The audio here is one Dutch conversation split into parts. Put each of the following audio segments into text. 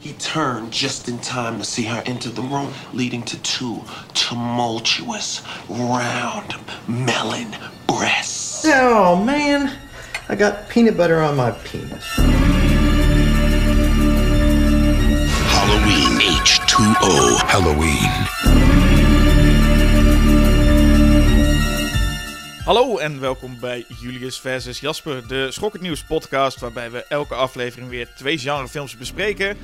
He turned just in time to see her enter the room, leading to two tumultuous, round, melon breasts. Oh man, I got peanut butter on my penis. Halloween H2O. Halloween. Hallo en welkom bij Julius versus Jasper, de Schokkend Nieuws podcast, waarbij we elke aflevering weer twee genrefilms bespreken.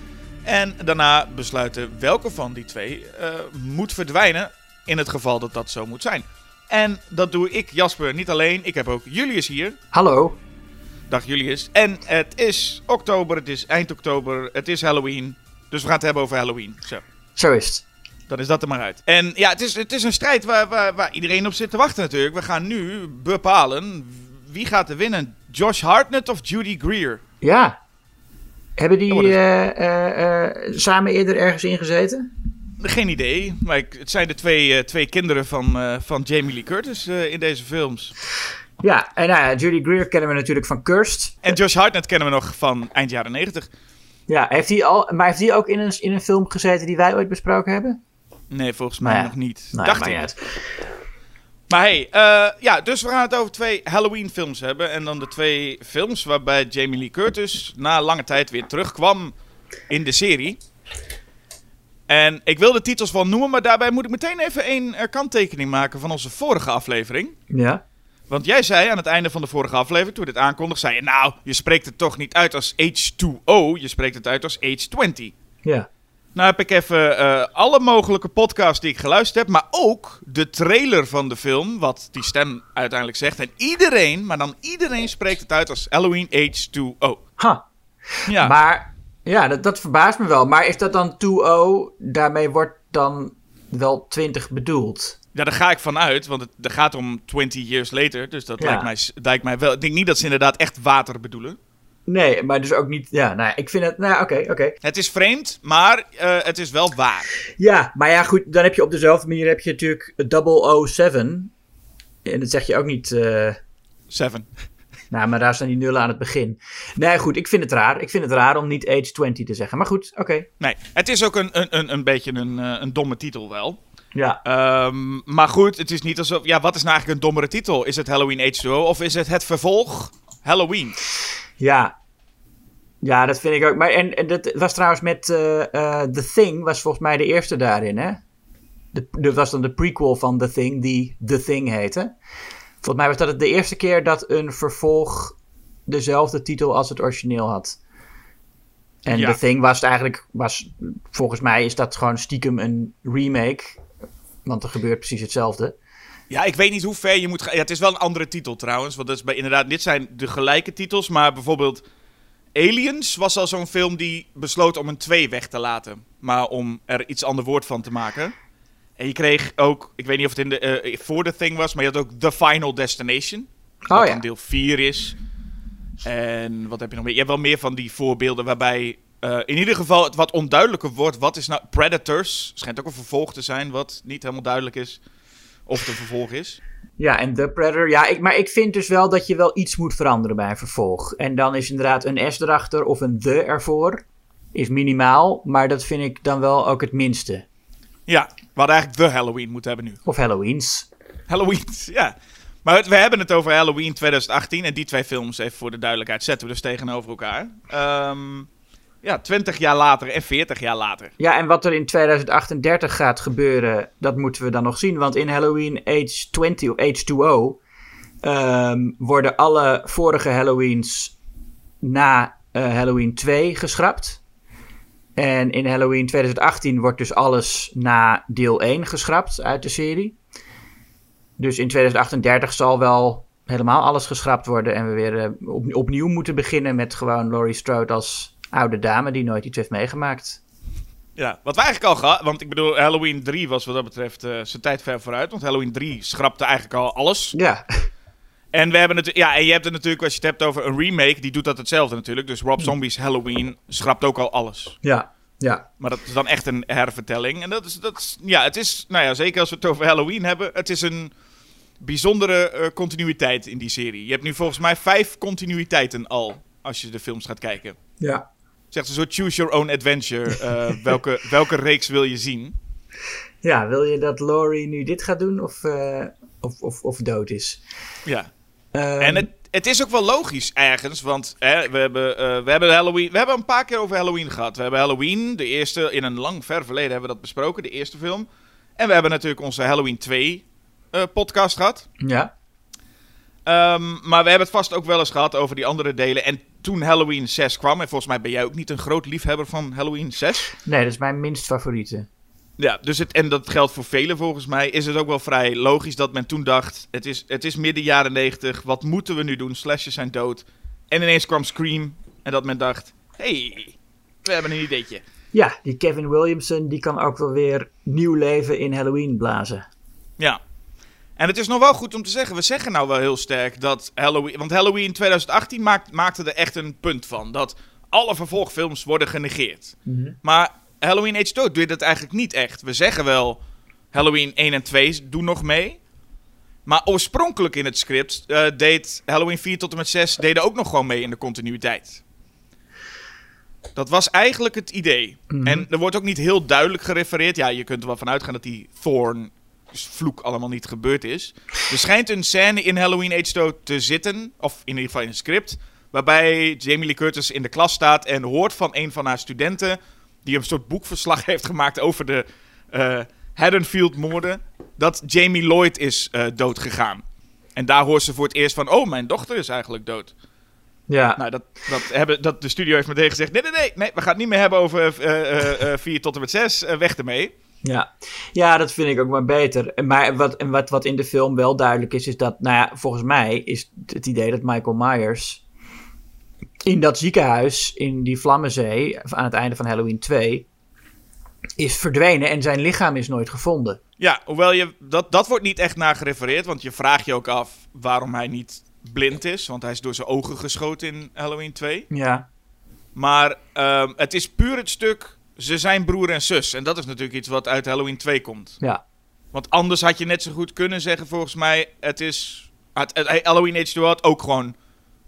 En daarna besluiten welke van die twee eh, moet verdwijnen, in het geval dat dat zo moet zijn. En dat doe ik, Jasper, niet alleen. Ik heb ook Julius hier. Hallo. Dag Julius. En het is oktober, het is eind oktober, het is Halloween. Dus we gaan het hebben over Halloween. Zo. Zo is het. Dan is dat er maar uit. En ja, het is, het is een strijd waar, waar, waar iedereen op zit te wachten natuurlijk. We gaan nu bepalen wie gaat er winnen. Josh Hartnett of Judy Greer? Ja. Hebben die eh, eh, eh, samen eerder ergens ingezeten? Geen idee. Maar ik- het zijn de twee, twee kinderen van, van Jamie Lee Curtis in deze films. Ja, en nou ja, Judy Greer kennen we natuurlijk van Cursed. En Josh Hartnett kennen we nog van eind jaren 90. Ja, heeft hij al, maar heeft hij ook in een, in een film gezeten die wij ooit besproken hebben? Nee, volgens mij Nou ja. nog niet. Nou, Dacht ik. Maar hey, eh, ja, dus we gaan het over twee Halloween films hebben. En dan de twee films waarbij Jamie Lee Curtis na lange tijd weer terugkwam in de serie. En ik wil de titels wel noemen, maar daarbij moet ik meteen even een eh, kanttekening maken van onze vorige aflevering. Ja. Want jij zei aan het einde van de vorige aflevering, toen we dit aankondigden, zei je nou, je spreekt het toch niet uit als H2O, je spreekt het uit als H20. Ja. Nou heb ik even eh, alle mogelijke podcasts die ik geluisterd heb, maar ook de trailer van de film, wat die stem uiteindelijk zegt. En iedereen, maar dan iedereen spreekt het uit als Halloween H2O. Ha. Ja, Maar ja, dat, dat verbaast me wel. Maar is dat dan 2O? Daarmee wordt dan wel 20 bedoeld. ja, daar ga ik van uit, want het, het gaat om 20 years later, dus dat Ja. lijkt, mij, lijkt mij wel. Ik denk niet dat ze inderdaad echt water bedoelen. Nee, maar dus ook niet. Ja, nou, ik vind het. Nou, oké, oké. Het is vreemd, maar eh, het is wel waar. Ja, maar ja, goed. Dan heb je op dezelfde manier heb je natuurlijk 007. En dat zeg je ook niet. eh, Seven. nou, maar daar staan die nullen aan het begin. Nee, goed. Ik vind het raar. Ik vind het raar om niet age 20 te zeggen. Maar goed, oké. Nee, het is ook een, een, een, een beetje een, eh, een domme titel wel. Ja. Ehm, maar goed, het is niet alsof... Ja, wat is nou eigenlijk een dommere titel? Is het Halloween H2O of is het het vervolg Halloween? Ja. Ja, dat vind ik ook. Maar en, en dat was trouwens met eh, eh, The Thing, was volgens mij de eerste daarin, hè? De, dat was dan de prequel van The Thing, die The Thing heette. Volgens mij was dat het de eerste keer dat een vervolg dezelfde titel als het origineel had. En Ja. The Thing was het eigenlijk, was, volgens mij is dat gewoon stiekem een remake. Want er gebeurt precies hetzelfde. Ja, ik weet niet hoe ver je moet gaan. Ja, het is wel een andere titel trouwens. Want dat is bij, inderdaad, dit zijn de gelijke titels. Maar bijvoorbeeld Aliens was al zo'n film die besloot om een 2 weg te laten. Maar om er iets ander woord van te maken. En je kreeg ook, ik weet niet of het in de, eh, voor The Thing was, maar je had ook The Final Destination. Wat Oh ja. dan deel 4 is. En wat heb je nog meer? Je hebt wel meer van die voorbeelden waarbij eh, in ieder geval het wat onduidelijker wordt. Wat is nou Predators? Schijnt ook een vervolg te zijn, wat niet helemaal duidelijk is. Of het een vervolg is. Ja, en The Predator. Ja, ik, maar ik vind dus wel dat je wel iets moet veranderen bij een vervolg. En dan is inderdaad een S erachter of een the ervoor. Is minimaal, maar dat vind ik dan wel ook het minste. Ja, we hadden eigenlijk The Halloween moeten hebben nu. Of Halloweens. Halloween, ja. Maar het- we hebben het over Halloween 2018. En die twee films, even voor de duidelijkheid, zetten we dus tegenover elkaar. Ehm, ja, 20 jaar later en 40 jaar later. Ja, en wat er in 2038 gaat gebeuren, dat moeten we dan nog zien. Want in Halloween Age 20 of Age 2O ehm, worden alle vorige Halloweens na eh, Halloween 2 geschrapt. En in Halloween 2018 wordt dus alles na deel 1 geschrapt uit de serie. Dus in 2038 zal wel helemaal alles geschrapt worden. En we weer eh, op- opnieuw moeten beginnen met gewoon Laurie Strode als oude dame die nooit iets heeft meegemaakt. Ja, wat we eigenlijk al gehad, want ik bedoel, Halloween 3 was wat dat betreft eh, zijn tijd ver vooruit. Want Halloween 3 schrapte eigenlijk al alles. Ja, En we hebben het, ja, en je hebt het natuurlijk, als je het hebt over een remake, die doet dat hetzelfde natuurlijk. Dus Rob Zombie's Halloween schrapt ook al alles. ja, ja. Maar dat is dan echt een hervertelling. En dat is, dat is, ja, het is, nou ja, zeker als we het over Halloween hebben, het is een bijzondere eh, continuïteit in die serie. Je hebt nu volgens mij vijf continuïteiten al, als je de films gaat kijken. Ja. Zegt een soort choose your own adventure. eh, welke, welke reeks wil je zien? Ja, wil je dat Laurie nu dit gaat doen of, eh, of, of, of dood is? Ja. Ehm, En het, het is ook wel logisch ergens, want hè, we, hebben, eh, we hebben Halloween. We hebben een paar keer over Halloween gehad. We hebben Halloween, de eerste, in een lang ver verleden hebben we dat besproken, de eerste film. En we hebben natuurlijk onze Halloween 2 eh, podcast gehad. Ja, Ehm, maar we hebben het vast ook wel eens gehad over die andere delen. En toen Halloween 6 kwam, en volgens mij ben jij ook niet een groot liefhebber van Halloween 6. nee, dat is mijn minst favoriete. Ja, dus het, en dat geldt voor velen volgens mij. Is het ook wel vrij logisch dat men toen dacht: het is, het is midden jaren 90, wat moeten we nu doen? Slashers zijn dood. En ineens kwam Scream en dat men dacht: hey, we hebben een ideetje. Ja, die Kevin Williamson die kan ook wel weer nieuw leven in Halloween blazen. Ja. En het is nog wel goed om te zeggen, we zeggen nou wel heel sterk dat Halloween. Want Halloween 2018 maakt, maakte er echt een punt van. Dat alle vervolgfilms worden genegeerd. Maar Halloween Age 2 doet dat eigenlijk niet echt. We zeggen wel Halloween 1 en 2 doen nog mee. Maar oorspronkelijk in het script eh, deed Halloween 4 tot en met 6 deden ook nog gewoon mee in de continuïteit. Dat was eigenlijk het idee. En er wordt ook niet heel duidelijk gerefereerd. Ja, je kunt er wel van uitgaan dat die Thorn vloek allemaal niet gebeurd is. Er schijnt een scène in Halloween Age 2 te zitten, of in ieder geval in het script, waarbij Jamie Lee Curtis in de klas staat en hoort van een van haar studenten, die een soort boekverslag heeft gemaakt over de eh Haddonfield-moorden, dat Jamie Lloyd is eh, doodgegaan. En daar hoort ze voor het eerst van, oh, mijn dochter is eigenlijk dood. Ja, Nou, dat, dat, hebben, dat de studio heeft meteen gezegd, nee, nee, nee, nee we gaan het niet meer hebben over eh, eh, 4 tot en met 6, eh, weg ermee. Ja. ja, dat vind ik ook maar beter. Maar wat, en wat, wat in de film wel duidelijk is, is dat, nou ja, volgens mij is het idee dat Michael Myers in dat ziekenhuis in die Vlammenzee aan het einde van Halloween 2 is verdwenen en zijn lichaam is nooit gevonden. Ja, hoewel je, dat, dat wordt niet echt naar gerefereerd, want je vraagt je ook af waarom hij niet blind is, want hij is door zijn ogen geschoten in Halloween 2. Ja, Maar ehm, het is puur het stuk, ze zijn broer en zus. En dat is natuurlijk iets wat uit Halloween 2 komt. ja. Want anders had je net zo goed kunnen zeggen, volgens mij, het is... Het, het- Halloween Age 2 had ook gewoon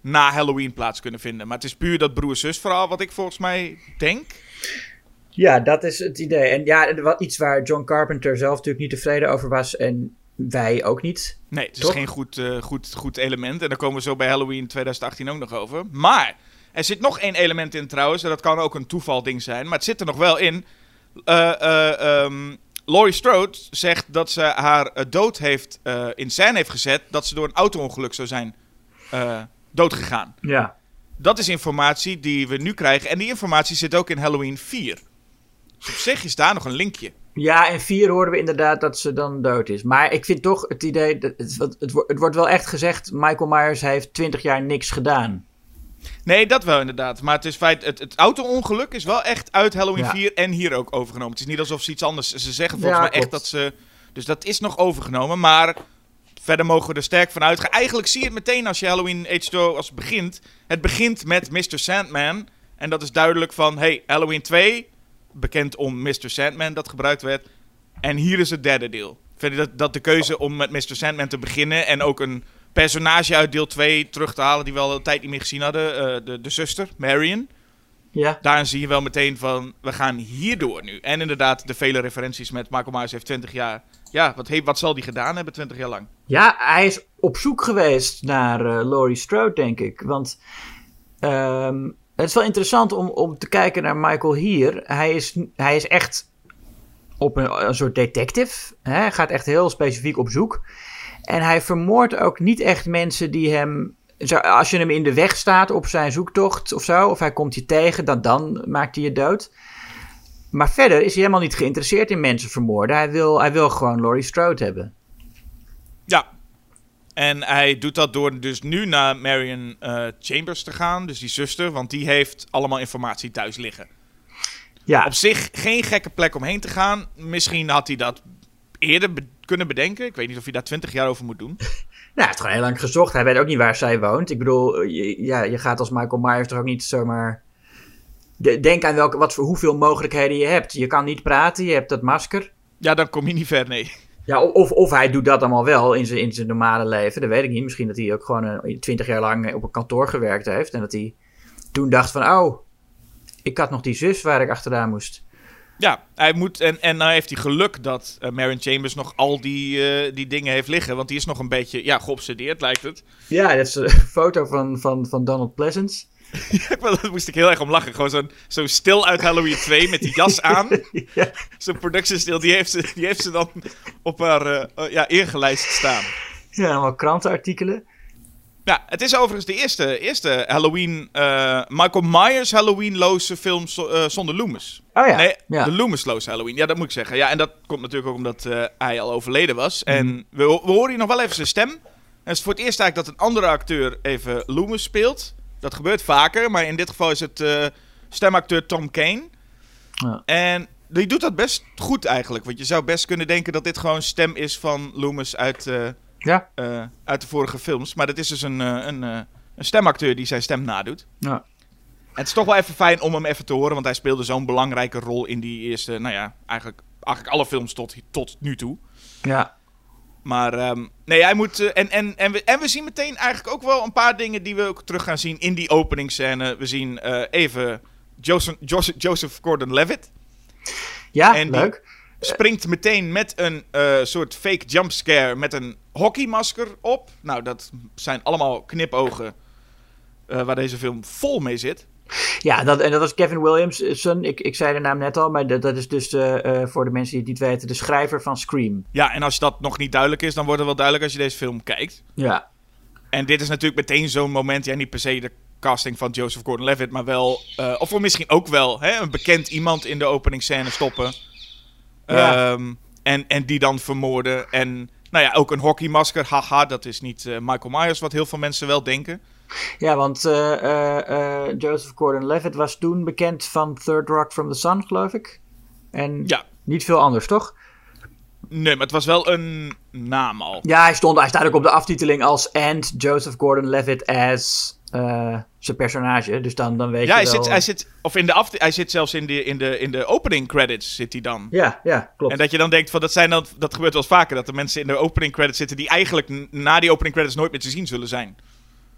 na Halloween plaats kunnen vinden. Maar het is puur dat broer-zus verhaal wat ik volgens mij denk. Ja, dat is het idee. En ja, wat, iets waar John Carpenter zelf natuurlijk niet tevreden over was en wij ook niet. Nee, het is Toch? geen goed, eh, goed, goed element. En daar komen we zo bij Halloween 2018 ook nog over. Maar er zit nog één element in trouwens. En dat kan ook een toevalding zijn. Maar het zit er nog wel in. Eh ehm, Laurie Strode zegt dat ze haar eh, dood heeft, in scène heeft gezet. Dat ze door een auto-ongeluk zou zijn doodgegaan. Ja. Dat is informatie die we nu krijgen. En die informatie zit ook in Halloween 4. Dus op zich is daar nog een linkje. Ja, en vier hoorden we inderdaad dat ze dan dood is. Maar ik vind toch het idee, dat het wordt wel echt gezegd, Michael Myers heeft 20 jaar niks gedaan. Nee, dat wel inderdaad. Maar het is feit, het, het auto-ongeluk is wel echt uit Halloween Ja. 4 en hier ook overgenomen. Het is niet alsof ze iets anders. Ze zeggen volgens Ja, mij echt dat ze. Dus dat is nog overgenomen. Maar verder mogen we er sterk van uitgaan. Eigenlijk zie je het meteen als je Halloween H2 als het begint. Het begint met Mr. Sandman. En dat is duidelijk van: hey, Halloween 2, bekend om Mr. Sandman dat gebruikt werd. En hier is het derde deel. Vind dat, dat de keuze om met Mr. Sandman te beginnen en ook een personage uit deel 2 terug te halen die we al een tijd niet meer gezien hadden, eh, de, de zuster, Marion. Ja, Daarin zie je wel meteen van, we gaan hierdoor nu. En inderdaad, de vele referenties met Michael Myers heeft 20 jaar. Ja, wat, heeft, wat zal die gedaan hebben 20 jaar lang? ja hij is op zoek geweest naar eh, Laurie Strode, denk ik. Want ehm, het is wel interessant om, om te kijken naar Michael hier. Hij is, hij is echt op een, een soort detective. Hè? Hij gaat echt heel specifiek op zoek. En hij vermoordt ook niet echt mensen die hem. Als je hem in de weg staat op zijn zoektocht of zo, of hij komt je tegen, dan, dan maakt hij je dood. Maar verder is hij helemaal niet geïnteresseerd in mensen vermoorden. Hij wil, hij wil gewoon Laurie Strode hebben. Ja. En hij doet dat door dus nu naar Marion eh, Chambers te gaan, dus die zuster, want die heeft allemaal informatie thuis liggen. Ja, Op zich geen gekke plek om heen te gaan. Misschien had hij dat eerder kunnen bedenken. Ik weet niet of hij daar 20 jaar over moet doen. nou, hij heeft gewoon heel lang gezocht. Hij weet ook niet waar zij woont. Ik bedoel, je, ja, je gaat als Michael Myers toch ook niet zomaar... De- Denk aan welke, wat voor hoeveel mogelijkheden je hebt. Je kan niet praten, je hebt dat masker. Ja, dan kom je niet ver, nee. Ja, of, of hij doet dat allemaal wel in zijn, in zijn normale leven. Dat weet ik niet. Misschien dat hij ook gewoon twintig jaar lang op een kantoor gewerkt heeft. En dat hij toen dacht van, oh, ik had nog die zus waar ik achteraan moest. Ja, hij moet, en, en nou heeft hij geluk dat uh, Marion Chambers nog al die, uh, die dingen heeft liggen. Want die is nog een beetje ja, geobsedeerd, lijkt het. Ja, dat is een foto van, van, van Donald Pleasance. ja, daar moest ik heel erg om lachen. Gewoon zo'n zo stil uit Halloween 2 met die jas aan. ja. Zo'n production stil, die heeft, ze, die heeft ze dan op haar uh, ja, ingelijst staan. Ja, allemaal krantenartikelen. Ja, het is overigens de eerste, eerste Halloween, uh, Michael Myers Halloween-loze film uh, zonder Loomis. Oh ja. Nee, ja. de Loomis-loze Halloween. Ja, dat moet ik zeggen. Ja, en dat komt natuurlijk ook omdat uh, hij al overleden was. Mm. En we, we horen hier nog wel even zijn stem. En het is voor het eerst eigenlijk dat een andere acteur even Loomis speelt. Dat gebeurt vaker, maar in dit geval is het stemacteur Tom Kane. Ja. En die doet dat best goed eigenlijk. Want je zou best kunnen denken dat dit gewoon stem is van Loomis uit... Ja. Uh, uit de vorige films. Maar dat is dus een, uh, een, uh, een stemacteur die zijn stem nadoet. Ja. En het is toch wel even fijn om hem even te horen. Want hij speelde zo'n belangrijke rol in die eerste, nou ja, eigenlijk, eigenlijk alle films tot, tot nu toe. Ja. Maar um, nee, hij moet. en, en, en, we, en we zien meteen eigenlijk ook wel een paar dingen die we ook terug gaan zien in die openingsscène. We zien even Joseph, Joseph, Joseph Gordon-Levitt. Ja, en leuk springt meteen met een uh, soort fake jumpscare met een hockeymasker op. Nou, dat zijn allemaal knipogen uh, waar deze film vol mee zit. Ja, dat, en dat was Kevin Williamson. Ik, ik zei de naam net al, maar dat, dat is dus uh, voor de mensen die het niet weten, de schrijver van Scream. Ja, en als dat nog niet duidelijk is, dan wordt het wel duidelijk als je deze film kijkt. Ja. En dit is natuurlijk meteen zo'n moment, ja, niet per se de casting van Joseph Gordon-Levitt, maar wel, uh, of voor misschien ook wel, hè, een bekend iemand in de openingsscène stoppen. Ja. Um, en, en die dan vermoorden. En nou ja, ook een hockeymasker. Haha, dat is niet uh, Michael Myers, wat heel veel mensen wel denken. Ja, want uh, uh, Joseph Gordon-Levitt was toen bekend van Third Rock from the Sun, geloof ik. En ja. niet veel anders, toch? Nee, maar het was wel een naam al. Ja, hij, stond, hij staat ook op de aftiteling als And Joseph Gordon-Levitt as uh, zijn personage. Dus dan, dan weet ja, je hij wel... Zit, hij zit, of in de aft hij zit zelfs in de, in, de, in de opening credits zit hij dan. Ja, ja, klopt. En dat je dan denkt, van, dat, zijn dan, dat gebeurt wel eens vaker, dat de mensen in de opening credits zitten die eigenlijk na die opening credits nooit meer te zien zullen zijn.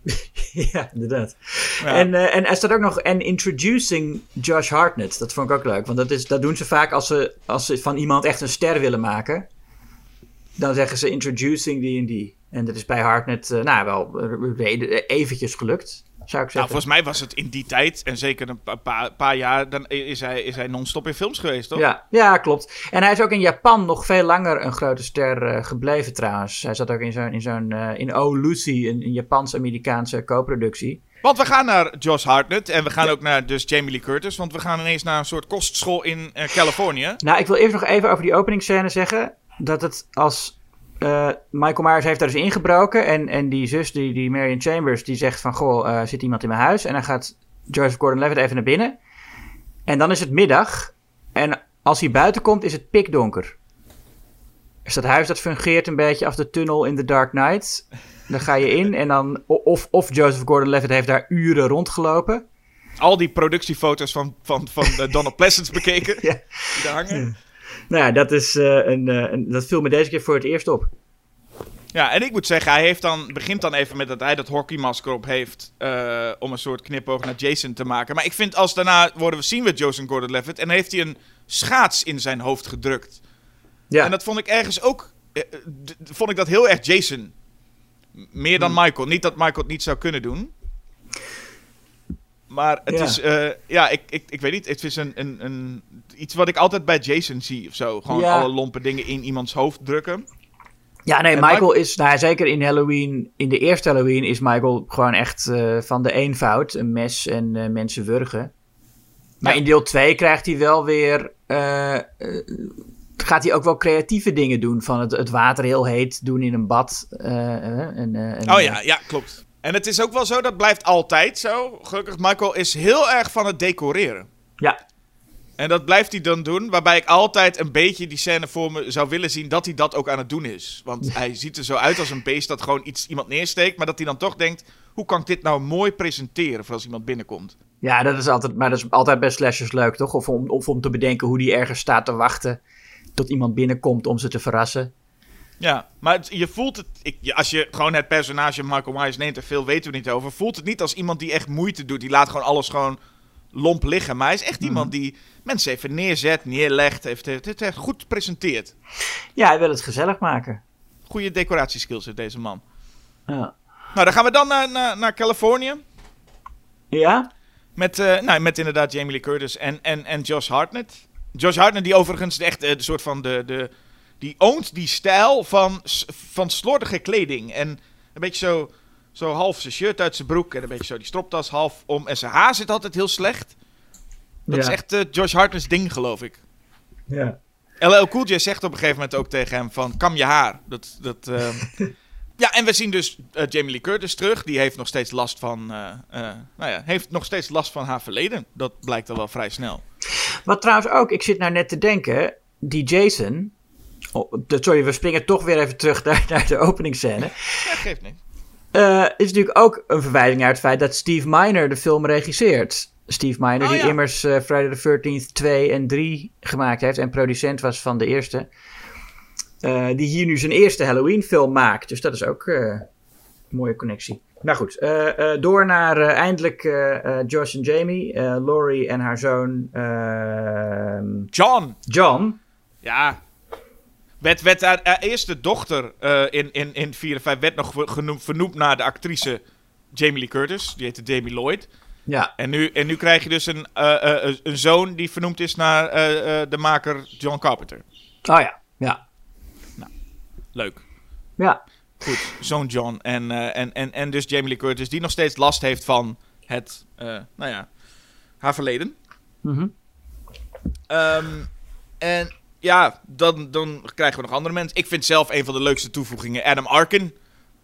ja, inderdaad. Ja. En, uh, en er staat ook nog en introducing Josh Hartnett. Dat vond ik ook leuk, want dat, is, dat doen ze vaak als ze, als ze van iemand echt een ster willen maken. Dan zeggen ze introducing die en die. En dat is bij Hartnett, uh, nou wel, eventjes gelukt. Zou ik Nou, zeggen. volgens mij was het in die tijd, en zeker een pa paar, paar jaar, dan is hij, is hij non-stop in films geweest, toch? Ja, ja, klopt. En hij is ook in Japan nog veel langer een grote ster uh, gebleven trouwens. Hij zat ook in zo'n, in, zo'n, uh, in Oh Lucy, een, een Japans-Amerikaanse co-productie. Want we gaan naar Josh Hartnett en we gaan ja. ook naar dus Jamie Lee Curtis, want we gaan ineens naar een soort kostschool in uh, Californië. Nou, ik wil eerst nog even over die openingsscène zeggen, dat het als uh, Michael Myers heeft daar dus ingebroken. En, en die zus, die, die Marion Chambers, die zegt van... Goh, uh, zit iemand in mijn huis? En dan gaat Joseph Gordon-Levitt even naar binnen. En dan is het middag. En als hij buiten komt, is het pikdonker. Dus dat huis dat fungeert een beetje als de tunnel in The Dark Knight. Dan ga je in en dan... Of, of Joseph Gordon-Levitt heeft daar uren rondgelopen. Al die productiefoto's van, van, van uh, Donald Pleasence bekeken. ja. Die daar hangen. Nou ja, dat, is, een, uh, een, dat viel me deze keer voor het eerst op. Ja, en ik moet zeggen, hij heeft dan, begint dan even met dat hij dat hockeymasker op heeft. Uh, om een soort knipoog naar Jason te maken. Maar ik vind als daarna worden we, zien we Joseph Gordon-Levitt. En dan heeft hij een schaats in zijn hoofd gedrukt. Ja. En dat vond ik ergens ook. vond ik dat heel erg Jason. Meer dan hmm. Michael. Niet dat Michael het niet zou kunnen doen. Maar het Ja. is, eh, ja, ik, ik, ik weet niet. Het is een, een, een, iets wat ik altijd bij Jason zie of zo. Gewoon Ja. alle lompe dingen in iemands hoofd drukken. Ja, nee, En Michael Mike- is, nou, zeker in Halloween, in de eerste Halloween is Michael gewoon echt eh, van de eenvoud, een mes en eh, mensen wurgen. Maar Ja. in deel 2 krijgt hij wel weer, gaat hij ook wel creatieve dingen doen, van het, het water heel heet doen in een bad. en, en, Oh ja, ja, klopt. En het is ook wel zo, dat blijft altijd zo. Gelukkig, Michael is heel erg van het decoreren. Ja, En dat blijft hij dan doen, waarbij ik altijd een beetje die scène voor me zou willen zien dat hij dat ook aan het doen is. Want hij ziet er zo uit als een beest dat gewoon iets, iemand neersteekt, maar dat hij dan toch denkt, hoe kan ik dit nou mooi presenteren voor als iemand binnenkomt? ja, dat is altijd, maar dat is altijd bij slashers leuk, toch? Of om, of om te bedenken hoe die ergens staat te wachten tot iemand binnenkomt om ze te verrassen. Ja, maar het- je voelt het, ik, als je gewoon het personage Michael Myers neemt, en veel weten we niet over, voelt het niet als iemand die echt moeite doet. Die laat gewoon alles gewoon lomp liggen. Maar hij is echt Mhm. iemand die mensen even neerzet, neerlegt, heeft, heeft, heeft echt goed presenteert. Ja, hij wil het gezellig maken. Goede decoratieskills heeft deze man. Ja. Nou, dan gaan we dan naar, naar, naar Californië. Ja? Met, eh, nou, met inderdaad Jamie Lee Curtis en, en, en Josh Hartnett. Josh Hartnett die overigens echt eh, de soort van de... de die oont die stijl van, van slordige kleding. En een beetje zo, zo half zijn shirt uit zijn broek. En een beetje zo die stropdas half om. En zijn haar zit altijd heel slecht. Dat Ja. is echt eh, Josh Hartnett's ding, geloof ik. Ja. LL Cool J zegt op een gegeven moment ook tegen hem van... Kam je haar. Dat, dat, ehm, ja, en we zien dus eh, Jamie Lee Curtis terug. Die heeft nog steeds last van... eh, eh, nou ja, heeft nog steeds last van haar verleden. Dat blijkt al wel vrij snel. Wat trouwens ook, ik zit nou net te denken, die Jason... Oh, sorry, we springen toch weer even terug naar, naar de openingsscène. Ja, geeft niet. Eh, is natuurlijk ook een verwijzing naar het feit dat Steve Miner de film regisseert. Steve Miner, Oh, die ja. immers eh, Friday the 13th 2 en 3 gemaakt heeft en producent was van de eerste. Eh, die hier nu zijn eerste Halloween film maakt. Dus dat is ook een mooie connectie. Nou goed, door naar eindelijk Josh en Jamie, Laurie en haar zoon ehm, John. John. Ja. Werd, werd haar, haar eerste dochter eh, in, in, in 4 en 5 werd nog genoemd, vernoemd naar de actrice Jamie Lee Curtis. Die heette Jamie Lloyd. Ja, En nu, en nu krijg je dus een, eh, eh, een zoon die vernoemd is naar de maker John Carpenter. oh ja, ja, Leuk. ja. Goed, zoon John. En, eh, en, en, en dus Jamie Lee Curtis, die nog steeds last heeft van het, eh, nou ja, haar verleden. Mhm. Ehm, en ja, dan, dan krijgen we nog andere mensen. Ik vind zelf een van de leukste toevoegingen Adam Arkin.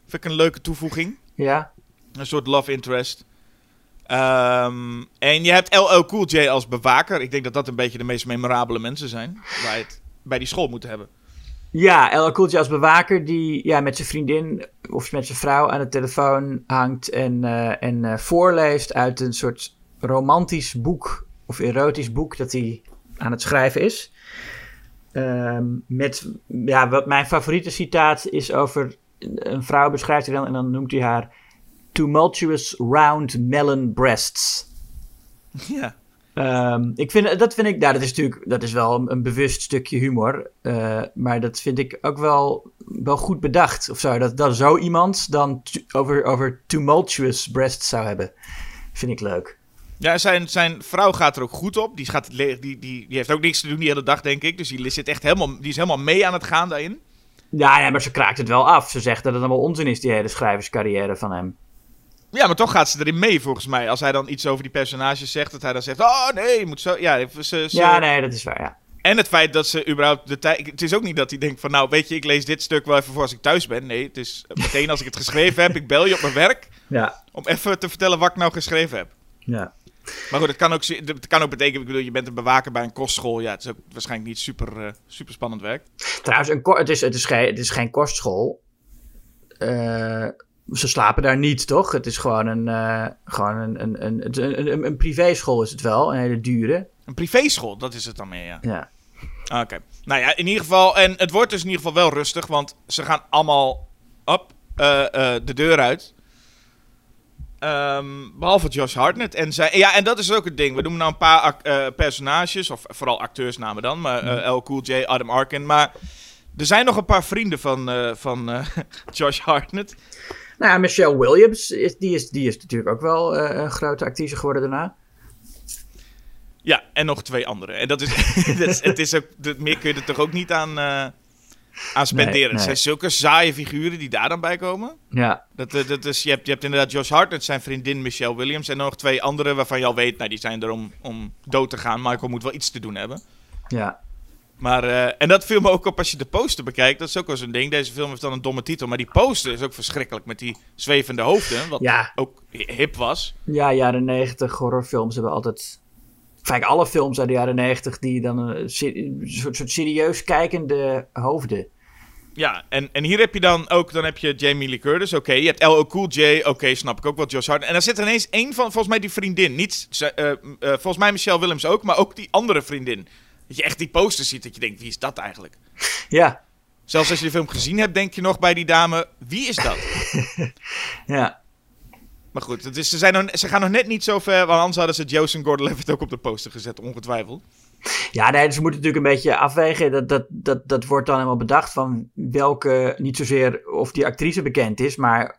Vind ik een leuke toevoeging. Ja, Een soort love interest. Ehm, en je hebt LL Cool J als bewaker. Ik denk dat dat een beetje de meest memorabele mensen zijn. Waar het bij die school moeten hebben. Ja, El Cooltje als bewaker die ja, met zijn vriendin of met zijn vrouw aan de telefoon hangt en, eh, en eh, voorleest uit een soort romantisch boek of erotisch boek dat hij aan het schrijven is. Ehm, met, ja, wat mijn favoriete citaat is over een vrouw beschrijft hij dan en dan noemt hij haar tumultuous round melon breasts. Ja. Ehm, ik vind, dat vind ik, nou, dat is natuurlijk, dat is wel een, een bewust stukje humor. eh, maar dat vind ik ook wel, wel goed bedacht of zo. Dat, dat zo iemand dan over, over tumultuous breasts zou hebben. Vind ik leuk. Ja, zijn, zijn vrouw gaat er ook goed op. Die, gaat die, die, die heeft ook niks te doen die hele dag, denk ik. Dus die, zit echt helemaal, die is helemaal mee aan het gaan daarin. Ja, ja, maar ze kraakt het wel af. Ze zegt dat het allemaal onzin is, die hele schrijverscarrière van hem. Ja, maar toch gaat ze erin mee, volgens mij. Als hij dan iets over die personages zegt, dat hij dan zegt... Oh, nee, moet zo... Ja, ze, ze, Ja, nee, dat is waar, ja. En het feit dat ze überhaupt de tijd... Het is ook niet dat hij denkt van... Nou, weet je, ik lees dit stuk wel even voor als ik thuis ben. Nee, het is meteen als ik het geschreven heb. Ik bel je op mijn werk Ja, om even te vertellen wat ik nou geschreven heb. ja. Maar goed, het kan ook, het kan ook betekenen... Ik bedoel, je bent een bewaker bij een kostschool. Ja, het is ook waarschijnlijk niet super, eh, super spannend werk. Trouwens, een het, is, het, is geen, het is geen kostschool. Eh, ze slapen daar niet, toch? Het is gewoon een, eh, gewoon een, een, een, een, een, een privéschool is het wel. Een hele dure. Een privéschool, dat is het dan meer, ja. Ja. Oké. Nou ja, in ieder geval... En het wordt dus in ieder geval wel rustig, want ze gaan allemaal op de deur uit. Ehm, behalve Josh Hartnett. En, zij, ja, en dat is ook het ding. We noemen nou een paar eh, personages, of vooral acteursnamen dan. Maar eh, L. Cool J, Adam Arkin. Maar er zijn nog een paar vrienden van, eh, van Josh Hartnett. Nou ja, Michelle Williams, is, die, is, die is natuurlijk ook wel een grote actrice geworden daarna. Ja, en nog twee anderen. En dat is, dat is- het is ook, meer kun je er toch ook niet aan, aan spenderen. Het zijn zulke saaie figuren die daar dan bij komen. Ja, Dat, eh, dat is, je, hebt, je hebt inderdaad Josh Hartnett, zijn vriendin Michelle Williams. En nog twee andere waarvan je al weet, nou, die zijn er om, om dood te gaan. Michael moet wel iets te doen hebben. ja. Maar, eh, en dat viel me ook op als je de poster bekijkt. Dat is ook wel zo'n ding. Deze film heeft dan een domme titel. Maar die poster is ook verschrikkelijk met die zwevende hoofden. Wat Ja. ook hip was. Ja, jaren negentig horrorfilms hebben altijd... Vaak alle films uit de jaren negentig die dan een se- een soort, soort serieus kijkende hoofden. Ja, en, en hier heb je dan ook, dan heb je Jamie Lee Curtis, oké. Je hebt L.O. Cool J, oké, snap ik ook wel, Josh Hartnett. En dan zit er ineens één van, volgens mij die vriendin. Niet, eh, eh, volgens mij Michelle Willems ook, maar ook die andere vriendin. Dat je echt die poster ziet, dat je denkt, wie is dat eigenlijk? Ja, Zelfs als je de film gezien hebt, denk je nog bij die dame, wie is dat? ja. Maar goed, het is, ze, zijn nog, ze gaan nog net niet zo ver, want anders hadden ze Joseph Gordon-Levitt ook op de poster gezet, ongetwijfeld. Ja, nee, dus ze moeten natuurlijk een beetje afwegen. Dat, dat, dat, dat wordt dan helemaal bedacht van welke, niet zozeer of die actrice bekend is, maar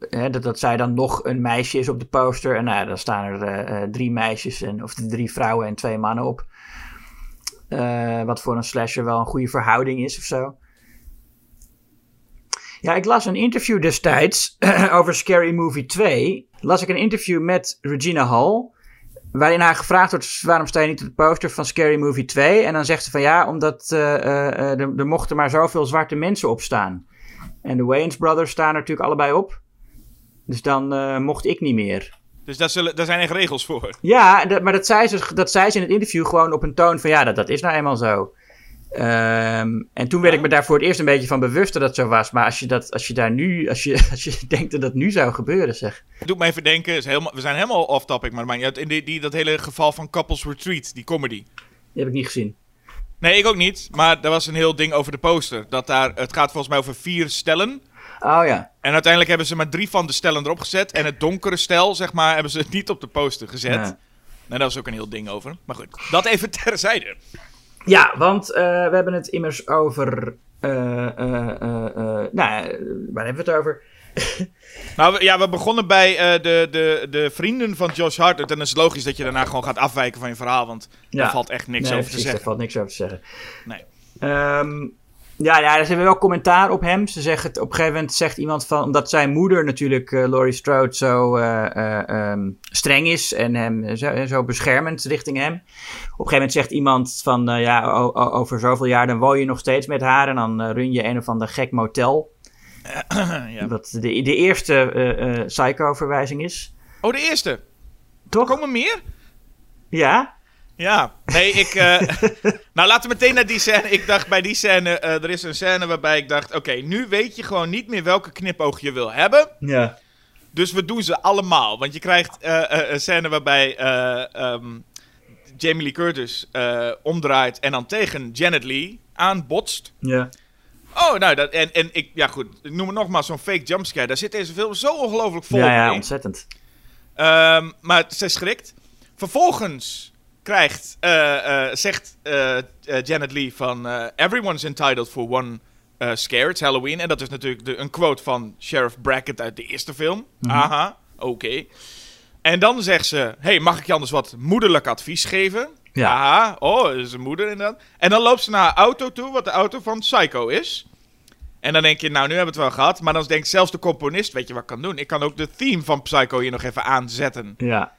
hè, dat, dat zij dan nog een meisje is op de poster. En nou, dan staan er eh, eh, drie meisjes, en, of drie vrouwen en twee mannen op. Eh, wat voor een slasher wel een goede verhouding is of zo. Ja, ik las een interview destijds over Scary Movie 2. Las ik een interview met Regina Hall. Waarin haar gevraagd wordt: waarom sta je niet op de poster van Scary Movie 2? En dan zegt ze van ja, omdat eh, eh, eh, er, er mochten maar zoveel zwarte mensen op staan. En de Wayans Brothers staan er natuurlijk allebei op. Dus dan mocht ik niet meer. Dus daar, zullen, daar zijn echt regels voor. Ja, dat, maar dat zei, ze, dat zei ze in het interview gewoon op een toon van ja, dat, dat is nou eenmaal zo. Ehm, en toen werd ik me daar voor het eerst een beetje van bewust dat dat zo was. Maar als je, dat, als je daar nu, als je, als je denkt dat dat nu zou gebeuren, zeg. Het doet me even denken, is helemaal, we zijn helemaal off-topic, maar, maar in die, die, dat hele geval van Couples Retreat, die comedy. Die heb ik niet gezien. Nee, ik ook niet, maar er was een heel ding over de poster. Dat daar, het gaat volgens mij over vier stellen. Oh ja. En uiteindelijk hebben ze maar drie van de stellen erop gezet. En het donkere stel, zeg maar, hebben ze niet op de poster gezet. Ja. Nou, daar was ook een heel ding over. Maar goed, dat even terzijde. Ja, want eh, we hebben het immers over. eh, eh, eh, eh, nou, waar hebben we het over? Nou, ja, we begonnen bij de, de, de vrienden van Josh Hart. En dan is het logisch dat je daarna gewoon gaat afwijken van je verhaal. Want Ja. daar valt echt niks Nee, over te zeggen. Daar valt niks over te zeggen. Nee. Ehm, ja, ja, er hebben wel commentaar op hem. Ze zeggen het, op een gegeven moment zegt iemand van, omdat zijn moeder natuurlijk, eh, Laurie Strode, zo eh, eh, ehm, streng is en hem zo, zo beschermend richting hem. Op een gegeven moment zegt iemand van, ja, over zoveel jaar dan woon je nog steeds met haar en dan run je een of ander gek motel. Ja. Wat de, de eerste Psycho-verwijzing is. Oh, de eerste. Toch? Komen meer? Ja? Ja. Nee, ik... eh, nou, laten we meteen naar die scène. Ik dacht bij die scène... eh, er is een scène waarbij ik dacht... Oké, nu weet je gewoon niet meer welke knipoog je wil hebben. Ja. Dus we doen ze allemaal. Want je krijgt eh, een scène waarbij eh, ehm, Jamie Lee Curtis omdraait en dan tegen Janet Lee aanbotst. Ja. Oh, nou, dat, en, en ik, ja goed, ik noem het nogmaals zo'n fake jumpscare. Daar zit deze film zo ongelooflijk vol Ja, ja, mee. ontzettend. Ehm, maar ze schrikt. Vervolgens krijgt, eh, eh, zegt eh, Janet Lee van... Everyone's entitled for one scare, it's Halloween. En dat is natuurlijk de, een quote van Sheriff Brackett uit de eerste film. Aha, oké. En dan zegt ze... Hey, mag ik je anders wat moederlijk advies geven? Ja. Aha, oh, is een moeder inderdaad. En dan loopt ze naar haar auto toe, wat de auto van Psycho is. En dan denk je, nou, nu hebben we het wel gehad. Maar dan denkt zelfs de componist, weet je wat ik kan doen? Ik kan ook de theme van Psycho hier nog even aanzetten. Ja.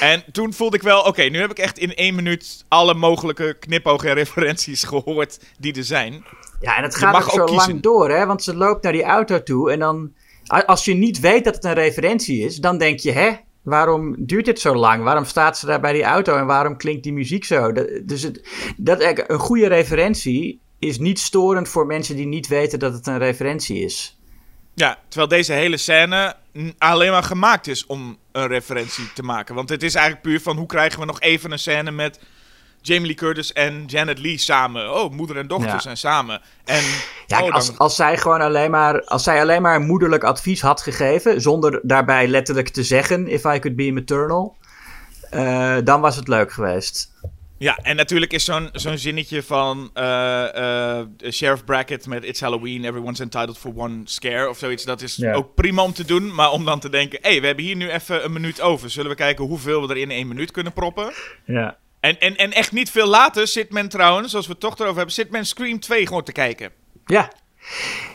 En toen voelde ik wel, oké, nu heb ik echt in één minuut alle mogelijke knipogen en referenties gehoord die er zijn. Ja, en het gaat ook zo kiezen. lang door, hè? Want ze loopt naar die auto toe en dan... Als je niet weet dat het een referentie is, dan denk je, hè? Waarom duurt dit zo lang? Waarom staat ze daar bij die auto en waarom klinkt die muziek zo? Dat, dus het, dat, een goede referentie is niet storend voor mensen die niet weten dat het een referentie is. Ja, terwijl deze hele scène alleen maar gemaakt is om een referentie te maken. Want het is eigenlijk puur van hoe krijgen we nog even een scène met Jamie Lee Curtis en Janet Lee samen. Oh, moeder en dochter Ja. zijn samen. En Ja, oh, als, dan- als zij gewoon alleen maar, als zij alleen maar moederlijk advies had gegeven, zonder daarbij letterlijk te zeggen, if I could be maternal, eh, dan was het leuk geweest. Ja, en natuurlijk is zo'n zo'n zinnetje van eh, eh, Sheriff Brackett met It's Halloween, everyone's entitled for one scare of zoiets. Dat is Ja. ook prima om te doen, maar om dan te denken, hé, hey, we hebben hier nu even een minuut over. Zullen we kijken hoeveel we er in één minuut kunnen proppen? Ja. En, en, en echt niet veel later zit men trouwens, als we het toch erover hebben, zit men Scream 2 gewoon te kijken. Ja.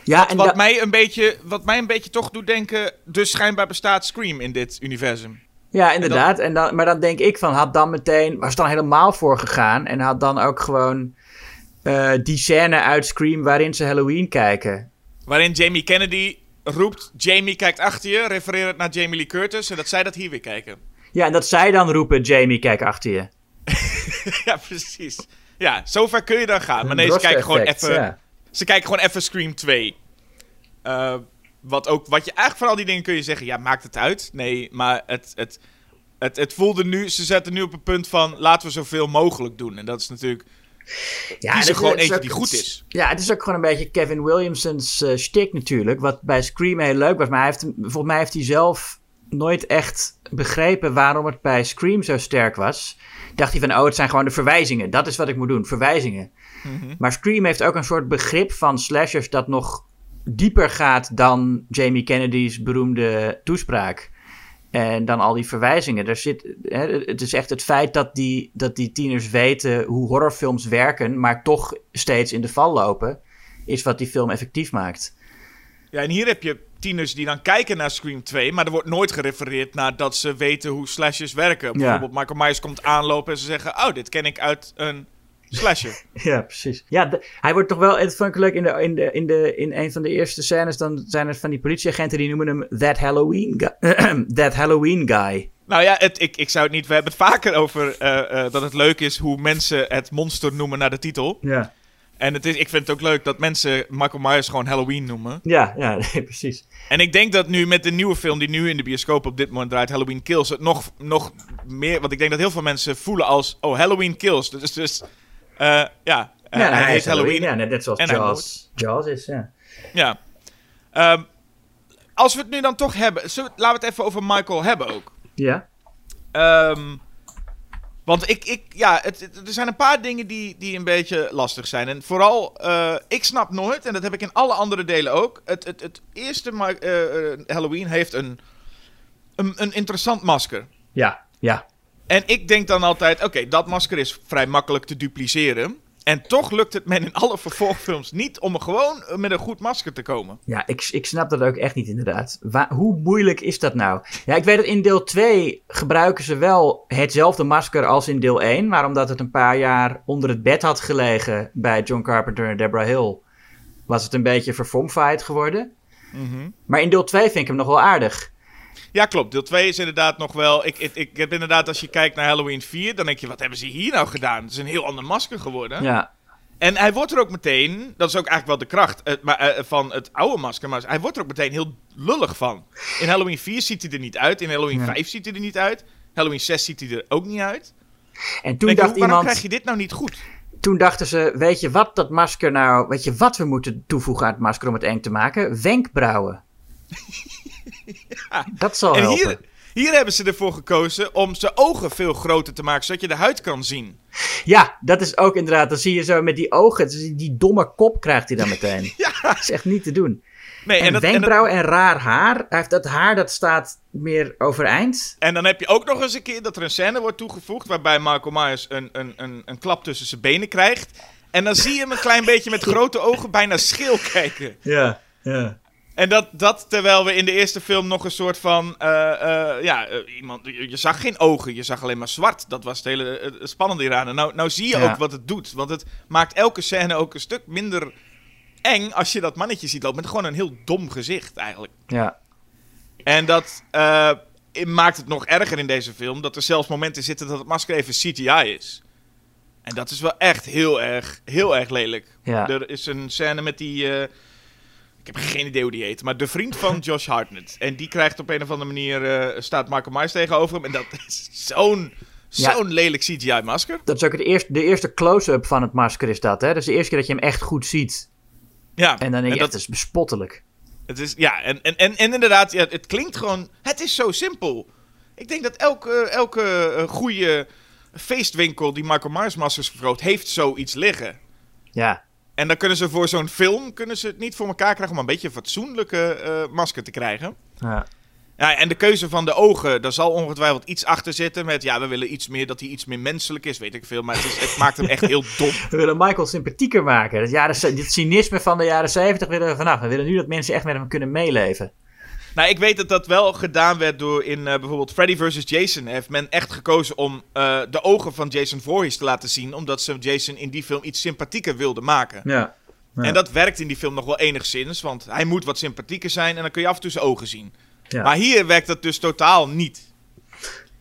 Ja, en Wat, mij een beetje, wat mij een beetje toch doet denken, dus schijnbaar bestaat Scream in dit universum. Ja, inderdaad. En dan, maar dan denk ik van, had dan meteen, was dan helemaal voor gegaan en had dan ook gewoon eh, die scène uit Scream waarin ze Halloween kijken. Waarin Jamie Kennedy roept, Jamie kijkt achter je, refererend naar Jamie Lee Curtis, en dat zij dat hier weer kijken. Ja, en dat zij dan roepen, Jamie, kijk achter je. ja, precies. Ja, zover kun je dan gaan. Maar nee, ze kijken gewoon even, ja. ze kijken gewoon even Scream 2. Eh, wat, ook, wat je eigenlijk van al die dingen kun je zeggen, ja, maakt het uit? Nee, maar het, het, het, het voelde nu, ze zetten nu op een punt van, laten we zoveel mogelijk doen. En dat is natuurlijk, Ja, kies er dat- gewoon is eentje ook- die goed is. Ja, het is ook gewoon een beetje Kevin Williamson's eh shtick natuurlijk. Wat bij Scream heel leuk was. Maar hij heeft, volgens mij heeft hij zelf nooit echt begrepen waarom het bij Scream zo sterk was. Dacht hij van, oh, het zijn gewoon de verwijzingen. Dat is wat ik moet doen, verwijzingen. Maar Scream heeft ook een soort begrip van slashers dat nog dieper gaat dan Jamie Kennedy's beroemde toespraak. En dan al die verwijzingen. Er zit, hè, het is echt het feit dat die, dat die tieners weten hoe horrorfilms werken, maar toch steeds in de val lopen, is wat die film effectief maakt. Ja, en hier heb je tieners die dan kijken naar Scream 2, maar er wordt nooit gerefereerd naar dat ze weten hoe slashers werken. Bijvoorbeeld Michael Myers komt aanlopen en ze zeggen, oh, dit ken ik uit een slasher. Ja, precies. Ja, de- hij wordt toch wel, het vond ik leuk, in, de, in, de, in, de, in een van de eerste scènes, dan zijn er van die politieagenten die noemen hem That Halloween Guy. that Halloween Guy. nou ja, het, ik, ik zou het niet... We hebben het vaker over eh, eh, dat het leuk is hoe mensen het monster noemen naar de titel. Ja. En het is, ik vind het ook leuk dat mensen Michael Myers gewoon Halloween noemen. Ja, ja, nee, precies. En ik denk dat nu met de nieuwe film die nu in de bioscoop op dit moment draait, Halloween Kills, het nog, nog meer... Want ik denk dat heel veel mensen voelen als, oh, Halloween Kills. Dus, dus ja, Ja, eh, nou, hij heet Halloween. Ja, net zoals en Jaws. Jaws is, ja. Ja. Ehm, als we het nu dan toch hebben, we- laten we het even over Michael hebben ook. Ja? Ehm, want ik, ik ja, het, het- er zijn een paar dingen die, die een beetje lastig zijn. En vooral, eh, ik snap nooit, en dat heb ik in alle andere delen ook. Het, het, het eerste eh, eh, Halloween heeft een, een, een interessant masker. Ja, ja. En ik denk dan altijd, oké, dat masker is vrij makkelijk te dupliceren. En toch lukt het men in alle vervolgfilms niet om er gewoon met een goed masker te komen. Ja, ik, ik snap dat ook echt niet inderdaad. Wa- hoe moeilijk is dat nou? Ja, ik weet dat in deel 2 gebruiken ze wel hetzelfde masker als in deel 1. Maar omdat het een paar jaar onder het bed had gelegen bij John Carpenter en Deborah Hill... was het een beetje verfomfaaid geworden. Maar in deel 2 vind ik hem nog wel aardig. Ja, klopt. Deel 2 is inderdaad nog wel. Ik, ik, ik heb inderdaad, als je kijkt naar Halloween 4, dan denk je: wat hebben ze hier nou gedaan? Het is een heel ander masker geworden. Ja, En hij wordt er ook meteen, dat is ook eigenlijk wel de kracht eh, maar, eh, van het oude masker, maar hij wordt er ook meteen heel lullig van. In Halloween 4 ziet hij er niet uit, in Halloween Ja. 5 ziet hij er niet uit, Halloween 6 ziet hij er ook niet uit. en toen Denk je, dacht waarom iemand... krijg je dit nou niet goed? Toen dachten ze, weet je wat dat masker nou... Weet je wat we moeten toevoegen aan het masker om het eng te maken? Wenkbrauwen. Dat zal En helpen. hier, hier hebben ze ervoor gekozen om zijn ogen veel groter te maken, zodat je de huid kan zien. Ja, dat is ook inderdaad. Dan zie je zo met die ogen. Die domme kop krijgt hij dan meteen. Ja. Dat is echt niet te doen. Nee, En, en, dat, en, dat- wenkbrauwen en, raar haar. Hij heeft dat haar dat staat meer overeind. en dan heb je ook nog eens een keer dat er een scène wordt toegevoegd waarbij Michael Myers een, een, een, een klap tussen zijn benen krijgt. En dan zie je hem een klein beetje met grote ogen bijna scheel kijken. Ja, ja. En dat, dat terwijl we in de eerste film nog een soort van. eh, eh, ja, eh, iemand. Je, je zag geen ogen, je zag alleen maar zwart. Dat was het hele spannende hieraan. En nou, nou zie je Ja. ook wat het doet. Want het maakt elke scène ook een stuk minder eng als je dat mannetje ziet lopen. Met gewoon een heel dom gezicht eigenlijk. Ja, En dat maakt het nog erger in deze film. Dat er zelfs momenten zitten dat het masker even CGI is. En dat is wel echt heel erg, heel erg lelijk. Ja. Er is een scène met die... ik heb geen idee hoe die heet. Maar de vriend van Josh Hartnett. En die krijgt op een of andere manier... eh, staat Michael Myers tegenover hem. En dat is zo'n Ja. zo'n lelijk CGI-masker. dat is ook het eerste, de eerste close-up van het masker is dat. Hè? Dat is de eerste keer dat je hem echt goed ziet. Ja, En dan denk je, dat, het is bespottelijk. Het is, ja, en, en, en, en inderdaad, ja, het klinkt gewoon... Het is zo simpel. Ik denk dat elke, elke eh, goede feestwinkel die Michael Myers maskers verkoopt, heeft zoiets liggen. Ja, En dan kunnen ze voor zo'n film kunnen ze het niet voor elkaar krijgen om een beetje een fatsoenlijke eh, masker te krijgen. ja. Ja, en de keuze van de ogen, daar zal ongetwijfeld iets achter zitten met... Ja, we willen iets meer, dat hij iets meer menselijk is, weet ik veel. Maar het, is, het maakt hem echt heel dom. We willen Michael sympathieker maken. Dat jaren, dit cynisme van de jaren 70 willen we vanaf. We willen nu dat mensen echt met hem kunnen meeleven. Nou, ik weet dat dat wel gedaan werd door in eh, bijvoorbeeld Freddy vs. Jason. Heeft men echt gekozen om eh, de ogen van Jason Voorhees te laten zien. Omdat ze Jason in die film iets sympathieker wilden maken. Ja. Ja. En dat werkt in die film nog wel enigszins. Want hij moet wat sympathieker zijn en dan kun je af en toe zijn ogen zien. Ja. Maar hier werkt dat dus totaal niet.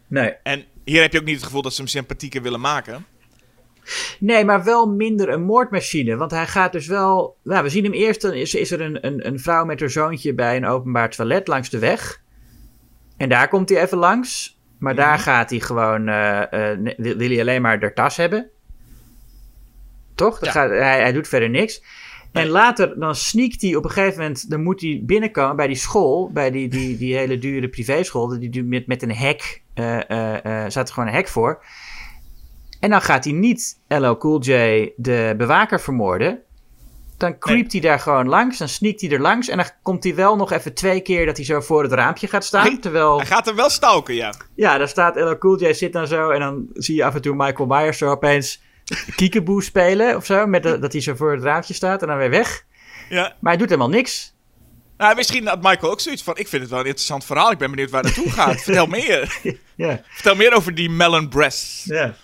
Nee. En hier heb je ook niet het gevoel dat ze hem sympathieker willen maken. Nee, maar wel minder een moordmachine. Want hij gaat dus wel. Nou, we zien hem eerst. Dan is, is er een, een, een vrouw met haar zoontje bij een openbaar toilet langs de weg. En daar komt hij even langs. Maar daar gaat hij gewoon. eh, eh, wil, wil hij alleen maar de tas hebben? Toch? Ja. gaat, hij, hij doet verder niks. En later, dan sneakt hij op een gegeven moment, dan moet hij binnenkomen bij die school, bij die, die, die hele dure privéschool, die, met, met een hek, eh eh staat er gewoon een hek voor. En dan gaat hij niet LL Cool J, de bewaker, vermoorden. Dan creept hij daar gewoon langs, dan sneakt hij er langs. En dan komt hij wel nog even twee keer dat hij zo voor het raampje gaat staan. Hij- terwijl, Hij gaat er wel stalken, ja. ja, daar staat LL Cool J zit dan zo. En dan zie je af en toe Michael Myers zo opeens kiekeboe spelen of zo. Met de- dat hij zo voor het raampje staat en dan weer weg. ja. Maar hij doet helemaal niks. Nou, misschien had Michael ook zoiets van... Ik vind het wel een interessant verhaal. Ik ben benieuwd waar het naartoe gaat. Vertel meer. Ja, Vertel meer over die melon breasts. ja.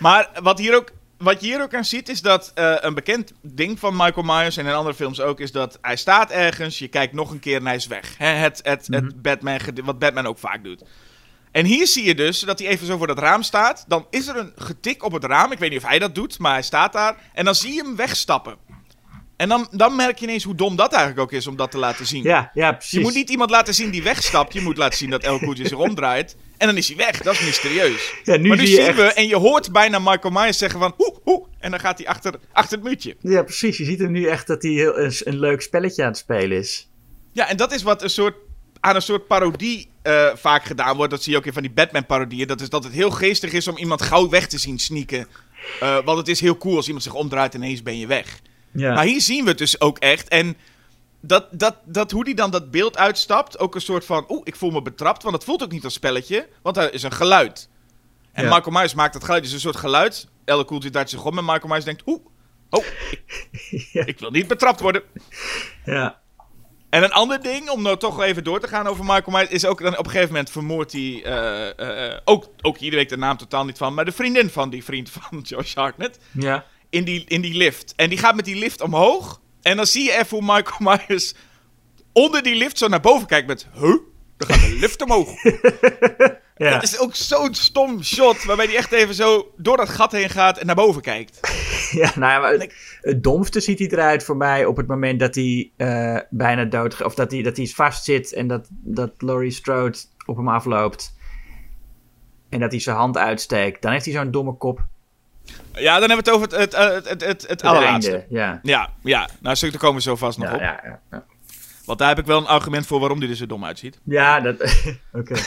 Maar wat, hier ook, wat je hier ook aan ziet, is dat eh, een bekend ding van Michael Myers en in andere films ook, is dat hij staat ergens, je kijkt nog een keer en hij is weg. Het, het, het Batman, gede- wat Batman ook vaak doet. En hier zie je dus dat hij even zo voor dat raam staat. Dan is er een getik op het raam. Ik weet niet of hij dat doet, maar hij staat daar. En dan zie je hem wegstappen. En dan, dan merk je ineens hoe dom dat eigenlijk ook is om dat te laten zien. Ja, ja, precies. Je moet niet iemand laten zien die wegstapt. Je moet laten zien dat El Koetje zich omdraait. En dan is hij weg. Dat is mysterieus. Ja, nu maar nu zie zien we, en je hoort bijna Michael Myers zeggen van... Hoe, hoe, en dan gaat hij achter, achter het muurtje. Ja, precies. Je ziet hem nu echt dat hij heel, een, een leuk spelletje aan het spelen is. Ja, en dat is wat een soort, aan een soort parodie eh, vaak gedaan wordt. Dat zie je ook in van die Batman-parodieën. Dat is dat het heel geestig is om iemand gauw weg te zien sneaken. Eh, want het is heel cool als iemand zich omdraait en ineens ben je weg. Ja. Maar hier zien we het dus ook echt. En dat, dat, dat, hoe die dan dat beeld uitstapt, ook een soort van... Oeh, ik voel me betrapt, want het voelt ook niet als spelletje. Want er is een geluid. En Ja. Michael Myers maakt dat geluid, dus een soort geluid. Elle Cool J draait zich om en Michael Myers denkt... Oeh, oh, ik, Ja. ik wil niet betrapt worden. ja. En een ander ding, om nou toch even door te gaan over Michael Myers... is ook dan op een gegeven moment vermoordt hij... eh, eh, eh, ook, ook hier weet de naam totaal niet van... maar de vriendin van die vriend van Josh Hartnett Ja. in die, in die lift. En die gaat met die lift omhoog. En dan zie je even hoe Michael Myers onder die lift zo naar boven kijkt met... Huh? Dan gaat de lift omhoog. Ja. Dat is ook zo'n stom shot waarbij hij echt even zo door dat gat heen gaat en naar boven kijkt. ja, nou ja, maar het, het domste ziet hij eruit voor mij op het moment dat hij eh, bijna dood... Of dat hij, dat hij vast zit en dat, dat Laurie Strode op hem afloopt. En dat hij zijn hand uitsteekt. Dan heeft hij zo'n domme kop. Ja, dan hebben we het over het, het, het, het, het, allerlaatste. einde, ja. Ja, ja. Nou, stuk, daar komen we zo vast nog Ja, op. ja, ja, ja. Want daar heb ik wel een argument voor waarom die er zo dom uitziet. Ja, dat... Oké.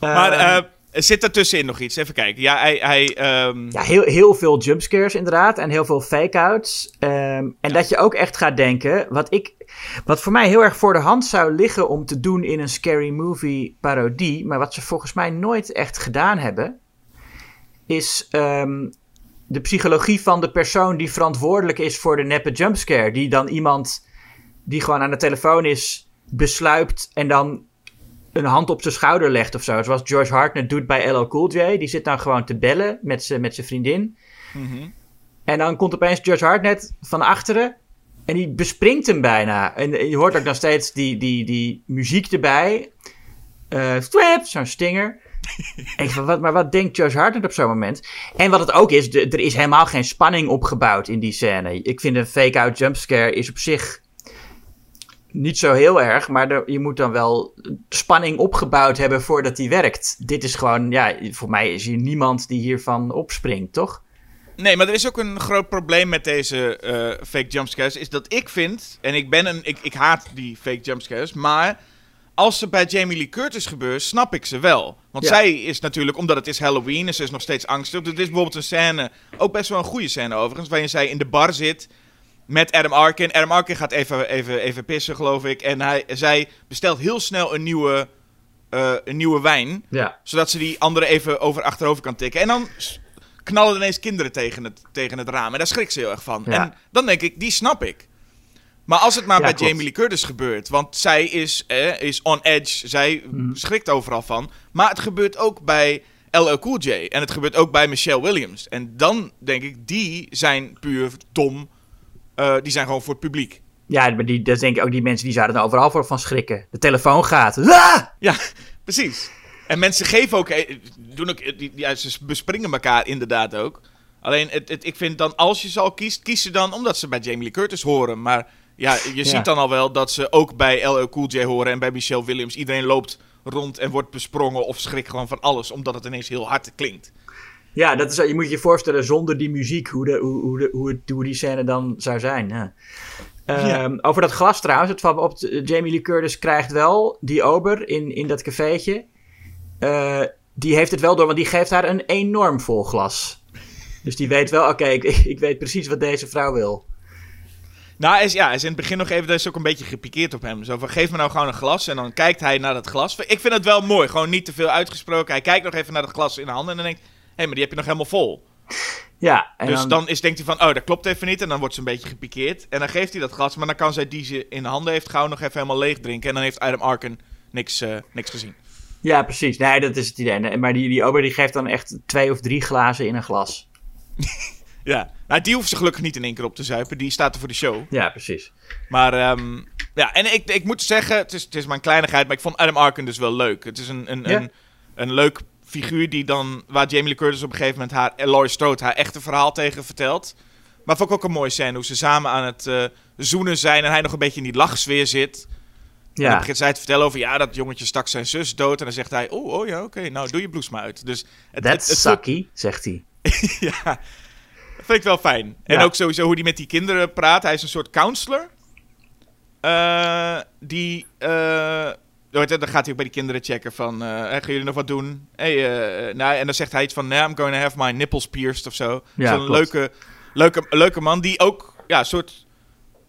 Maar eh, er zit er tussenin nog iets. Even kijken. Ja, hij... hij ehm, Ja, heel, heel veel jumpscares inderdaad. En heel veel fake-outs. Ehm, en dat je ook echt gaat denken. Wat, ik, wat voor mij heel erg voor de hand zou liggen om te doen in een scary movie parodie. Maar wat ze volgens mij nooit echt gedaan hebben. Is de psychologie van de persoon die verantwoordelijk is voor de neppe jumpscare. Die dan iemand die gewoon aan de telefoon is besluipt. En dan een hand op zijn schouder legt of zo. Zoals George Hartnett doet bij LL Cool J. Die zit dan gewoon te bellen met zijn met zijn vriendin. mhm. En dan komt opeens George Hartnett van achteren. En die bespringt hem bijna. En je hoort ook nog steeds die, die, die muziek erbij. Twip, zo'n stinger. Ik van, wat, maar wat denkt George Hartnett op zo'n moment? En wat het ook is, er is helemaal geen spanning opgebouwd in die scène. Ik vind een fake-out jumpscare is op zich niet zo heel erg. Maar je moet dan wel spanning opgebouwd hebben voordat die werkt. Dit is gewoon, ja, voor mij is hier niemand die hiervan opspringt, toch? Nee, maar er is ook een groot probleem met deze eh, fake jumpscares. Is dat ik vind, en ik ben een. Ik, ik haat die fake jumpscares. Maar als ze bij Jamie Lee Curtis gebeuren, snap ik ze wel. Want Ja. zij is natuurlijk, omdat het is Halloween en ze is nog steeds angstig. Er is bijvoorbeeld een scène, ook best wel een goede scène overigens, waarin zij in de bar zit met Adam Arkin. Adam Arkin gaat even, even, even pissen, geloof ik. En hij, zij bestelt heel snel een nieuwe, eh, een nieuwe wijn Ja. zodat ze die andere even over achterover kan tikken. En dan knallen ineens kinderen tegen het, tegen het raam. En daar schrikt ze heel erg van. Ja. En dan denk ik, die snap ik. Maar als het maar Ja, bij klopt. Jamie Lee Curtis gebeurt. Want zij is, eh, is on edge. Zij Mhm. schrikt overal van. Maar het gebeurt ook bij LL Cool J. En het gebeurt ook bij Michelle Williams. En dan denk ik, die zijn puur dom. Eh, die zijn gewoon voor het publiek. Ja, maar die, dat denk ik ook die mensen die zouden er overal voor van schrikken. De telefoon gaat. Ah! Ja, precies. En mensen geven ook, eh, doen ook ja, ze bespringen elkaar inderdaad ook. Alleen, het, het, ik vind dan, als je ze al kiest, kies ze dan omdat ze bij Jamie Lee Curtis horen. Maar ja, je Ja. ziet dan al wel dat ze ook bij LL Cool J horen en bij Michelle Williams. Iedereen loopt rond en wordt besprongen of schrikt gewoon van alles, omdat het ineens heel hard klinkt. Ja, dat is, je moet je voorstellen zonder die muziek hoe, de, hoe, hoe, de, hoe, het, hoe die scène dan zou zijn. Ja. Ehm, over dat glas trouwens, het valt me op, Jamie Lee Curtis krijgt wel die ober in, in dat cafeetje. Eh, die heeft het wel door, want die geeft haar een enorm vol glas. Dus die weet wel, oké, ik, ik weet precies wat deze vrouw wil. Nou, hij is, ja, hij is in het begin nog even dus ook een beetje gepikeerd op hem. Zo van, geef me nou gewoon een glas. En dan kijkt hij naar dat glas. Ik vind het wel mooi, gewoon niet te veel uitgesproken. Hij kijkt nog even naar dat glas in de handen en dan denkt... Hé, hey, maar die heb je nog helemaal vol. Ja, en dus dan... dan is, denkt hij van, oh, dat klopt even niet. En dan wordt ze een beetje gepikeerd. En dan geeft hij dat glas, maar dan kan zij die ze in de handen heeft gauw nog even helemaal leeg drinken. En dan heeft Adam Arken niks, uh, niks gezien. Ja, precies. Nee, dat is het idee. Maar die, die ober die geeft dan echt twee of drie glazen in een glas. ja, nou, die hoeft ze gelukkig niet in één keer op te zuipen. Die staat er voor de show. Ja, precies. Maar um, ja, en ik, ik moet zeggen, het is, het is maar een kleinigheid, maar ik vond Adam Arkin dus wel leuk. Het is een, een, een, een leuk figuur die dan, waar Jamie Lee Curtis op een gegeven moment haar, Laurie Strode, haar echte verhaal tegen vertelt. Maar vond ik ook een mooie scène, hoe ze samen aan het uh, zoenen zijn en hij nog een beetje in die lachsfeer zit. Ja. En dan begint zij te vertellen over, ja, dat jongetje stak zijn zus dood. En dan zegt hij, oh, oh ja, oké, nou doe je bloes maar uit. Dus het, That's het, sucky, zegt hij. ja, vind ik wel fijn. En ook sowieso hoe hij met die kinderen praat. Hij is een soort counselor. Uh, die. Uh, dan gaat hij ook bij die kinderen checken van, uh, gaan jullie nog wat doen? Hey, nou, en dan zegt hij iets van, nah, I'm going to have my nipples pierced of zo. Ja, Zo'n leuke, leuke, leuke man die ook, ja, een soort,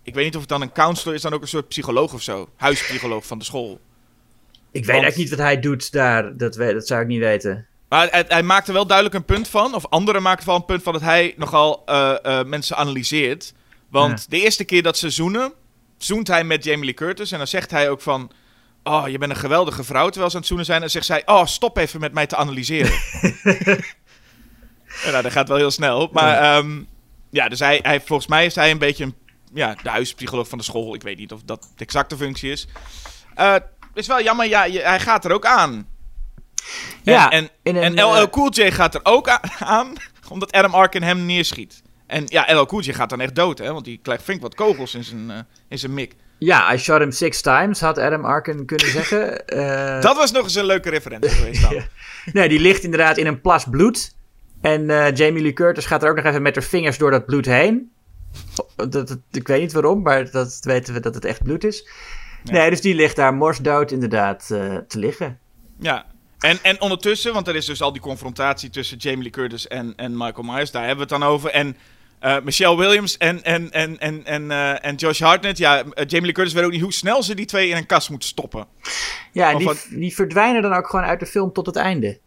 ik weet niet of het dan een counselor is, dan ook een soort psycholoog of zo. Huispsycholoog van de school. Ik weet eigenlijk niet wat hij doet daar, dat, dat zou ik niet weten. Maar hij, hij maakte wel duidelijk een punt van, of anderen maakten wel een punt van dat hij nogal mensen analyseert. Want de eerste keer dat ze zoenen, zoent hij met Jamie Lee Curtis. En dan zegt hij ook van... Oh, je bent een geweldige vrouw terwijl ze aan het zoenen zijn. En zegt zij... Oh, stop even met mij te analyseren. nou, dat gaat wel heel snel. Maar ja, ehm, ja dus hij, hij, volgens mij is hij een beetje een, ja, de huispsycholoog van de school. Ik weet niet of dat de exacte functie is. Uh, is wel jammer, ja, hij gaat er ook aan. Ja, en, en, en, LL eh, Cool J gaat er ook aan, omdat Adam Arkin hem neerschiet. En ja, LL Cool J gaat dan echt dood, hè? Want die krijgt flink wat kogels in zijn, uh, in zijn mik. Ja, I shot him six times, had Adam Arkin kunnen zeggen. Uh... Dat was nog eens een leuke referentie geweest dan. Nee, die ligt inderdaad in een plas bloed. En uh, Jamie Lee Curtis gaat er ook nog even met haar vingers door dat bloed heen. Dat, dat, ik weet niet waarom, maar dat weten we dat het echt bloed is. Nee, dus die ligt daar morsdood inderdaad te liggen. Ja, en, en ondertussen, want er is dus al die confrontatie tussen Jamie Lee Curtis en, en Michael Myers, daar hebben we het dan over. En uh, Michelle Williams en, en, en, en, en, uh, en Josh Hartnett. Ja, uh, Jamie Lee Curtis weet ook niet hoe snel ze die twee in een kast moeten stoppen. Ja, en die, die verdwijnen dan ook gewoon uit de film tot het einde.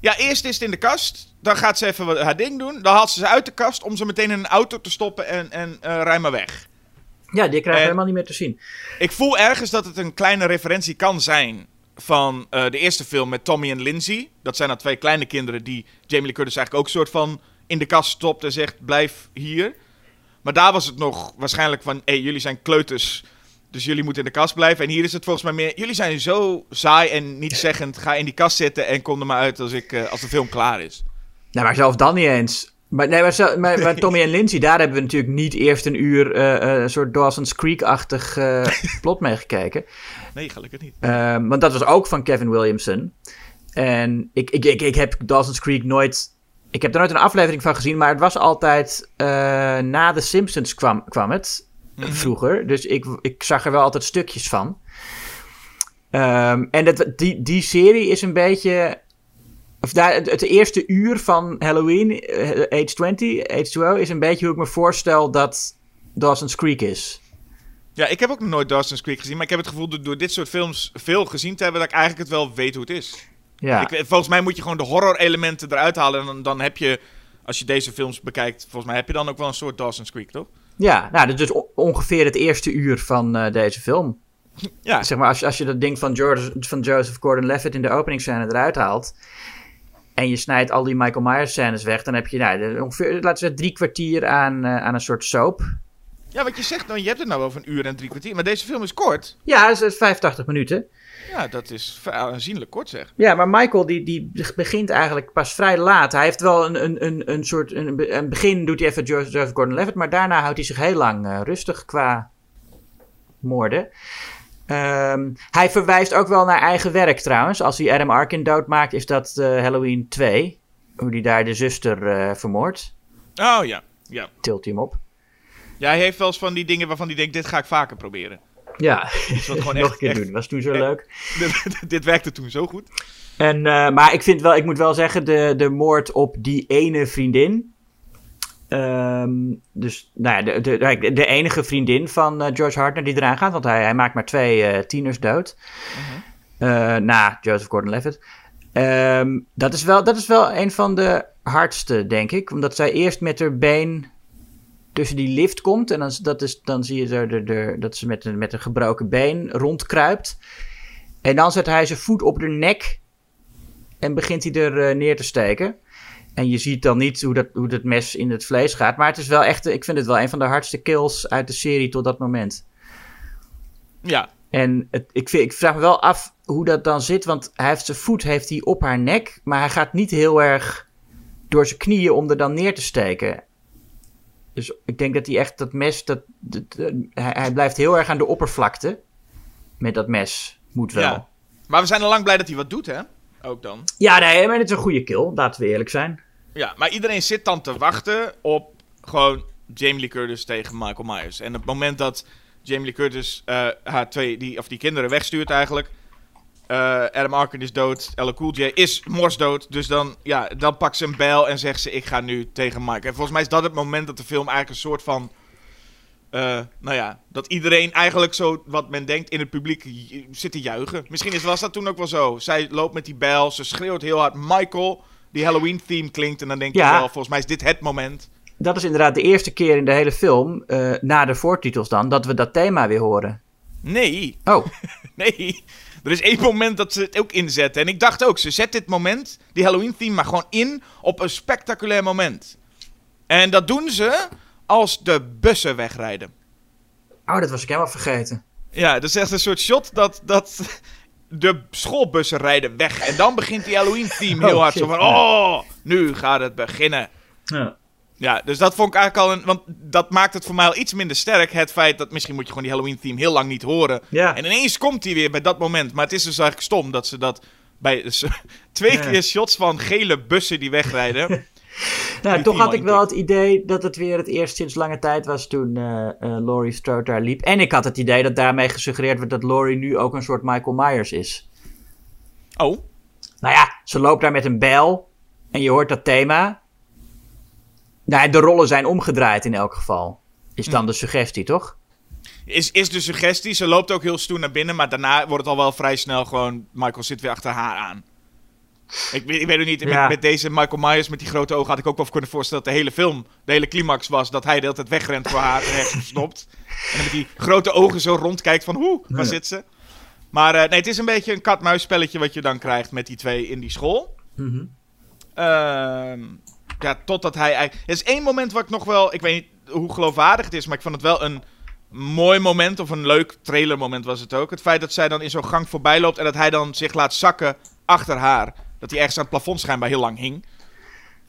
Ja, eerst is het in de kast. Dan gaat ze even haar ding doen. Dan haalt ze ze uit de kast om ze meteen in een auto te stoppen en, en rij maar weg. Ja, die krijgen we helemaal niet meer te zien. Ik voel ergens dat het een kleine referentie kan zijn van de eerste film met Tommy en Lindsay. Dat zijn dan twee kleine kinderen die Jamie Lee Curtis eigenlijk ook soort van in de kast stopt en zegt: blijf hier. Maar daar was het nog waarschijnlijk van: hey, jullie zijn kleuters. Dus jullie moeten in de kast blijven. En hier is het volgens mij meer: jullie zijn zo saai en niet zeggend. Ga in die kast zitten en kom er maar uit als, ik, uh, als de film klaar is. Nou, maar zelfs dan niet eens. Maar, nee, maar, maar, Tommy en Lindsay, daar hebben we natuurlijk niet eerst een uur uh, een soort Dawson's Creek-achtig uh, plot meegekeken. Nee, gelukkig niet. Uh, want dat was ook van Kevin Williamson. En ik, ik, ik, ik heb Dawson's Creek nooit ik heb er nooit een aflevering van gezien, maar het was altijd na The Simpsons kwam, kwam het. Mhm. Vroeger. Dus ik, ik zag er wel altijd stukjes van. Um, en dat, die, die serie is een beetje. Of daar, het, het eerste uur van Halloween, uh, Age 20, Age 2 is een beetje hoe ik me voorstel dat Dawson's Creek is. Ja, ik heb ook nog nooit Dawson's Creek gezien, maar ik heb het gevoel dat door dit soort films veel gezien te hebben, dat ik eigenlijk het wel weet hoe het is. Ja. Ik, volgens mij moet je gewoon de horror-elementen eruit halen. En dan, dan, heb je, als je deze films bekijkt, volgens mij heb je dan ook wel een soort Dawson's Creek, toch? Ja, nou, dat is dus ongeveer het eerste uur van uh, deze film. Ja. Zeg maar, als, als je dat ding van, George, van Joseph Gordon-Levitt in de openingsscène eruit haalt... en je snijdt al die Michael Myers-scènes weg... dan heb je nou, ongeveer, laten we zeggen, drie kwartier aan, uh, aan een soort soap... Ja, wat je zegt, nou, je hebt het nou over een uur en drie kwartier. Maar deze film is kort. Ja, het is 85 minuten. Ja, dat is aanzienlijk kort zeg. Ja, maar Michael die, die begint eigenlijk pas vrij laat. Hij heeft wel een, een, een, een soort... Een, een begin doet hij even Joseph Gordon-Levitt... maar daarna houdt hij zich heel lang uh, rustig qua moorden. Um, hij verwijst ook wel naar eigen werk trouwens. Als hij Adam Arkin doodmaakt, is dat uh, Halloween 2. hoe die daar de zuster eh, vermoordt. Oh ja, ja. Tilt hij hem op. Ja, hij heeft wel eens van die dingen waarvan hij denkt, dit ga ik vaker proberen. Ja, wat gewoon nog echt- een keer echt- doen. Was toen zo echt- leuk. dit, dit werkte toen zo goed. En, eh, maar ik vind wel, ik moet wel zeggen, de, de moord op die ene vriendin. Ehm, dus, nou ja, de, de, de, de enige vriendin van eh, George Hartner die eraan gaat, want hij, hij maakt maar twee eh, tieners dood. Eh, na Joseph Gordon-Levitt. Ehm, dat, is wel, dat is wel een van de hardste, denk ik. Omdat zij eerst met haar been tussen die lift komt. En dan, dat is, dan zie je de, de, dat ze met een, met een gebroken been rondkruipt. En dan zet hij zijn voet op haar nek. En begint hij er neer te steken. En je ziet dan niet hoe dat, hoe dat mes in het vlees gaat. Maar het is wel echt, ik vind het wel een van de hardste kills uit de serie tot dat moment. Ja, En het, ik, vind, ik vraag me wel af hoe dat dan zit. Want hij heeft zijn voet heeft hij op haar nek. Maar hij gaat niet heel erg door zijn knieën om er dan neer te steken. Dus ik denk dat hij echt dat mes. Dat, dat- dat- hij, hij blijft heel erg aan de oppervlakte. Met dat mes. Moet wel. ja. Ja, Maar we zijn al lang blij dat hij wat doet, hè? Ook dan. nee, maar het is een goede kill. Laten we eerlijk zijn. Ja, maar iedereen zit dan te wachten op gewoon Jamie Lee Curtis tegen Michael Myers. En op het moment dat Jamie Lee Curtis eh, haar twee, die, of die kinderen wegstuurt eigenlijk. eh, Adam Arkin is dood, Ella Cool J is mors dood. Dus dan, ja, dan pakt ze een bijl en zegt ze, ik ga nu tegen Mike. En volgens mij is dat het moment dat de film eigenlijk een soort van... eh, nou ja, dat iedereen eigenlijk zo, wat men denkt, in het publiek zit te juichen. Misschien is, was dat toen ook wel zo. Zij loopt met die bijl, ze schreeuwt heel hard Michael. Die Halloween-theme klinkt en dan denk je Ja. wel, volgens mij is dit het moment. Dat is inderdaad de eerste keer in de hele film. eh, na de voortitels dan. Dat we dat thema weer horen. Nee, Oh, nee. Er is één moment dat ze het ook inzetten. En ik dacht ook, ze zet dit moment, die Halloween-theme, maar gewoon in op een spectaculair moment. En dat doen ze als de bussen wegrijden. oh dat was ik helemaal vergeten. Ja, dat is echt een soort shot dat, dat de schoolbussen rijden weg. En dan begint die Halloween-theme heel Oh, hard. shit, Zo van, oh, nu gaat het beginnen. Ja. Ja, dus dat vond ik eigenlijk al een... Want dat maakt het voor mij al iets minder sterk. Het feit dat misschien moet je gewoon die Halloween-theme heel lang niet horen. Ja. En ineens komt hij weer bij dat moment. Maar het is dus eigenlijk stom dat ze dat... Bij twee Ja. keer shots van gele bussen die wegrijden. Nou, toch had ik wel het idee dat het weer het eerst sinds lange tijd was toen eh eh, Laurie Strode daar liep. En ik had het idee dat daarmee gesuggereerd werd dat Laurie nu ook een soort Michael Myers is. Oh, Nou ja, ze loopt daar met een bijl en je hoort dat thema. Nou, de rollen zijn omgedraaid in elk geval. Is dan de suggestie, toch? is, is de suggestie. Ze loopt ook heel stoer naar binnen. Maar daarna wordt het al wel vrij snel gewoon... Michael zit weer achter haar aan. Ik, weet- ik weet ook niet, met, Ja. met deze Michael Myers met die grote ogen had ik ook wel kunnen voorstellen dat de hele film, de hele climax was dat hij de hele tijd wegrent voor haar en ergens verstopt. En dan met die grote ogen zo rondkijkt van hoe, waar Ja. zit ze? Maar eh, nee, het is een beetje een spelletje wat je dan krijgt met die twee in die school. Mhm. Ehm, ja, totdat hij eigenlijk... Er is één moment waar ik nog wel... Ik weet niet hoe geloofwaardig het is, maar ik vond het wel een mooi moment. Of een leuk trailermoment was het ook. Het feit dat zij dan in zo'n gang voorbij loopt en dat hij dan zich laat zakken achter haar. Dat hij ergens aan het plafond schijnbaar heel lang hing.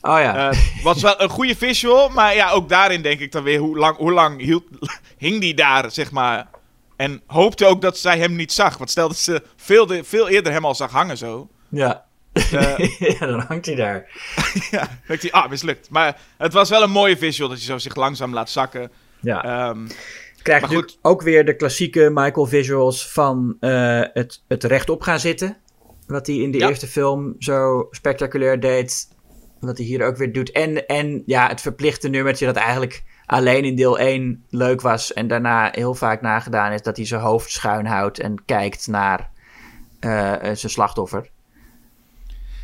Oh ja. Eh, was wel een goede visual, maar ja, ook daarin denk ik dan weer hoe lang, hoe lang hield, hing die daar, zeg maar. En hoopte ook dat zij hem niet zag. Want stel dat ze veel, de- veel eerder hem al zag hangen zo. ja. eh, ja, dan hangt hij daar. ja, dan denkt hij, ah, mislukt. Maar het was wel een mooie visual dat je zo zich langzaam laat zakken. Ja. Ehm, Krijg ook weer de klassieke Michael visuals van eh, het, het rechtop gaan zitten. Wat hij in de Ja. eerste film zo spectaculair deed. Wat hij hier ook weer doet. En, en ja, het verplichte nummertje dat eigenlijk alleen in deel 1 leuk was. En daarna heel vaak nagedaan is. Dat hij zijn hoofd schuin houdt en kijkt naar eh, eh, zijn slachtoffer.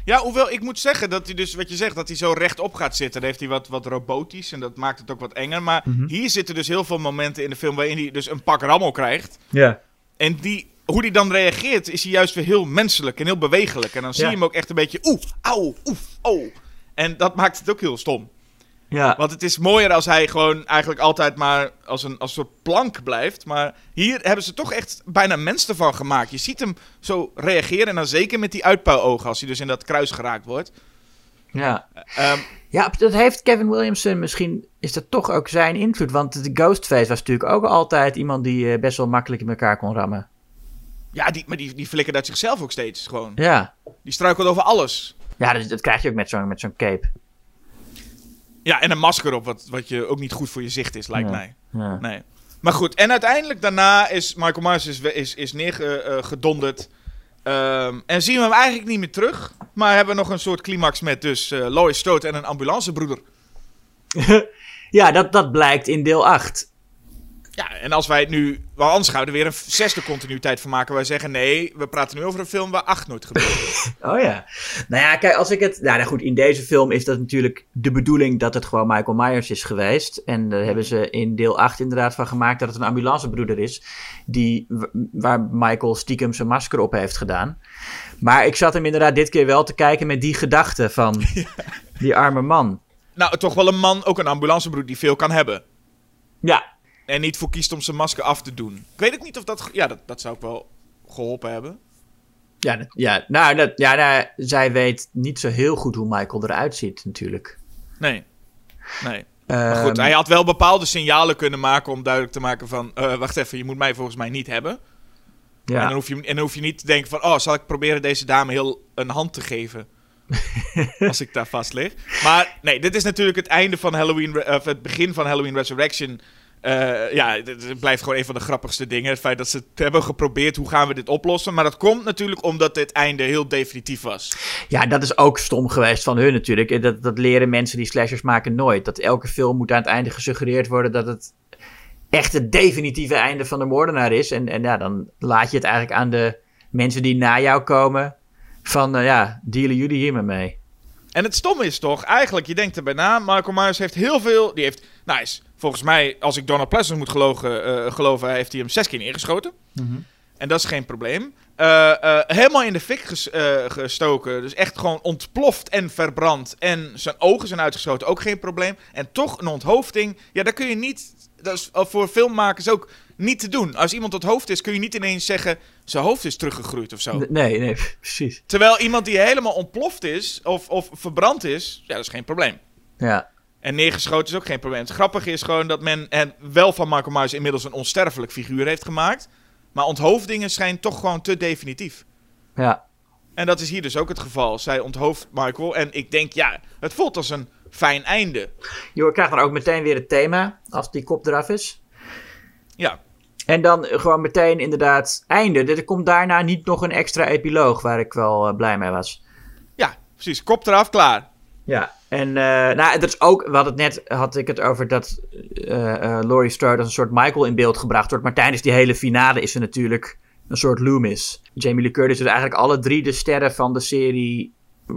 ja, hoewel ik moet zeggen dat hij dus, wat je zegt, dat hij zo rechtop gaat zitten. Dan heeft hij wat, wat robotisch en dat maakt het ook wat enger. Maar Mhm. hier zitten dus heel veel momenten in de film waarin hij dus een pak rammel krijgt. Ja. En die, hoe die dan reageert, is hij juist weer heel menselijk en heel bewegelijk. En dan zie Ja. je hem ook echt een beetje oeh, auw, oef, oh. En dat maakt het ook heel stom. Ja. Want het is mooier als hij gewoon eigenlijk altijd maar als een, als een soort plank blijft. Maar hier hebben ze toch echt bijna mens ervan gemaakt. Je ziet hem zo reageren en dan zeker met die uitpuilogen als hij dus in dat kruis geraakt wordt. ja. Ehm, Ja, dat heeft Kevin Williamson. Misschien is dat toch ook zijn invloed. Want de Ghostface was natuurlijk ook altijd iemand die eh, best wel makkelijk in elkaar kon rammen. Ja, die, maar die, die flikkert uit zichzelf ook steeds gewoon. Ja. Die struikelt over alles. Ja, dat, dat krijg je ook met zo'n met zo'n cape. Ja, en een masker op, wat, wat je ook niet goed voor je zicht is, lijkt mij. Ja. Nee. Maar goed, en uiteindelijk daarna is Michael Myers is, is, is neergedonderd. Ehm, en zien we hem eigenlijk niet meer terug. Maar hebben we nog een soort climax met dus eh Lois Strode en een ambulancebroeder. ja, dat, dat blijkt in deel 8. Ja, en als wij het nu... Wel anders we er weer een zesde continuïteit van maken. Wij zeggen nee, we praten nu over een film waar acht nooit gebeurt. Oh ja. Nou ja, kijk, als ik het. Nou, nou goed, in deze film is dat natuurlijk de bedoeling dat het gewoon Michael Myers is geweest. En daar hebben ze in deel 8 inderdaad van gemaakt dat het een ambulancebroeder is. Die, waar Michael stiekem zijn masker op heeft gedaan. Maar ik zat hem inderdaad dit keer wel te kijken met die gedachte van die arme man. nou, toch wel een man, ook een ambulancebroeder die veel kan hebben. Ja, En niet voor kiest om zijn masker af te doen. Ik weet ook niet of dat... Ja, dat, dat zou ik wel geholpen hebben. ja, dat- ja, nou, dat, ja nou, zij weet niet zo heel goed hoe Michael eruit ziet natuurlijk. Nee. Nee. Maar goed, Ehm, hij had wel bepaalde signalen kunnen maken om duidelijk te maken van... eh, wacht even, je moet mij volgens mij niet hebben. ja. En, dan hoef je, en dan hoef je niet te denken van... Oh, zal ik proberen deze dame heel een hand te geven? als ik daar vast lig. Maar nee, dit is natuurlijk het einde van Halloween... Of het begin van Halloween Resurrection. Eh, ja, het, blijft gewoon een van de grappigste dingen. Het feit dat ze het hebben geprobeerd. Hoe gaan we dit oplossen? Maar dat komt natuurlijk omdat dit einde heel definitief was. Ja, dat is ook stom geweest van hun natuurlijk. En Dat, dat leren mensen die slashers maken nooit. Dat elke film moet aan het einde gesuggereerd worden dat het echt het definitieve einde van de moordenaar is. En, en ja, dan laat je het eigenlijk aan de mensen die na jou komen van, eh, ja, dealen jullie hier maar mee. En het stomme is toch, eigenlijk, je denkt erbij na, Michael Myers heeft heel veel, die heeft, nou is, volgens mij, als ik Donald Pleasant moet gelogen, eh, geloven, heeft hij hem zes keer neergeschoten. En dat is geen probleem. Eh, eh, helemaal in de fik ges- gestoken, dus echt gewoon ontploft en verbrand. En zijn ogen zijn uitgeschoten, ook geen probleem. En toch een onthoofding, ja, daar kun je niet, dat is voor filmmakers ook niet te doen. Als iemand het hoofd is, kun je niet ineens zeggen, zijn hoofd is teruggegroeid of zo. Nee, nee, precies. Terwijl iemand die helemaal ontploft is, of, of verbrand is, ja, dat is geen probleem. Ja, En neergeschoten is ook geen probleem. Het grappige is gewoon dat men en wel van Michael Myers inmiddels een onsterfelijk figuur heeft gemaakt. Maar onthoofdingen zijn toch gewoon te definitief. ja. En dat is hier dus ook het geval. Zij onthoofdt Michael. En ik denk, ja, het voelt als een fijn einde. Je krijgt dan ook meteen weer het thema als die kop eraf is. Ja, En dan gewoon meteen inderdaad einde. Er komt daarna niet nog een extra epiloog waar ik wel eh, blij mee was. ja precies. Kop eraf, klaar. Ja, en eh, nou, dat is ook, we hadden het net, had ik het over dat eh eh, Laurie Strode als een soort Michael in beeld gebracht wordt. Maar tijdens die hele finale is ze natuurlijk een soort Loomis. Jamie Lee Curtis, dus eigenlijk alle drie de sterren van de serie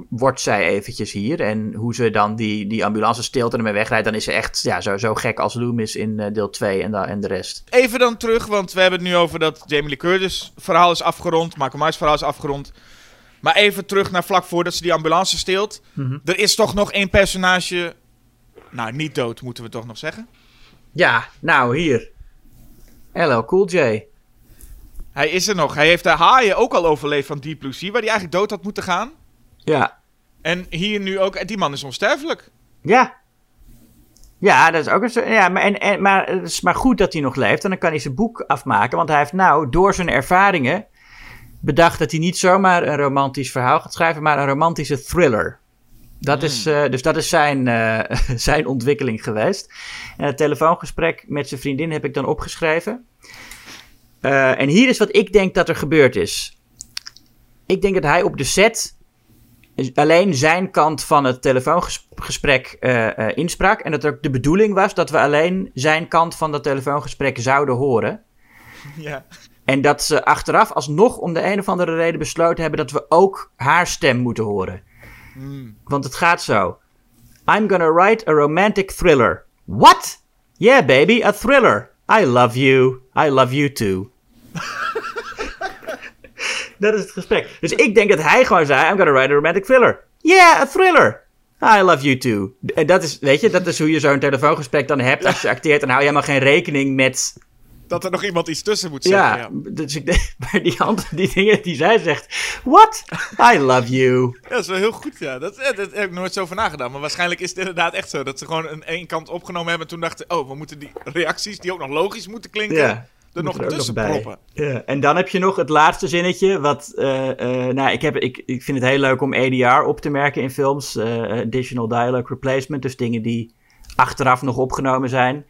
wordt zij eventjes hier. En hoe ze dan die, die ambulance steelt en ermee wegrijdt, dan is ze echt ja, zo, zo gek als Loomis in eh, deel 2 en, da- en de rest. Even dan terug, want we hebben het nu over dat Jamie Lee Curtis verhaal is afgerond. Michael Myers verhaal is afgerond. Maar even terug naar vlak voordat ze die ambulance steelt. Er is toch nog één personage... Nou, niet dood, moeten we toch nog zeggen. Ja, nou hier. LL Cool J. Hij is er nog. Hij heeft de haaien ook al overleefd van Deep Blue Sea, waar hij eigenlijk dood had moeten gaan. Ja, En hier nu ook. en Die man is onsterfelijk. Ja. Ja, dat is ook een soort- Ja, maar, en, en, maar het is maar goed dat hij nog leeft. En dan kan hij zijn boek afmaken. Want hij heeft nou, door zijn ervaringen, bedacht dat hij niet zomaar een romantisch verhaal gaat schrijven, maar een romantische thriller. Dat is, eh, dus dat is zijn, eh, zijn ontwikkeling geweest. En het telefoongesprek met zijn vriendin heb ik dan opgeschreven. Eh, en hier is wat ik denk dat er gebeurd is. Ik denk dat hij op de set alleen zijn kant van het telefoongesprek eh, eh, insprak. En dat ook de bedoeling was dat we alleen zijn kant van dat telefoongesprek zouden horen. Ja. En dat ze achteraf alsnog om de een of andere reden besloten hebben dat we ook haar stem moeten horen. Want het gaat zo. I'm gonna write a romantic thriller. What? Yeah, baby, a thriller. I love you. I love you too. dat is het gesprek. Dus ik denk dat hij gewoon zei: I'm gonna write a romantic thriller. Yeah, a thriller. I love you too. En dat is, weet je, dat is hoe je zo'n telefoongesprek dan hebt als je acteert. Dan hou je helemaal geen rekening met Dat er nog iemand iets tussen moet zeggen. ja, Ja. dus ik denk, maar die, hand, die dingen die zij zegt. What? I love you. Ja, dat is wel heel goed, ja. Dat, eh, dat heb ik nooit zo over nagedaan. Maar waarschijnlijk is het inderdaad echt zo. Dat ze gewoon een één kant opgenomen hebben en toen dachten... Oh, we moeten die reacties, die ook nog logisch moeten klinken... Ja. Er nog er tussen nog proppen. Ja, en dan heb je nog het laatste zinnetje. Wat, eh, eh, nou, ik, heb, ik, ik vind het heel leuk om ADR op te merken in films. eh, additional Dialogue Replacement. Dus dingen die achteraf nog opgenomen zijn.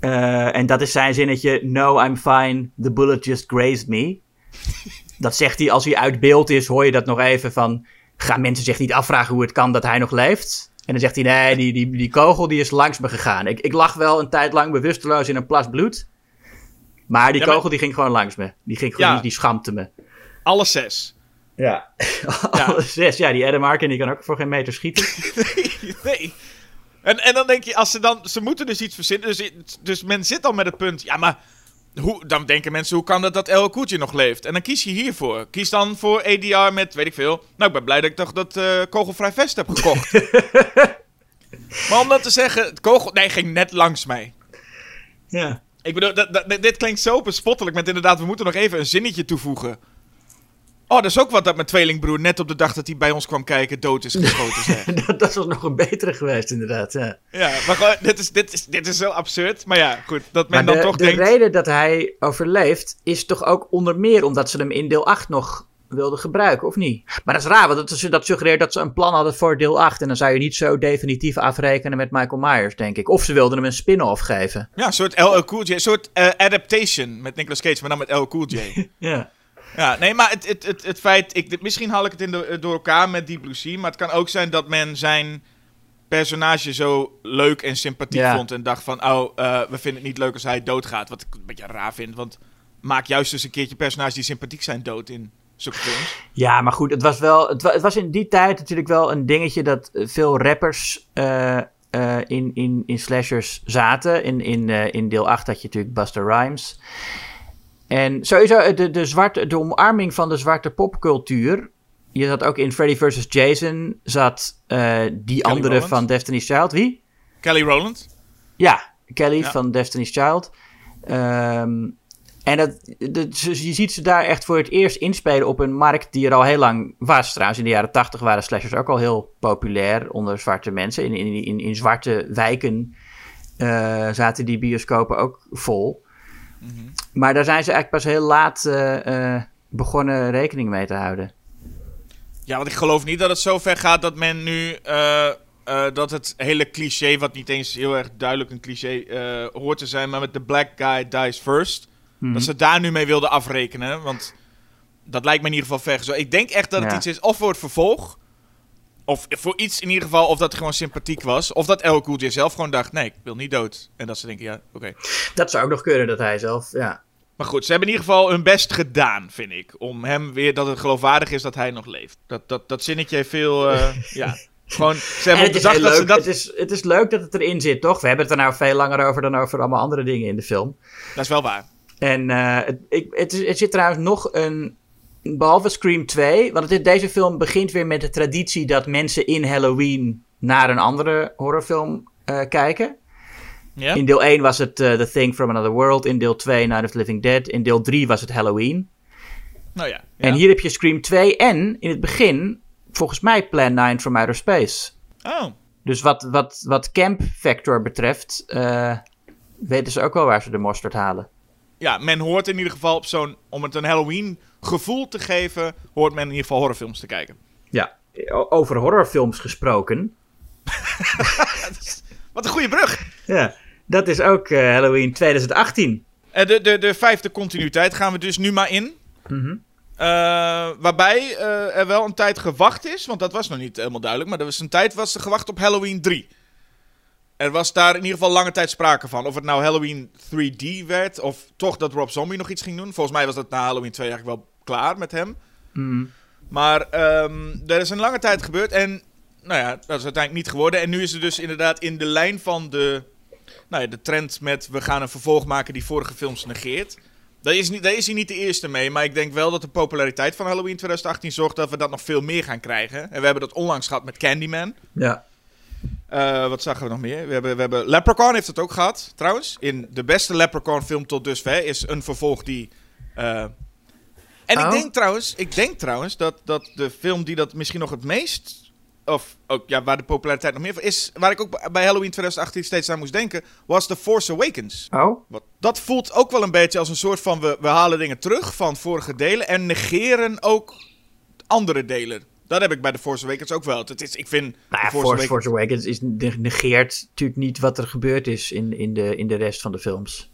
En dat is zijn zinnetje. No, I'm fine. The bullet just grazed me. dat zegt hij als hij uit beeld is. Hoor je dat nog even van... Gaan mensen zich niet afvragen hoe het kan dat hij nog leeft? En dan zegt hij, nee, die, die, die kogel die is langs me gegaan. Ik, ik lag wel een tijd lang bewusteloos in een plas bloed. Maar die Ja, maar- kogel die ging gewoon langs me. Die, ging gewoon, Ja. die, die schampte me. Alle zes. Ja. Alle zes. Ja, die Adam Arkin die kan ook voor geen meter schieten. nee. En, en dan denk je, als ze dan, ze moeten dus iets verzinnen. Dus, dus men zit al met het punt, ja, maar hoe, dan denken mensen, hoe kan dat dat El Koetje nog leeft? En dan kies je hiervoor. Kies dan voor ADR met, weet ik veel. Nou, ik ben blij dat ik toch dat eh, kogelvrij vest heb gekocht. maar om dat te zeggen, het kogel, nee, ging net langs mij. ja. Ik bedoel, dat, dat- dit klinkt zo bespottelijk met inderdaad, we moeten nog even een zinnetje toevoegen. Oh, dat is ook wat dat mijn tweelingbroer net op de dag dat hij bij ons kwam kijken dood is geschoten. Dat, dat was nog een betere geweest, inderdaad. Ja. Ja, maar gewoon, dit is, dit, is, dit is zo absurd. Maar ja, goed, dat men Maar dan de, toch de denkt... reden dat hij overleeft is toch ook onder meer omdat ze hem in deel 8 nog wilden gebruiken, of niet? Maar dat is raar, want dat, dat suggereert dat ze een plan hadden voor deel 8. En dan zou je niet zo definitief afrekenen met Michael Myers, denk ik. Of ze wilden hem een spin-off geven. Ja, een soort LL Cool J, een soort eh, adaptation met Nicolas Cage, maar dan met LL Cool J. Ja. ja, nee, maar het, het, het, het feit... Ik, misschien haal ik het in de, door elkaar met Deep Blue Sea, maar het kan ook zijn dat men zijn personage zo leuk en sympathiek Ja. vond en dacht van, oh, eh, we vinden het niet leuk als hij doodgaat. Wat ik een beetje raar vind, want maak juist eens een keertje personages die sympathiek zijn dood in films. Ja, maar goed, het was wel. Het, wa- het was in die tijd natuurlijk wel een dingetje dat eh, veel rappers eh, eh, in, in, in slashers zaten. In, in, in deel 8 had je natuurlijk Buster Rhymes. En sowieso de, de, zwarte, de omarming van de zwarte popcultuur. Je zat ook in Freddy vs. Jason, zat die andere Rowland? van Destiny's Child. Wie? Kelly Rowland? Ja, Kelly Ja. van Destiny's Child. Ehm, en dat, je ziet ze daar echt voor het eerst inspelen op een markt die er al heel lang was. Trouwens, in de jaren tachtig waren slashers ook al heel populair onder zwarte mensen. In, in, in, in zwarte wijken eh, zaten die bioscopen ook vol. Maar daar zijn ze eigenlijk pas heel laat eh, eh, begonnen rekening mee te houden. Ja, want ik geloof niet dat het zo ver gaat dat men nu. dat het hele cliché, wat niet eens heel erg duidelijk een cliché hoort te zijn, maar met de black guy dies first. Mhm. Dat ze daar nu mee wilden afrekenen. Want dat lijkt me in ieder geval ver. Zo, ik denk echt dat het Ja. iets is, of voor het vervolg. Of voor iets in ieder geval, of dat het gewoon sympathiek was. Of dat El Cool zelf gewoon dacht: nee, ik wil niet dood. En dat ze denken: ja, oké. Dat zou ook nog kunnen dat hij zelf. Ja. Maar goed, ze hebben in ieder geval hun best gedaan, vind ik. Om hem weer, dat het geloofwaardig is dat hij nog leeft. Dat, dat, dat zinnetje heeft veel, eh, ja. Gewoon, ze En hebben het is, dat ze leuk, dat... het, is, het is leuk dat het erin zit, toch? We hebben het er nou veel langer over dan over allemaal andere dingen in de film. Dat is wel waar. En eh, het, ik, het, is, het zit trouwens nog een. Behalve Scream 2. Want het, deze film begint weer met de traditie dat mensen in Halloween naar een andere horrorfilm eh, kijken. In deel 1 was het eh, The Thing from Another World. In deel 2 Night of the Living Dead. In deel 3 was het Halloween. Nou ja. En hier heb je Scream 2 en in het begin, volgens mij, Plan 9 from Outer Space. Oh, Dus wat, wat, wat camp factor betreft, weten ze ook wel waar ze de mosterd halen. Ja, men hoort in ieder geval op zo'n... Om het een Halloween gevoel te geven, hoort men in ieder geval horrorfilms te kijken. Ja. Over horrorfilms gesproken. Wat een goede brug! Ja, dat is ook eh, Halloween 2018. Eh, de, de, de vijfde continuïteit gaan we dus nu maar in. Mhm. Eh, waarbij er wel een tijd gewacht is, want dat was nog niet helemaal duidelijk. Maar er was een tijd was er gewacht op Halloween 3. Er was daar in ieder geval lange tijd sprake van. Of het nou Halloween 3D werd, of toch dat Rob Zombie nog iets ging doen. Volgens mij was dat na Halloween 2 eigenlijk wel klaar met hem. Mhm. Maar ehm, er is een lange tijd gebeurd en nou ja, dat is uiteindelijk niet geworden. En nu is er dus inderdaad in de lijn van de, nou ja, de trend met we gaan een vervolg maken die vorige films negeert. Daar is, niet, daar is hij niet de eerste mee, maar ik denk wel dat de populariteit van Halloween 2018 zorgt dat we dat nog veel meer gaan krijgen. En we hebben dat onlangs gehad met Candyman. Ja. Eh, wat zagen we nog meer? We hebben, we hebben Leprechaun heeft het ook gehad, trouwens. In de beste Leprechaun film tot dusver is een vervolg die... eh, En ik Oh. denk trouwens, ik denk trouwens dat, dat de film die dat misschien nog het meest of ook, ja, waar de populariteit nog meer van is, waar ik ook bij Halloween 2018 steeds aan moest denken, was The Force Awakens. Oh? Wat, dat voelt ook wel een beetje als een soort van, we, we halen dingen terug van vorige delen en negeren ook andere delen. Dat heb ik bij The Force Awakens ook wel. Het is, ik vind Nou ja, Force, Force Awakens is, negeert natuurlijk niet wat er gebeurd is in, in, de, in de rest van de films.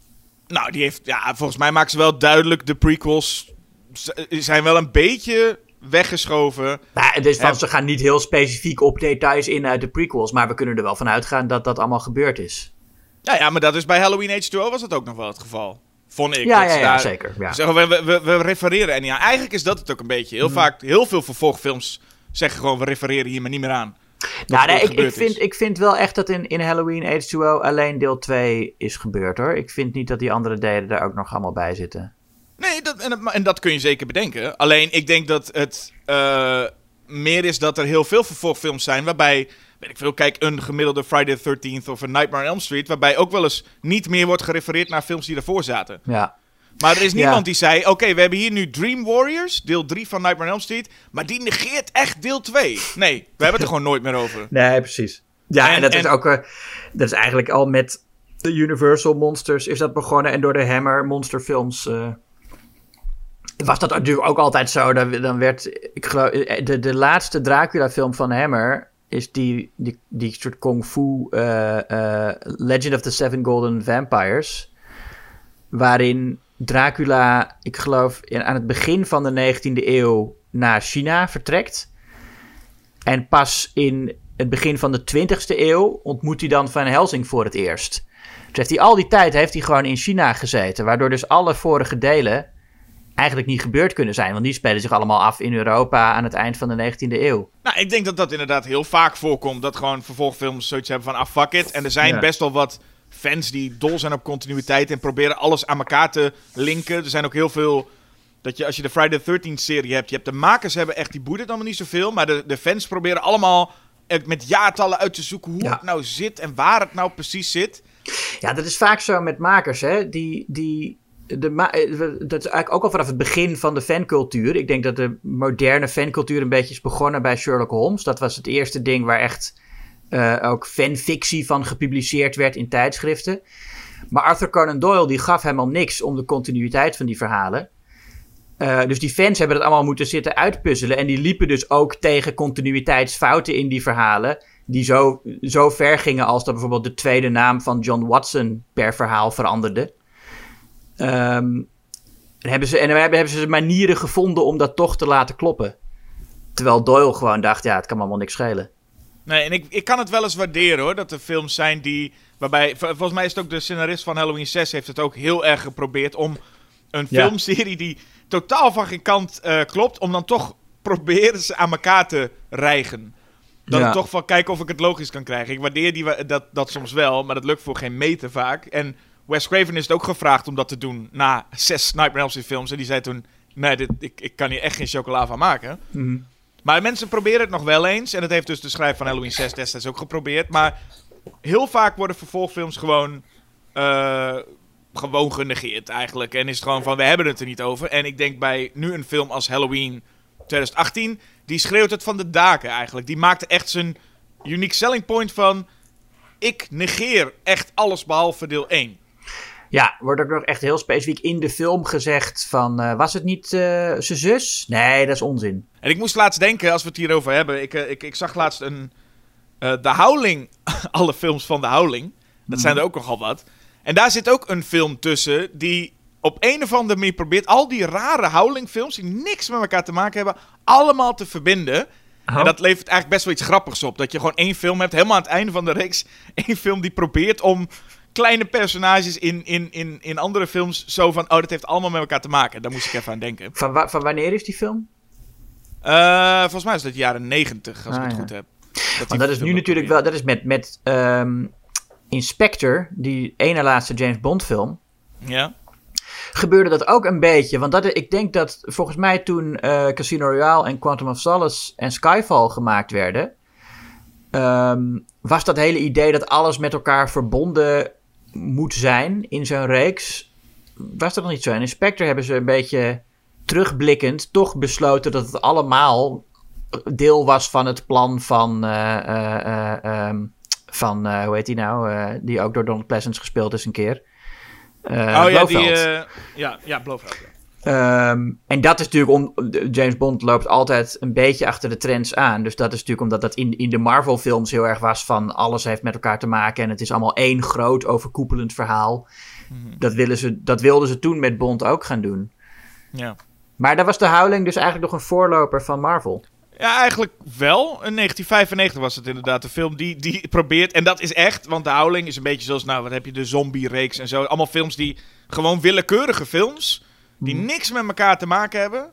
Nou, die heeft, ja, volgens mij maken ze wel duidelijk, de prequels z- zijn wel een beetje weggeschoven. Het is van, ze gaan niet heel specifiek op details in uit de prequels, maar we kunnen er wel van uitgaan dat dat allemaal gebeurd is. Ja, ja, maar dat is bij Halloween H2O was dat ook nog wel het geval. Vond ik. Ja, ja, ja, daar- zeker. Ja. We, we, we, refereren er niet aan. Eigenlijk is dat het ook een beetje. Heel vaak, heel veel vervolgfilms zeggen gewoon, we refereren hier maar niet meer aan. Nou, nee, ik, ik, vind, ik vind wel echt dat in, in Halloween H2O alleen deel 2 is gebeurd hoor. Ik vind niet dat die andere delen daar ook nog allemaal bij zitten. Nee, dat, en, dat- en dat kun je zeker bedenken. Alleen, ik denk dat het eh, meer is dat er heel veel vervolgfilms zijn waarbij... Weet ik veel, kijk, een gemiddelde Friday the 13th of een Nightmare on Elm Street... waarbij ook wel eens niet meer wordt gerefereerd naar films die daarvoor zaten. Ja. Maar er is Ja. niemand die zei: Oké, we hebben hier nu Dream Warriors, deel 3 van Nightmare on Elm Street. Maar die negeert echt deel 2. Nee, we hebben het er gewoon nooit meer over. Nee, precies. Ja, en, En- dat is ook. eh, dat is eigenlijk al met de Universal Monsters is dat begonnen. En door de Hammer monsterfilms. eh, was dat natuurlijk ook altijd zo. Dan, dan werd. Ik geloof. eh, De, de laatste Dracula-film van Hammer. Is die, die, die soort kung fu. eh, eh, Legend of the Seven Golden Vampires. Waarin Dracula, ik geloof, aan het begin van de 19e eeuw naar China vertrekt. En pas in het begin van de 20e eeuw ontmoet hij dan Van Helsing voor het eerst. Dus heeft hij al die tijd heeft hij gewoon in China gezeten. Waardoor dus alle vorige delen eigenlijk niet gebeurd kunnen zijn. Want die spelen zich allemaal af in Europa aan het eind van de 19e eeuw. Nou, ik denk dat dat inderdaad heel vaak voorkomt. Dat gewoon vervolgfilms zoiets hebben van: ah, fuck it. En er zijn Ja. best wel wat fans die dol zijn op continuïteit en proberen alles aan elkaar te linken. Er zijn ook heel veel. Dat je als je de Friday the 13th serie hebt, je hebt de makers hebben echt die boeien dan niet zoveel, maar de, de fans proberen allemaal met jaartallen uit te zoeken hoe Ja. het nou zit en waar het nou precies zit. Ja, dat is vaak zo met makers, hè. Die, die, de eh, dat is eigenlijk ook al vanaf het begin van de fancultuur. Ik denk dat de moderne fancultuur een beetje is begonnen bij Sherlock Holmes. Dat was het eerste ding waar echt eh, ook fanfictie van gepubliceerd werd in tijdschriften. Maar Arthur Conan Doyle die gaf helemaal niks om de continuïteit van die verhalen. Eh, dus die fans hebben dat allemaal moeten zitten uitpuzzelen. En die liepen dus ook tegen continuïteitsfouten in die verhalen. Die zo, zo ver gingen als dat bijvoorbeeld de tweede naam van John Watson per verhaal veranderde. Ehm, en hebben ze, en dan hebben, hebben ze manieren gevonden om dat toch te laten kloppen. Terwijl Doyle gewoon dacht, ja, het kan me allemaal niks schelen. Nee, en ik, ik kan het wel eens waarderen hoor, dat er films zijn die... Waarbij, vol- volgens mij is het ook de scenarist van Halloween 6 heeft het ook heel erg geprobeerd om een Ja. filmserie die totaal van geen kant eh, klopt, om dan toch proberen ze aan elkaar te rijgen. Ja. ik toch van kijken of ik het logisch kan krijgen. Ik waardeer die, dat, dat soms wel, maar dat lukt voor geen meter vaak. En Wes Craven is het ook gevraagd om dat te doen na zes Elm Street films. En die zei toen, nee, dit, ik, ik kan hier echt geen chocola van maken. Maar mensen proberen het nog wel eens. En dat heeft dus de schrijver van Halloween 6 destijds ook geprobeerd. Maar heel vaak worden vervolgfilms gewoon, eh, gewoon genegeerd eigenlijk. En is het gewoon van, we hebben het er niet over. En ik denk bij nu een film als Halloween 2018... die schreeuwt het van de daken eigenlijk. Die maakte echt zijn unique selling point van... ik negeer echt alles behalve deel 1. Ja, wordt ook nog echt heel specifiek in de film gezegd van... eh, was het niet eh zijn zus? Nee, dat is onzin. En ik moest laatst denken, als we het hierover hebben. Ik, eh, ik, ik zag laatst een. de Howling. Alle films van De Howling. Dat zijn er ook nogal wat. En daar zit ook een film tussen. die op een of andere manier probeert. al die rare Howling-films. die niks met elkaar te maken hebben. allemaal te verbinden. En dat levert eigenlijk best wel iets grappigs op. Dat je gewoon één film hebt, helemaal aan het einde van de reeks. één film die probeert om kleine personages in, in, in, in andere films. zo van. oh, dat heeft allemaal met elkaar te maken. Daar moest ik even aan denken. Van, wa- van wanneer is die film? Eh, volgens mij is dat de jaren negentig, als Ah, ik het ja. goed heb. Want dat is nu natuurlijk wel... Dat is met, met ehm, Inspector, die ene laatste James Bond film... Ja. gebeurde dat ook een beetje. Want dat, ik denk dat volgens mij toen eh, Casino Royale en Quantum of Solace en Skyfall gemaakt werden... ehm, was dat hele idee dat alles met elkaar verbonden moet zijn in zo'n reeks... was dat nog niet zo. In Inspector hebben ze een beetje terugblikkend toch besloten dat het allemaal deel was van het plan van, eh, eh, eh, ehm, van hoe heet die nou, die ook door Donald Pleasence gespeeld is een keer. Oh ja, die... Blofeld. eh, ja, ja, Blofeld. ja. Ehm, en dat is natuurlijk om. James Bond loopt altijd een beetje achter de trends aan. Dus dat is natuurlijk omdat dat in, in de Marvel-films heel erg was van alles heeft met elkaar te maken. En het is allemaal één groot overkoepelend verhaal. Dat, willen ze, dat wilden ze toen met Bond ook gaan doen. Ja. Maar daar was de Howling dus eigenlijk nog een voorloper van Marvel. Ja, eigenlijk wel. In 1995 was het inderdaad een film die, die probeert. En dat is echt, want The Howling is een beetje zoals, nou, wat heb je, de zombie-reeks en zo. Allemaal films die, gewoon willekeurige films, die niks met elkaar te maken hebben.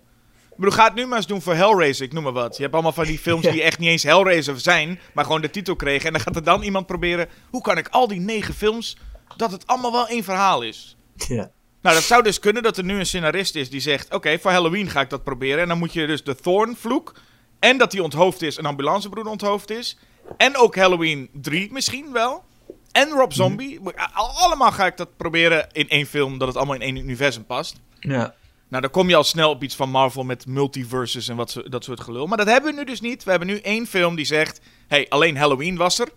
Ik bedoel, ga het nu maar eens doen voor Hellraiser, ik noem maar wat. Je hebt allemaal van die films die echt niet eens Hellraiser zijn, maar gewoon de titel kregen. En dan gaat er dan iemand proberen, hoe kan ik al die negen films, dat het allemaal wel één verhaal is. Ja. Nou, dat zou dus kunnen dat er nu een scenarist is die zegt: Oké, voor Halloween ga ik dat proberen. En dan moet je dus de Thorn-vloek. En dat die onthoofd is, een ambulancebroeder onthoofd is. En ook Halloween 3 misschien wel. En Rob Zombie. Al- Allemaal ga ik dat proberen in één film, dat het allemaal in één universum past. Ja. Nou, dan kom je al snel op iets van Marvel met multiverses en wat, dat soort gelul. Maar dat hebben we nu dus niet. We hebben nu één film die zegt: hey, alleen Halloween was er.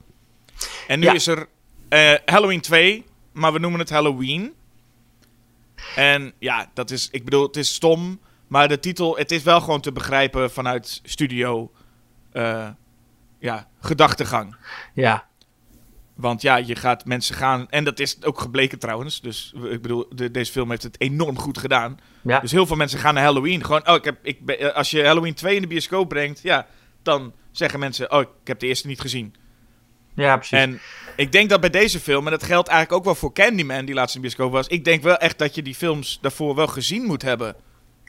En nu Ja. is er eh, Halloween 2, maar we noemen het Halloween. En ja, dat is, ik bedoel, het is stom. Maar de titel, het is wel gewoon te begrijpen vanuit studio. eh, ja, gedachtegang. ja. Want ja, je gaat mensen gaan. En dat is ook gebleken trouwens. Dus ik bedoel, de- deze film heeft het enorm goed gedaan. Ja. Dus heel veel mensen gaan naar Halloween. Gewoon, oh, ik heb, ik ben- eh, als je Halloween 2 in de bioscoop brengt, ja, dan zeggen mensen, oh, ik heb de eerste niet gezien. ja, precies. En ik denk dat bij deze film, en dat geldt eigenlijk ook wel voor Candyman, die laatst in de bioscoop was, ik denk wel echt dat je die films daarvoor wel gezien moet hebben.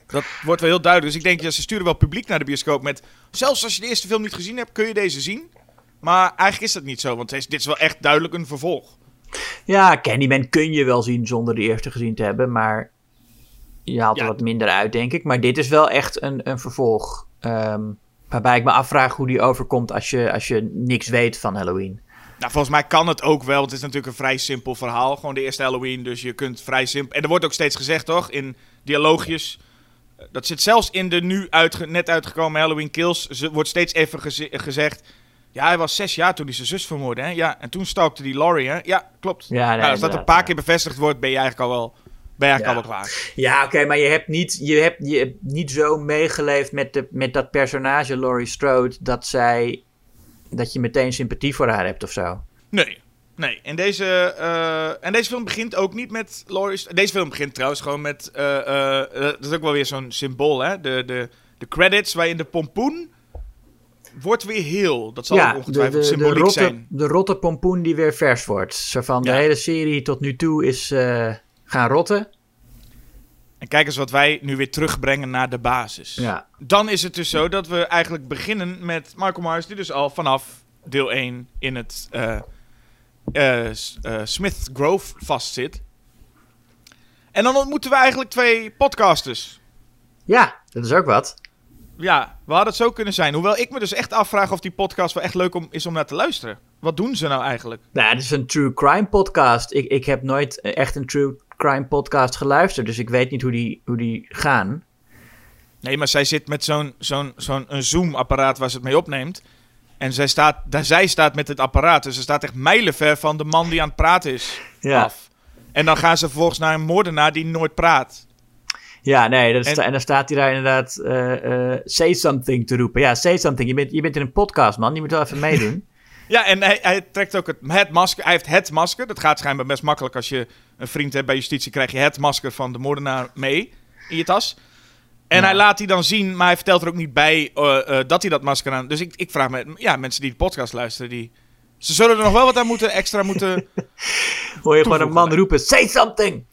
Dat wordt wel heel duidelijk. Dus ik denk, ja, ze sturen wel publiek naar de bioscoop met, zelfs als je de eerste film niet gezien hebt, kun je deze zien. Maar eigenlijk is dat niet zo, want deze- dit is wel echt duidelijk een vervolg. Ja, Candyman kun je wel zien zonder de eerste gezien te hebben, maar je haalt Ja. er wat minder uit, denk ik. Maar dit is wel echt een, een vervolg. ehm, waarbij ik me afvraag hoe die overkomt als je, als je niks weet van Halloween. Nou, volgens mij kan het ook wel. want Het is natuurlijk een vrij simpel verhaal. Gewoon de eerste Halloween. Dus je kunt vrij simpel. En er wordt ook steeds gezegd, toch? In dialoogjes. eh, Dat zit zelfs in de nu uitge- net uitgekomen Halloween Kills. Ze wordt steeds even geze- gezegd. Ja, hij was zes jaar toen hij zijn zus vermoordde. Hè? Ja, en toen stalkte die Laurie. Hè? Ja, klopt. Ja, nee, nou, als dat een paar keer bevestigd wordt, ben je eigenlijk al wel, ben je eigenlijk Ja. al wel klaar. Ja, oké, maar je hebt, niet, je, hebt, je hebt niet zo meegeleefd met, de, met dat personage Laurie Strode dat zij. dat je meteen sympathie voor haar hebt of zo. Nee. Nee, en deze, eh, en deze film begint ook niet met Laurie. Deze film begint trouwens gewoon met. eh, eh, dat is ook wel weer zo'n symbool, hè? De, de, de credits waarin de pompoen. Wordt weer heel. Dat zal ja, de, ongetwijfeld de, de, symboliek rotte, zijn. de rotte pompoen die weer vers wordt. Zo van de hele serie tot nu toe is eh, gaan rotten. En kijk eens wat wij nu weer terugbrengen naar de basis. Ja. Dan is het dus zo dat we eigenlijk beginnen met Michael Myers, die dus al vanaf deel 1 in het eh, eh, Smith Grove vastzit. En dan ontmoeten we eigenlijk twee podcasters. ja, dat is ook wat. Ja, we hadden het zo kunnen zijn. Hoewel ik me dus echt afvraag of die podcast wel echt leuk om, is om naar te luisteren. Wat doen ze nou eigenlijk? Nou, het is een true crime podcast. Ik, ik heb nooit echt een true crime podcast geluisterd, dus ik weet niet hoe die, hoe die gaan. Nee, maar zij zit met zo'n zo'n zo'n een Zoom-apparaat waar ze het mee opneemt. En zij staat, daar, zij staat met het apparaat. Dus ze staat echt mijlenver van de man die aan het praten is Ja. af. En dan gaan ze vervolgens naar een moordenaar die nooit praat. Ja, nee, dat En- dan staat hij daar inderdaad eh, eh, say something te roepen. Ja, say something. Je bent, je bent in een podcast, man. Je moet wel even meedoen. Ja, en hij, hij trekt ook het, het masker. Hij heeft het masker. Dat gaat schijnbaar best makkelijk als je een vriend hebt bij justitie. Krijg je het masker van de moordenaar mee in je tas. En Ja. hij laat die dan zien, maar hij vertelt er ook niet bij eh, eh, dat hij dat masker aan... Dus ik, ik vraag me, ja, mensen die de podcast luisteren, die... Ze zullen er nog wel wat aan moeten, extra moeten... Hoor je gewoon een man roepen, say something!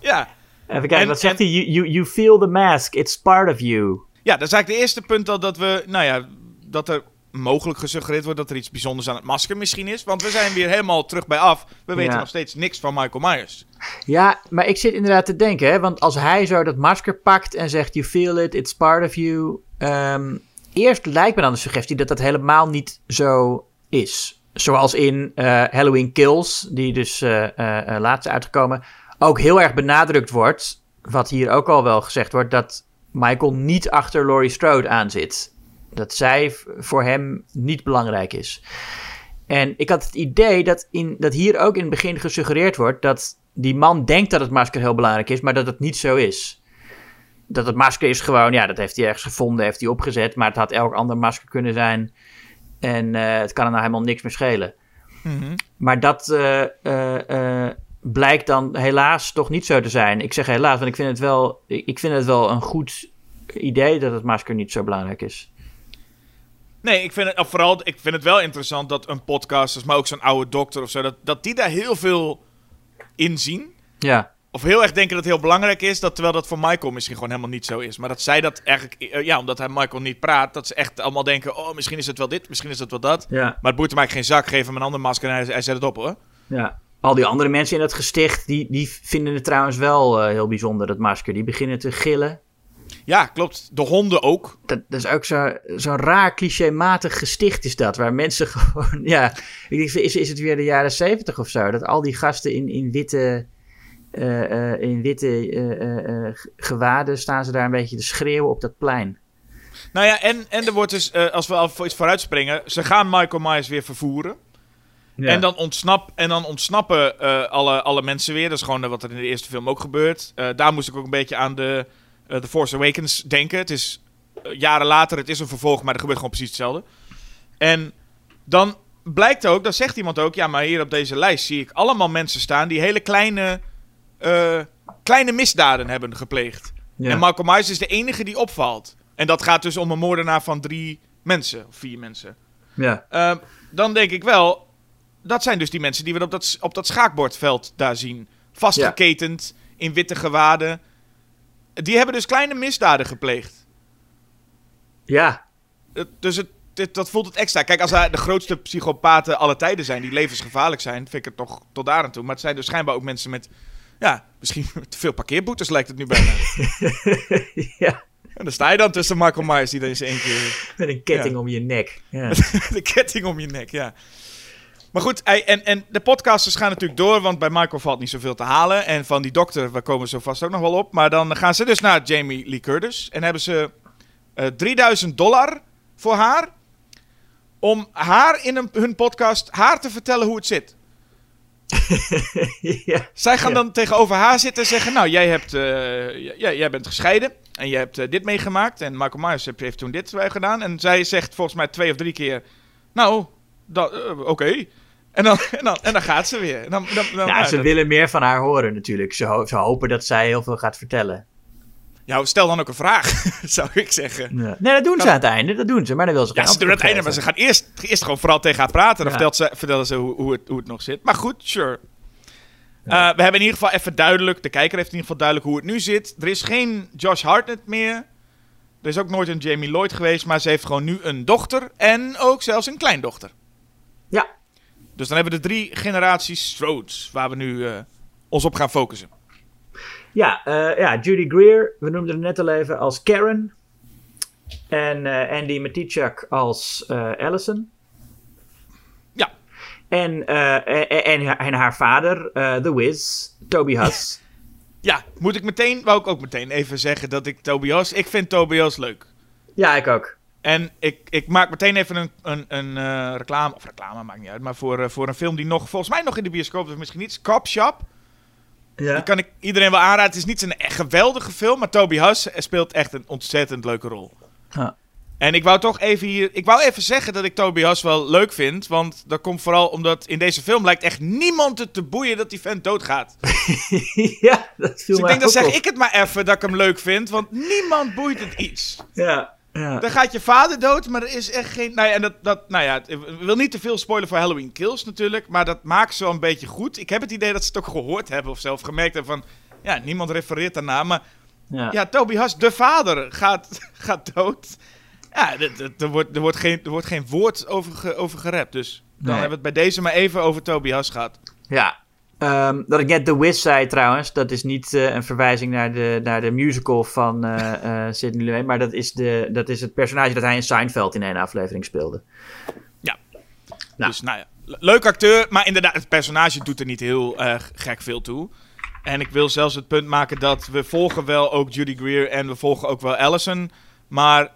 Ja, Even kijken, En- wat zegt en- hij? You, you, you feel the mask, it's part of you. Ja, dat is eigenlijk de eerste punt al dat we, nou ja, dat er mogelijk gesuggereerd wordt dat er iets bijzonders aan het masker misschien is. Want we zijn weer helemaal terug bij af. We weten Ja. nog steeds niks van Michael Myers. Ja, maar ik zit inderdaad te denken, hè, want als hij zo dat masker pakt en zegt, you feel it, it's part of you. ehm, eerst lijkt me dan de suggestie dat dat helemaal niet zo is. Zoals in eh, Halloween Kills, die dus eh, eh, laatst is uitgekomen, ook heel erg benadrukt wordt, wat hier ook al wel gezegd wordt, dat Michael niet achter Laurie Strode aan zit. Dat zij voor hem niet belangrijk is. En ik had het idee dat, in, dat hier ook in het begin gesuggereerd wordt dat die man denkt dat het masker heel belangrijk is, maar dat het niet zo is. Dat het masker is gewoon, ja, dat heeft hij ergens gevonden, heeft hij opgezet, maar het had elk ander masker kunnen zijn. En eh, het kan er nou helemaal niks meer schelen. Maar dat eh, eh, blijkt dan helaas toch niet zo te zijn. Ik zeg helaas, want ik vind het wel, ik vind het wel een goed idee dat het masker niet zo belangrijk is. Nee, ik vind, het, of vooral, ik vind het wel interessant dat een podcast, maar ook zo'n oude dokter of zo, dat, dat die daar heel veel in zien. Ja, Of heel erg denken dat het heel belangrijk is, dat, terwijl dat voor Michael misschien gewoon helemaal niet zo is. Maar dat zij dat eigenlijk, eh, ja, omdat hij Michael niet praat, dat ze echt allemaal denken: oh, misschien is het wel dit, misschien is het wel dat. ja, Maar het boeit hem eigenlijk geen zak, geef hem een ander masker en hij, hij zet het op hoor. ja. Al die andere mensen in het gesticht, die, die vinden het trouwens wel eh, heel bijzonder, dat masker. Die beginnen te gillen. Ja, klopt. De honden ook. Dat, dat is ook zo- zo'n raar, clichématig gesticht is dat. Waar mensen gewoon, ja... Ik denk, is, is het weer de jaren zeventig of zo? Dat al die gasten in, in witte, eh, in witte gewaden staan ze daar een beetje te schreeuwen op dat plein. Nou ja, en, en er wordt dus, als we al iets vooruitspringen, ze gaan Michael Myers weer vervoeren. En, dan ontsnap, en dan ontsnappen eh, alle, alle mensen weer. Dat is gewoon eh, wat er in de eerste film ook gebeurt. Eh, daar moest ik ook een beetje aan de The Force Awakens denken. Het is jaren later, het is een vervolg, maar er gebeurt gewoon precies hetzelfde. En dan blijkt ook, dan zegt iemand ook... Ja, maar hier op deze lijst zie ik allemaal mensen staan... die hele kleine, kleine misdaden hebben gepleegd. Ja. En Michael Myers is de enige die opvalt. En dat gaat dus om een moordenaar van drie mensen, of vier mensen. ja. Uh, dan denk ik wel, dat zijn dus die mensen die we op dat, op dat schaakbordveld daar zien. Vastgeketend, in witte gewaden. Die hebben dus kleine misdaden gepleegd. ja, dus het, dat voelt het extra. Kijk, als de grootste psychopaten aller tijden zijn, die levensgevaarlijk zijn, vind ik het toch tot daar aan toe. Maar het zijn dus schijnbaar ook mensen met, ja, misschien te veel parkeerboetes lijkt het nu bijna. ja. en dan sta je dan tussen Michael Myers, die dan eens één keer Met een ketting Ja. om je nek. Ja. de ketting om je nek, ja. Maar goed, en, en de podcasters gaan natuurlijk door, want bij Michael valt niet zoveel te halen. En van die dokter, we komen zo vast ook nog wel op. Maar dan gaan ze dus naar Jamie Lee Curtis en hebben ze eh 3000 dollar voor haar. Om haar in een, hun podcast, haar te vertellen hoe het zit. ja. Zij gaan Ja. dan tegenover haar zitten en zeggen: Nou, jij, hebt, eh, jij, jij bent gescheiden en je hebt eh, dit meegemaakt. En Michael Myers heeft, toen dit gedaan. En zij zegt volgens mij twee of drie keer: Nou, oké. En, dan, en, dan, en dan gaat ze weer. Dan, dan, dan, Ja, nou, ze dat- willen meer van haar horen natuurlijk. Ze, ho- ze hopen dat zij heel veel gaat vertellen. ja, stel dan ook een vraag, zou ik zeggen. Ja. Nee, dat doen ze aan het einde. Dat doen ze, maar dan wil ze Ja, ze doen het einde, maar ze gaan eerst, eerst gewoon vooral tegen haar praten. Dan Ja. vertelt ze, vertellen ze hoe, hoe, het, hoe het nog zit. Maar goed, sure. Eh, we hebben in ieder geval even duidelijk, de kijker heeft in ieder geval duidelijk hoe het nu zit. Er is geen Josh Hartnett meer. Er is ook nooit een Jamie Lloyd geweest, maar ze heeft gewoon nu een dochter en ook zelfs een kleindochter. Ja, Dus dan hebben we de drie generaties Strodes, waar we nu eh, ons op gaan focussen. Ja, eh, ja, Judy Greer, we noemden het net al even als Karen. En eh, Andy Matichak als Allison. Ja, En, en, en, en haar vader, The Wiz, Toby Huss. ja, moet ik meteen, wou ik ook meteen even zeggen dat ik Tobias, ik vind Tobias leuk. ja, ik ook. En ik, ik maak meteen even een, een, een eh, reclame, of reclame maakt niet uit, maar voor, eh, voor een film die nog, volgens mij nog in de bioscoop is, misschien niet, Cop Shop. Ja. Die kan ik iedereen wel aanraden. Het is niet een geweldige film, maar Toby Huss speelt echt een ontzettend leuke rol. Ja. En ik wou toch even hier, ik wou even zeggen dat ik Toby Huss wel leuk vind, want dat komt vooral omdat in deze film lijkt echt niemand het te boeien dat die vent doodgaat. ja, dat viel Dus ik denk, dan zeg op. ik het maar even dat ik hem leuk vind, want niemand boeit het iets. Ja, ja. Dan gaat je vader dood, maar er is echt geen. Nou ja, en dat, dat, nou ja, ik wil niet te veel spoilen voor Halloween Kills natuurlijk. Maar dat maakt ze wel een beetje goed. Ik heb het idee dat ze het ook gehoord hebben of zelf gemerkt hebben van. Ja, niemand refereert daarna. Maar ja. ja, Toby Haas, de vader, gaat, gaat dood. Ja, er wordt, er, wordt geen, er wordt geen woord over, ge, over gerept. Dus dan Nee. hebben we het bij deze maar even over Toby Haas gehad. Ja. Ehm, dat ik net The Wiz zei trouwens, dat is niet eh, een verwijzing naar de, naar de musical van eh Sidney Lumet, maar dat is, de, dat is het personage dat hij in Seinfeld in één aflevering speelde. Ja. Nou. Dus nou ja, le- leuk acteur, maar inderdaad, het personage doet er niet heel gek veel toe. En ik wil zelfs het punt maken dat we volgen wel ook Judy Greer en we volgen ook wel Allison. Maar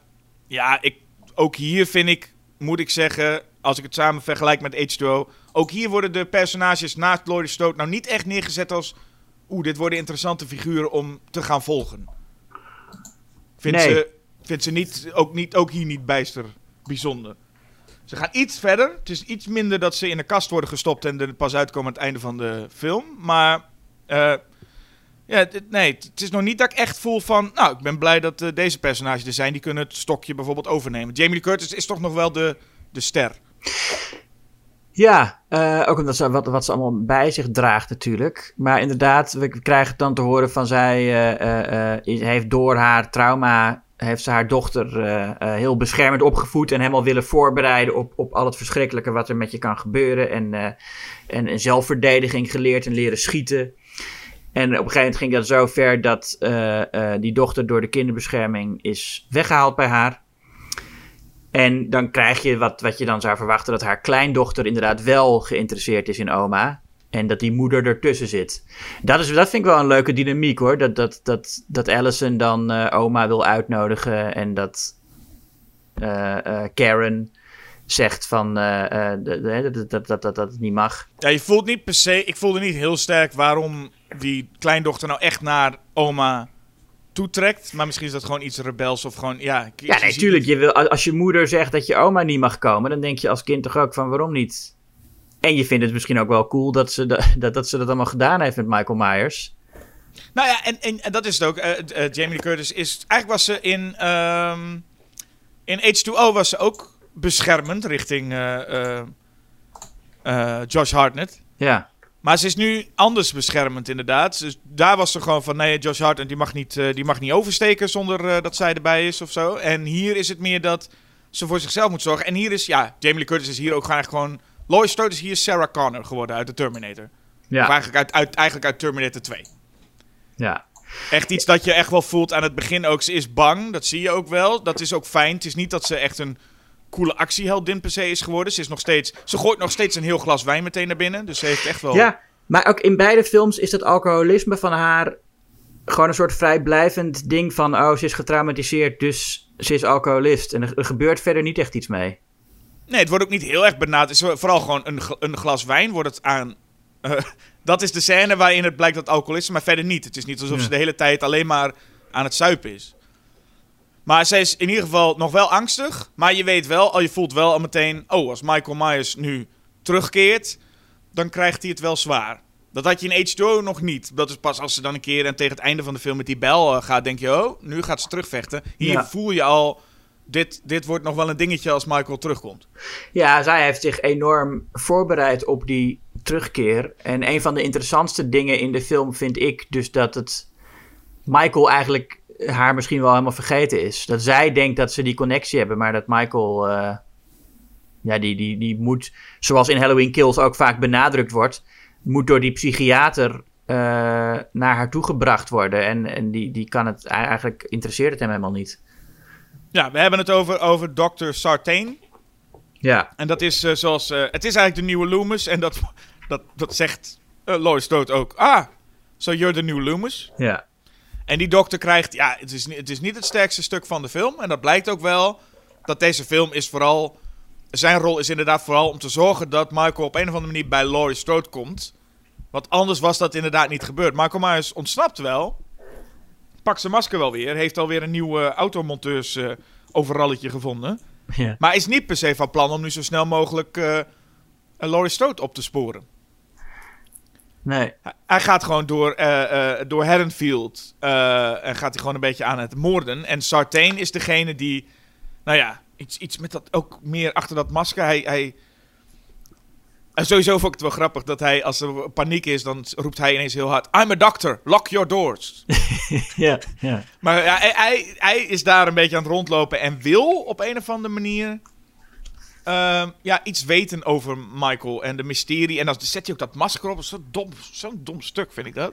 ja, ik, ook hier vind ik, moet ik zeggen, als ik het samen vergelijk met H2O, ook hier worden de personages naast Laurie Strode nou niet echt neergezet als, oeh, dit worden interessante figuren om te gaan volgen. Vindt Nee. ze, vindt ze niet, ook, niet, ook hier niet bijster bijzonder. Ze gaan iets verder. Het is iets minder dat ze in de kast worden gestopt en er pas uitkomen aan het einde van de film. Maar eh, ja, nee, het is nog niet dat ik echt voel van... Nou, ik ben blij dat eh, deze personages er zijn. Die kunnen het stokje bijvoorbeeld overnemen. Jamie Lee Curtis is toch nog wel de, de ster. Ja, eh, ook omdat ze wat, wat ze allemaal bij zich draagt natuurlijk. Maar inderdaad, we krijgen dan te horen van zij eh, eh, heeft door haar trauma... heeft ze haar dochter heel beschermend opgevoed... en helemaal willen voorbereiden op, op al het verschrikkelijke wat er met je kan gebeuren. En, en, en zelfverdediging geleerd en leren schieten. En op een gegeven moment ging dat zo ver dat die dochter door de kinderbescherming is weggehaald bij haar. En dan krijg je wat, wat je dan zou verwachten: dat haar kleindochter inderdaad wel geïnteresseerd is in oma. En dat die moeder ertussen zit. Dat, is, dat vind ik wel een leuke dynamiek hoor. Dat, dat, dat, dat Allison dan eh, oma wil uitnodigen. En dat eh, eh, Karen zegt van, dat, dat, dat, dat, dat het niet mag. Ja, je voelt niet per se... Ik voelde niet heel sterk waarom die kleindochter nou echt naar oma toetrekt. Maar misschien is dat gewoon iets rebels of gewoon... Ja, Ja, nee, tuurlijk. Je wil, als je moeder zegt dat je oma niet mag komen, dan denk je als kind toch ook van waarom niet? En je vindt het misschien ook wel cool dat ze, da- dat, dat, ze dat allemaal gedaan heeft met Michael Myers. Nou ja, en, en, en dat is het ook. Eh, eh, Jamie Lee Curtis is... Eigenlijk was ze in... ehm, in H2O was ze ook beschermend richting eh, Josh Hartnett. Ja, Maar ze is nu anders beschermend, inderdaad. Dus daar was ze gewoon van: nee, Josh Hartnett die mag niet, eh, die mag niet oversteken zonder eh, dat zij erbij is of zo. En hier is het meer dat ze voor zichzelf moet zorgen. En hier is, ja, Jamie Lee Curtis is hier ook gewoon gewoon. Lois Strode is hier Sarah Connor geworden uit de Terminator. Of ja, eigenlijk uit, uit, eigenlijk uit Terminator 2. ja. Echt iets dat je echt wel voelt aan het begin ook. Ze is bang, dat zie je ook wel. Dat is ook fijn. Het is niet dat ze echt een coole actieheldin per se is geworden. Ze, is nog steeds, ze gooit nog steeds een heel glas wijn meteen naar binnen. Dus ze heeft echt wel... Ja, maar ook in beide films is dat alcoholisme van haar gewoon een soort vrijblijvend ding van, oh, ze is getraumatiseerd, dus ze is alcoholist. En er, gebeurt verder niet echt iets mee. Nee, het wordt ook niet heel erg benaderd. Het is vooral gewoon een, een glas wijn wordt het aan... eh, dat is de scène waarin het blijkt dat alcohol is, maar verder niet. Het is niet alsof Ja. ze de hele tijd alleen maar aan het zuipen is. Maar zij is in ieder geval nog wel angstig. Maar je weet wel, al je voelt wel al meteen... Oh, als Michael Myers nu terugkeert, dan krijgt hij het wel zwaar. Dat had je in H2O nog niet. Dat is pas als ze dan een keer en tegen het einde van de film met die bel eh, gaat, denk je... Oh, nu gaat ze terugvechten. Hier Ja. voel je al... Dit, dit wordt nog wel een dingetje als Michael terugkomt. Ja, zij heeft zich enorm voorbereid op die terugkeer. En een van de interessantste dingen in de film vind ik dus dat het Michael eigenlijk haar misschien wel helemaal vergeten is. Dat zij denkt dat ze die connectie hebben, maar dat Michael, eh, ja, die, die, die moet, zoals in Halloween Kills ook vaak benadrukt wordt, moet door die psychiater eh, naar haar toegebracht worden. En, en die, die kan het eigenlijk, interesseert het hem helemaal niet. Ja, we hebben het over, over Dr. Sartain. Ja, En dat is eh, zoals... het is eigenlijk de nieuwe Loomis. En dat, dat, dat zegt Lois Dood ook. Ah, so you're the new Loomis. ja. En die dokter krijgt... Ja, het is, het is niet het sterkste stuk van de film. En dat blijkt ook wel. Dat deze film is vooral... Zijn rol is inderdaad vooral om te zorgen dat Michael op een of andere manier bij Laurie Strode komt. Want anders was dat inderdaad niet gebeurd. Michael Myers ontsnapt wel. Pakt zijn masker wel weer. Heeft alweer een nieuw eh, automonteurs eh, overalletje gevonden. ja. Maar is niet per se van plan om nu zo snel mogelijk eh Laurie Strode op te sporen. Nee. Hij- gaat gewoon door, eh, eh, door Haddonfield eh, en gaat hij gewoon een beetje aan het moorden. En Sartain is degene die, nou ja, iets, iets met dat ook meer achter dat masker. Hij, hij, en sowieso vond ik het wel grappig dat hij, als er paniek is, dan roept hij ineens heel hard: I'm a doctor, lock your doors. Ja, ja. Maar ja, hij, hij, hij is daar een beetje aan het rondlopen en wil op een of andere manier ehm, ja, iets weten over Michael en de mysterie. En dan zet hij ook dat masker op. Zo'n dom, zo'n dom stuk vind ik dat.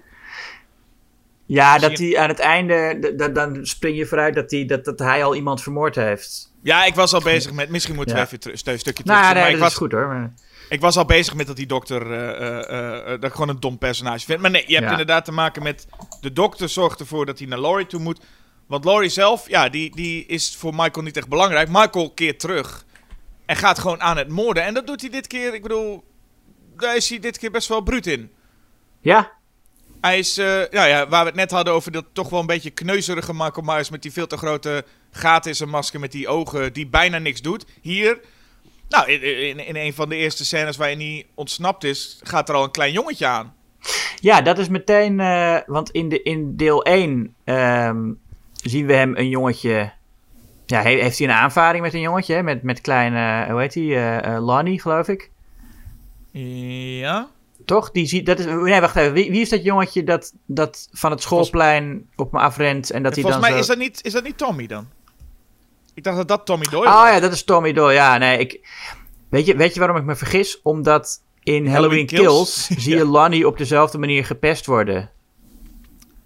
Ja, dat hij aan het einde, dan spring je vooruit dat hij, dat, dat hij al iemand vermoord heeft. Ja, ik was al bezig met. Misschien moeten Ja. we even een stukje terug. Nou, maar nee, ik, dat was, is goed hoor. maar- ik was al bezig met dat die dokter. eh, eh, dat ik gewoon een dom personage vind. Maar nee, je hebt Ja. inderdaad te maken met. De dokter zorgt ervoor dat hij naar Laurie toe moet. Want Laurie zelf, ja, die, die is voor Michael niet echt belangrijk. Michael keert terug en gaat gewoon aan het moorden. En dat doet hij dit keer, ik bedoel, daar is hij dit keer best wel bruut in. Ja, Hij is, eh, nou ja, waar we het net hadden over dat toch wel een beetje kneuzerige Michael Myers met die veel te grote gaten in zijn masker met die ogen die bijna niks doet. Hier, nou, in, in, in een van de eerste scènes waarin hij ontsnapt is, gaat er al een klein jongetje aan. Ja, dat is meteen. eh, want in, de, in deel 1 ehm, zien we hem een jongetje. Ja, he- heeft hij een aanvaring met een jongetje? hè? Met, met kleine. Hoe heet hij? eh, eh, Lonnie, geloof ik. Ja? Toch? Die ziet, dat is, nee, wacht even. Wie, wie is dat jongetje dat, dat van het schoolplein op me afrent en dat En hij dan volgens mij zo... is, dat niet, is dat niet Tommy dan? Ik dacht dat dat Tommy Doyle Oh was. ja, dat is Tommy Doyle. Ja, nee, ik... Weet je, weet je waarom ik me vergis? Omdat in Halloween, Kills, Kills. zie je Lonnie op dezelfde manier gepest worden.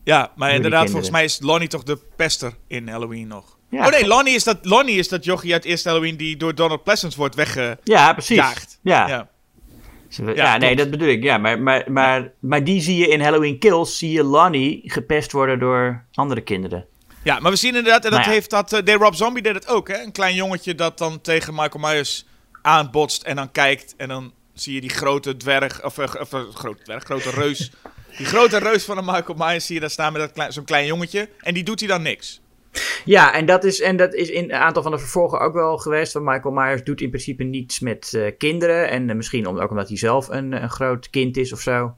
Ja, maar inderdaad, volgens mij is Lonnie toch de pester in Halloween nog. Ja, oh nee, Lonnie is, dat, Lonnie is dat jochie uit eerste Halloween die door Donald Pleasence wordt weggejaagd. Ja, precies. Ja, Ja. ja. Ja, nee, dat bedoel ik. Ja, maar, maar, maar, maar die zie je in Halloween Kills, zie je Lonnie gepest worden door andere kinderen. ja, maar we zien inderdaad, en dat Nou heeft dat, deed Rob Zombie deed het ook, hè. Een klein jongetje dat dan tegen Michael Myers aanbotst en dan kijkt en dan zie je die grote dwerg, of, eh, of eh, grote dwerg, grote reus. Die grote reus van een Michael Myers zie je daar staan met dat klein, zo'n klein jongetje en die doet hij dan niks. Ja, en dat is, en dat is in een aantal van de vervolgen ook wel geweest. Van Michael Myers doet in principe niets met eh, kinderen. En eh, misschien om, ook omdat hij zelf een, een groot kind is of zo.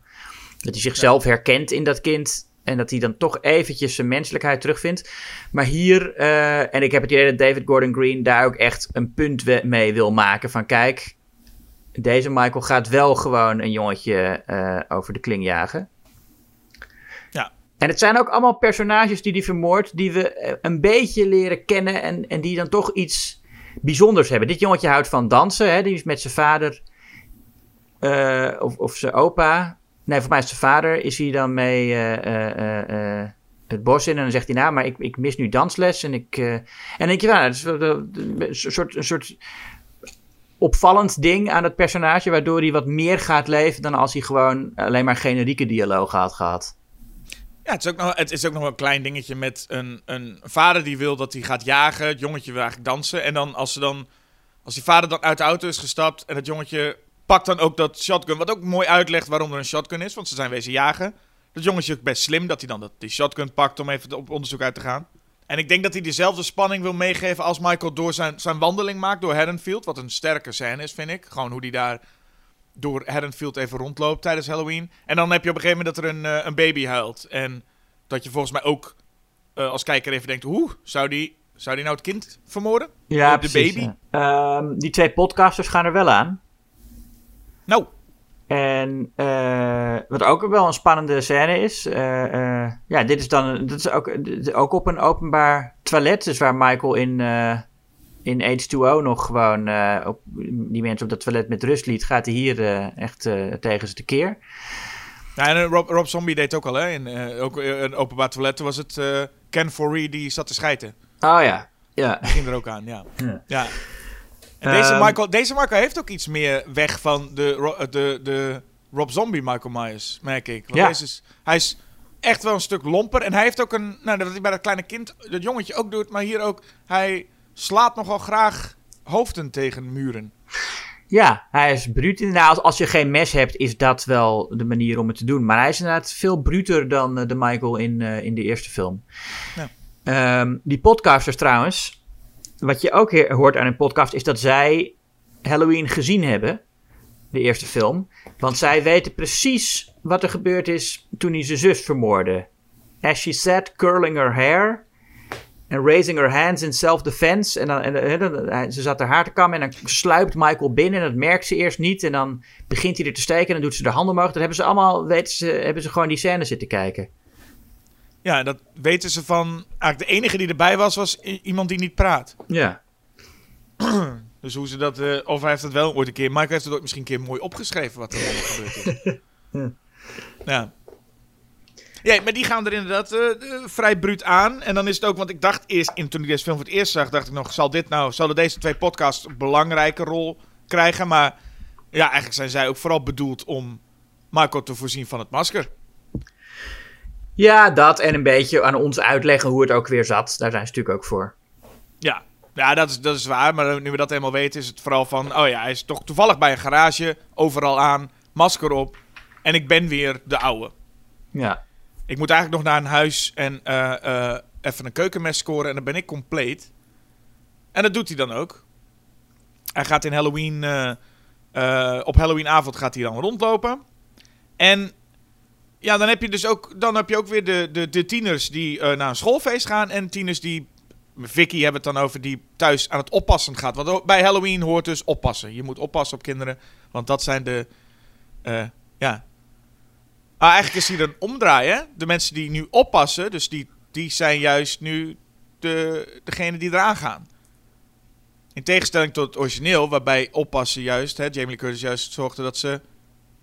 Dat hij zichzelf herkent in dat kind. En dat hij dan toch eventjes zijn menselijkheid terugvindt. Maar hier, eh, en ik heb het idee dat David Gordon Green daar ook echt een punt mee wil maken. Van kijk, deze Michael gaat wel gewoon een jongetje eh, over de kling jagen. En het zijn ook allemaal personages die die vermoordt, die we eh, een beetje leren kennen en, en die dan toch iets bijzonders hebben. Dit jongetje houdt van dansen, hè? die is met zijn vader eh, of, of zijn opa. Nee, voor mij is zijn vader, is hij dan mee eh, het bos in en dan zegt hij, nou, maar ik, ik mis nu dansles en ik... en dan denk je, dat is een soort, een soort opvallend ding aan het personage, waardoor hij wat meer gaat leven dan als hij gewoon alleen maar generieke dialogen had gehad. Ja, het is ook nog, het is ook nog wel een klein dingetje met een, een vader die wil dat hij gaat jagen. Het jongetje wil eigenlijk dansen. En dan als, ze dan, als die vader dan uit de auto is gestapt en het jongetje pakt dan ook dat shotgun. Wat ook mooi uitlegt waarom er een shotgun is, want ze zijn wezen jagen. Dat jongetje is ook best slim dat hij dan dat, die shotgun pakt om even op onderzoek uit te gaan. En ik denk dat hij dezelfde spanning wil meegeven als Michael door zijn, zijn wandeling maakt door Haddonfield. Wat een sterke scène is, vind ik. Gewoon hoe hij daar door Haddonfield even rondloopt tijdens Halloween. En dan heb je op een gegeven moment dat er een, eh, een baby huilt. En dat je volgens mij ook eh, als kijker even denkt... Hoe, zou die, zou die nou het kind vermoorden? Ja, de precies, baby? ja. Ehm, die twee podcasters gaan er wel aan. Nou, En eh, wat ook wel een spannende scène is. ja, dit is dan dit is ook, dit is ook op een openbaar toilet. Dus waar Michael in, in H2O nog gewoon eh, op, die mensen op dat toilet met rust liet. Gaat hij hier eh, echt eh, tegen ze tekeer. ja, en Rob, Rob Zombie deed ook al, hè. In, ook een openbaar toilet was het Ken Foree die zat te schijten. Oh ja, ja. Die ging er ook aan, ja. Ja. ja. En deze, Ehm, Michael, deze Michael heeft ook iets meer weg van de, de, de Rob Zombie Michael Myers, merk ik. Want Ja. deze is, hij is echt wel een stuk lomper. En hij heeft ook een, nou, dat hij bij dat kleine kind, dat jongetje ook doet, maar hier ook, hij slaat nogal graag hoofden tegen muren. Ja, hij is bruut. Inderdaad, als, als je geen mes hebt, is dat wel de manier om het te doen. Maar hij is inderdaad veel bruter dan eh, de Michael in, eh, in de eerste film. Ja. Ehm, die podcasters trouwens, wat je ook hoort aan een podcast, is dat zij Halloween gezien hebben. De eerste film. Want zij weten precies wat er gebeurd is toen hij zijn zus vermoordde. As she sat curling her hair en raising her hands in self-defense. En, dan, en ze zat haar haar te kammen en dan sluipt Michael binnen. En dat merkt ze eerst niet. En dan begint hij er te steken en dan doet ze de handen omhoog. Dan hebben ze allemaal, weten ze, hebben ze gewoon die scène zitten kijken. Ja, dat weten ze van, eigenlijk de enige die erbij was, was iemand die niet praat. Ja. Dus hoe ze dat, eh, of hij heeft het wel ooit een keer, Michael heeft het ook misschien een keer mooi opgeschreven wat er allemaal gebeurd is. Ja. Ja. Ja, maar die gaan er inderdaad eh, eh, vrij bruut aan. En dan is het ook, want ik dacht eerst, in, toen ik deze film voor het eerst zag, dacht ik nog, zal dit nou, zouden deze twee podcasts een belangrijke rol krijgen? Maar ja, eigenlijk zijn zij ook vooral bedoeld om Michael te voorzien van het masker. Ja, dat en een beetje aan ons uitleggen hoe het ook weer zat. Daar zijn ze natuurlijk ook voor. Ja, ja dat, is, dat is waar. Maar nu we dat helemaal weten, is het vooral van... Oh ja, hij is toch toevallig bij een garage. Overal aan, masker op. En ik ben weer de oude. Ja. Ik moet eigenlijk nog naar een huis en eh, eh, even een keukenmes scoren. En dan ben ik compleet. En dat doet hij dan ook. Hij gaat in Halloween... eh, op Halloweenavond gaat hij dan rondlopen. En ja, dan heb je dus ook, dan heb je ook weer de, de, de tieners die naar een schoolfeest gaan. En tieners die, Vicky hebben het dan over, die thuis aan het oppassen gaat. Want bij Halloween hoort dus oppassen. Je moet oppassen op kinderen, want dat zijn de, ja. Ah, eigenlijk is hier een omdraai, hè? De mensen die nu oppassen, dus die, die zijn juist nu de, degene die eraan gaan. In tegenstelling tot het origineel, waarbij oppassen juist, hè, Jamie Lee Curtis juist zorgde dat ze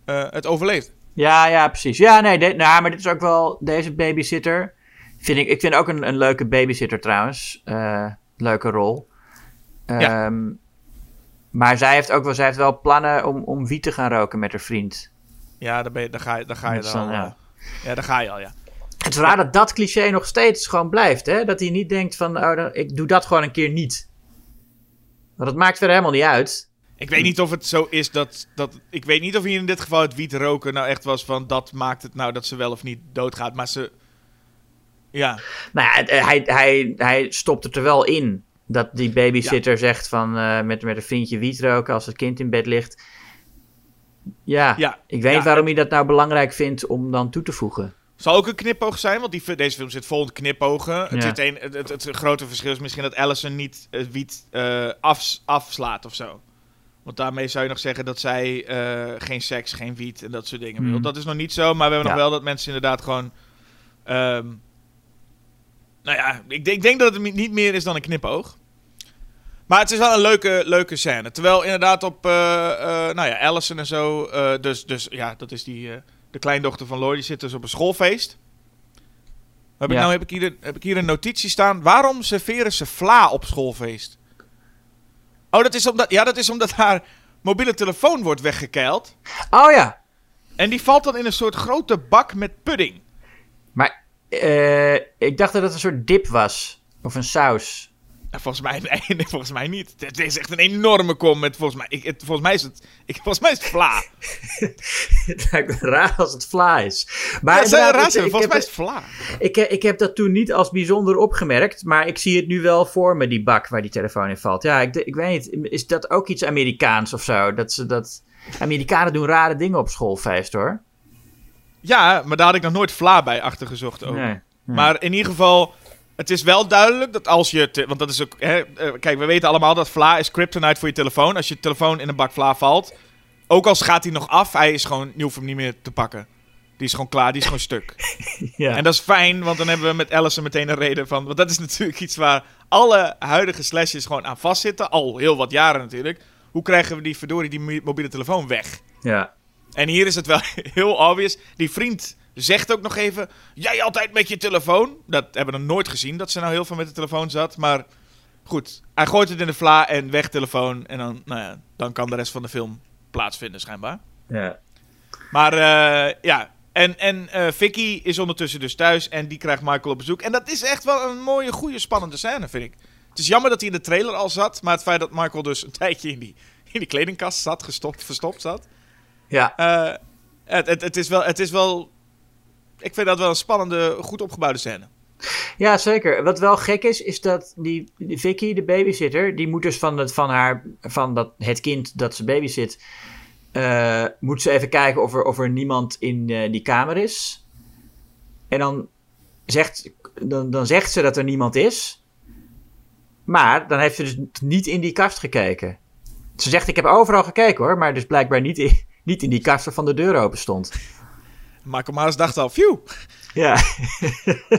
eh, het overleeft. Ja, ja, precies. Ja, nee, dit- nou, maar dit is ook wel deze babysitter. Vind ik, ik vind ook een, een leuke babysitter trouwens. Eh, leuke rol. Ja. Ehm, maar zij heeft ook wel, zij heeft wel plannen om, om wiet te gaan roken met haar vriend. Ja, daar, ben je, daar ga je, daar ga je Dat dan al. dan, Ja. daar ga je al, ja. Het is raar dat dat cliché nog steeds gewoon blijft. Hè? Dat hij niet denkt van, oh, dan- ik doe dat gewoon een keer niet. Want het maakt verder helemaal niet uit. Ik weet niet of het zo is dat, dat... Ik weet niet of hier in dit geval het wiet roken nou echt was van... Dat maakt het nou dat ze wel of niet doodgaat. Maar ze... Ja, Nou ja, het- hij, hij, hij stopt het er wel in. Dat die babysitter zegt van eh, met, met een vriendje wiet roken als het kind in bed ligt. Ja, Ja, ik weet ja. niet waarom hij dat nou belangrijk vindt om dan toe te voegen. zal ook een knipoog zijn, want die, deze film zit vol met knipogen. Het, Ja. zit een, het, het, het grote verschil is misschien dat Allison niet het wiet eh, af, afslaat of zo. Want daarmee zou je nog zeggen dat zij eh, geen seks, geen wiet en dat soort dingen wil. Hmm. Dat is nog niet zo, maar we hebben nog wel dat mensen inderdaad gewoon... ehm, nou ja, ik, ik denk dat het niet meer is dan een knipoog. Maar het is wel een leuke, leuke scène. Terwijl inderdaad op, eh, eh, nou ja, Allison en zo, eh, dus, dus ja, dat is die, de kleindochter van Lloyd, die zit dus op een schoolfeest. Heb ik, nou, heb, ik hier, een- heb ik hier een notitie staan. Waarom serveren ze vla op schoolfeest? Oh, dat is omdat, ja, dat is omdat haar mobiele telefoon wordt weggekeild. Oh ja, En die valt dan in een soort grote bak met pudding. maar ik dacht dat het een soort dip was. Of een saus. En volgens mij, nee, nee, volgens mij niet. Het is echt een enorme kom met, volgens mij, ik, het, volgens mij is het, ik, volgens mij is het vla. het lijkt me raar als het vla is. Maar Ja, inderdaad, raar ik- zijn. ik Volgens mij heb- is het vla. Ik, ik heb dat toen niet als bijzonder opgemerkt, maar ik zie het nu wel voor me, die bak waar die telefoon in valt. Ja, ik, ik weet niet, is dat ook iets Amerikaans of zo? Dat ze dat... Amerikanen doen rare dingen op schoolfeest, hoor. Ja, maar daar had ik nog nooit vla bij achtergezocht ook. Nee. Maar in ieder geval, het is wel duidelijk dat als je... te- want dat is ook... Hè, eh, kijk, we weten allemaal dat vla is kryptonite voor je telefoon. Als je telefoon in een bak vla valt, ook als gaat hij nog af, hij is gewoon... Je hoeft hem niet meer te pakken. Die is gewoon klaar, die is gewoon stuk. Ja. En dat is fijn, want dan hebben we met Allison meteen een reden van... Want dat is natuurlijk iets waar alle huidige slashes gewoon aan vastzitten. Al heel wat jaren natuurlijk. Hoe krijgen we die verdorie die mo- mobiele telefoon weg? ja. En hier is het wel heel obvious. Die vriend zegt ook nog even... Jij altijd met je telefoon. Dat hebben we nog nooit gezien, dat ze nou heel veel met de telefoon zat. Maar goed, hij gooit het in de vla en weg telefoon. En dan, nou ja, dan kan de rest van de film plaatsvinden schijnbaar. ja. Maar eh, ja, en, en eh, Vicky is ondertussen dus thuis en die krijgt Michael op bezoek. En dat is echt wel een mooie, goede, spannende scène, vind ik. Het is jammer dat hij in de trailer al zat, maar het feit dat Michael dus een tijdje in die, in die kledingkast zat, gestopt, verstopt zat. Ja. eh, het, het, het, is wel, het is wel, ik vind dat wel een spannende, goed opgebouwde scène. Ja, zeker. Wat wel gek is, is dat die, Vicky, de babysitter, die moet dus van, het, van, haar, van dat, het kind dat ze babysit, eh moet ze even kijken of er, of er niemand in eh, die kamer is. En dan zegt, dan, dan zegt ze dat er niemand is. Maar dan heeft ze dus niet in die kast gekeken. Ze zegt, ik heb overal gekeken hoor, maar dus blijkbaar niet in, niet in die kast waarvan de deur open stond. Michael Myers dacht al, phew, Ja.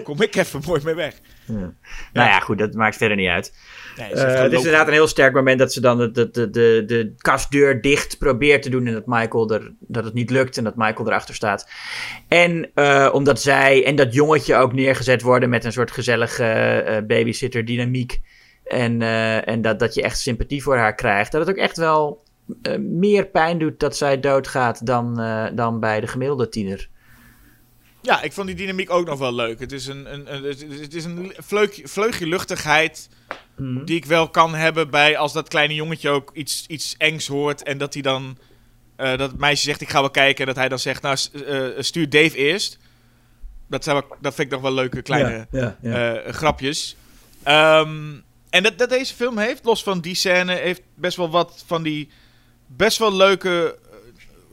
kom ik even mooi mee weg. Nou ja, goed, dat maakt verder niet uit. Nee, het is inderdaad een heel sterk moment dat ze dan de, de, de, de, de kastdeur dicht probeert te doen en dat Michael er, dat het niet lukt en dat Michael erachter staat. En eh, omdat zij en dat jongetje ook neergezet worden met een soort gezellige eh, babysitter dynamiek en, eh, en dat, dat je echt sympathie voor haar krijgt, dat het ook echt wel meer pijn doet dat zij doodgaat dan, dan bij de gemiddelde tiener. Ja, ik vond die dynamiek ook nog wel leuk. Het is een, een, een- het is- een vleugje, vleugje luchtigheid Mhm. die ik wel kan hebben bij als dat kleine jongetje ook iets, iets engs hoort en dat hij dan eh, dat het meisje zegt ik ga wel kijken en dat hij dan zegt nou eh, stuur Dave eerst. Dat, ik- dat vind ik nog wel leuke kleine eh, grapjes. Ehm, en dat, dat deze film heeft, los van die scène, heeft best wel wat van die best wel leuke,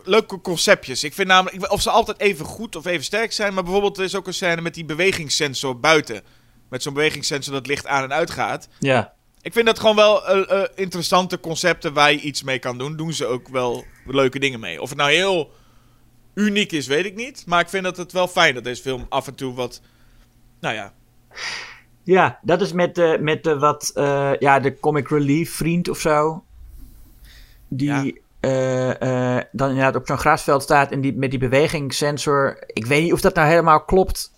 leuke conceptjes. Ik vind namelijk, of ze altijd even goed of even sterk zijn, maar bijvoorbeeld er is ook een scène met die bewegingssensor buiten. Met zo'n bewegingssensor dat licht aan en uit gaat. ja. Ik vind dat gewoon wel eh, eh, interessante concepten waar je iets mee kan doen. Doen ze ook wel leuke dingen mee. Of het nou heel uniek is, weet ik niet. Maar ik vind dat het wel fijn dat deze film af en toe wat... Nou ja, Ja, dat is met, de met de wat, eh, ja, de comic relief vriend of zo. Die Ja. Eh, eh, dan inderdaad op zo'n grasveld staat en die, met die bewegingssensor. Ik weet niet of dat nou helemaal klopt.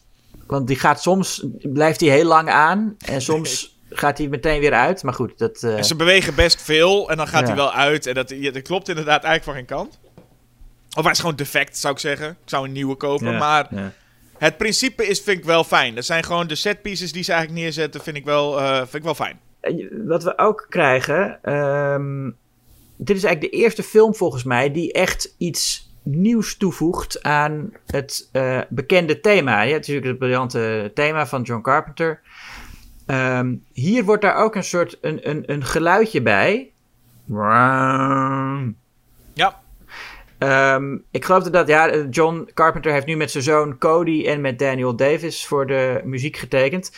Want die gaat soms, blijft hij heel lang aan en soms gaat hij meteen weer uit. Maar goed, dat... eh, En ze bewegen best veel en dan gaat Ja. hij wel uit. En dat, ja, dat klopt inderdaad eigenlijk van geen kant. Of hij is gewoon defect, zou ik zeggen. Ik zou een nieuwe kopen. ja, Maar ja. het principe is, vind ik wel fijn. Dat zijn gewoon de set pieces die ze eigenlijk neerzetten, vind ik wel, vind ik wel fijn. Wat we ook krijgen. ehm, dit is eigenlijk de eerste film volgens mij die echt iets nieuws toevoegt aan het eh, bekende thema. Ja, het is natuurlijk het briljante thema van John Carpenter. Ehm, hier wordt daar ook een soort een, een, een geluidje bij. Ja, Ehm, ik geloof dat, dat ja, John Carpenter heeft nu met zijn zoon Cody en met Daniel Davis voor de muziek getekend.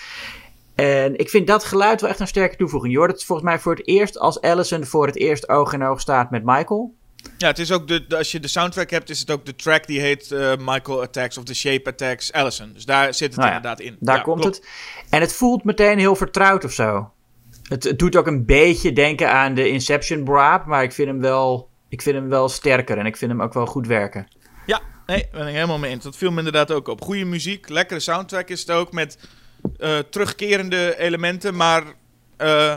En ik vind dat geluid wel echt een sterke toevoeging. Je hoort het volgens mij voor het eerst als Allison voor het eerst oog in oog staat met Michael. Ja, het is ook de, als je de soundtrack hebt, is het ook de track die heet eh, Michael Attacks of The Shape Attacks Allison. Dus daar zit het Nou ja, inderdaad in. Daar Ja, komt klopt. het. En het voelt meteen heel vertrouwd of zo. Het, het doet ook een beetje denken aan de Inception Braap, maar ik vind hem wel, ik vind hem wel sterker en ik vind hem ook wel goed werken. Ja, nee, ben ik helemaal mee eens. Dat viel me inderdaad ook op. Goede muziek, lekkere soundtrack is het ook met eh, terugkerende elementen, maar eh,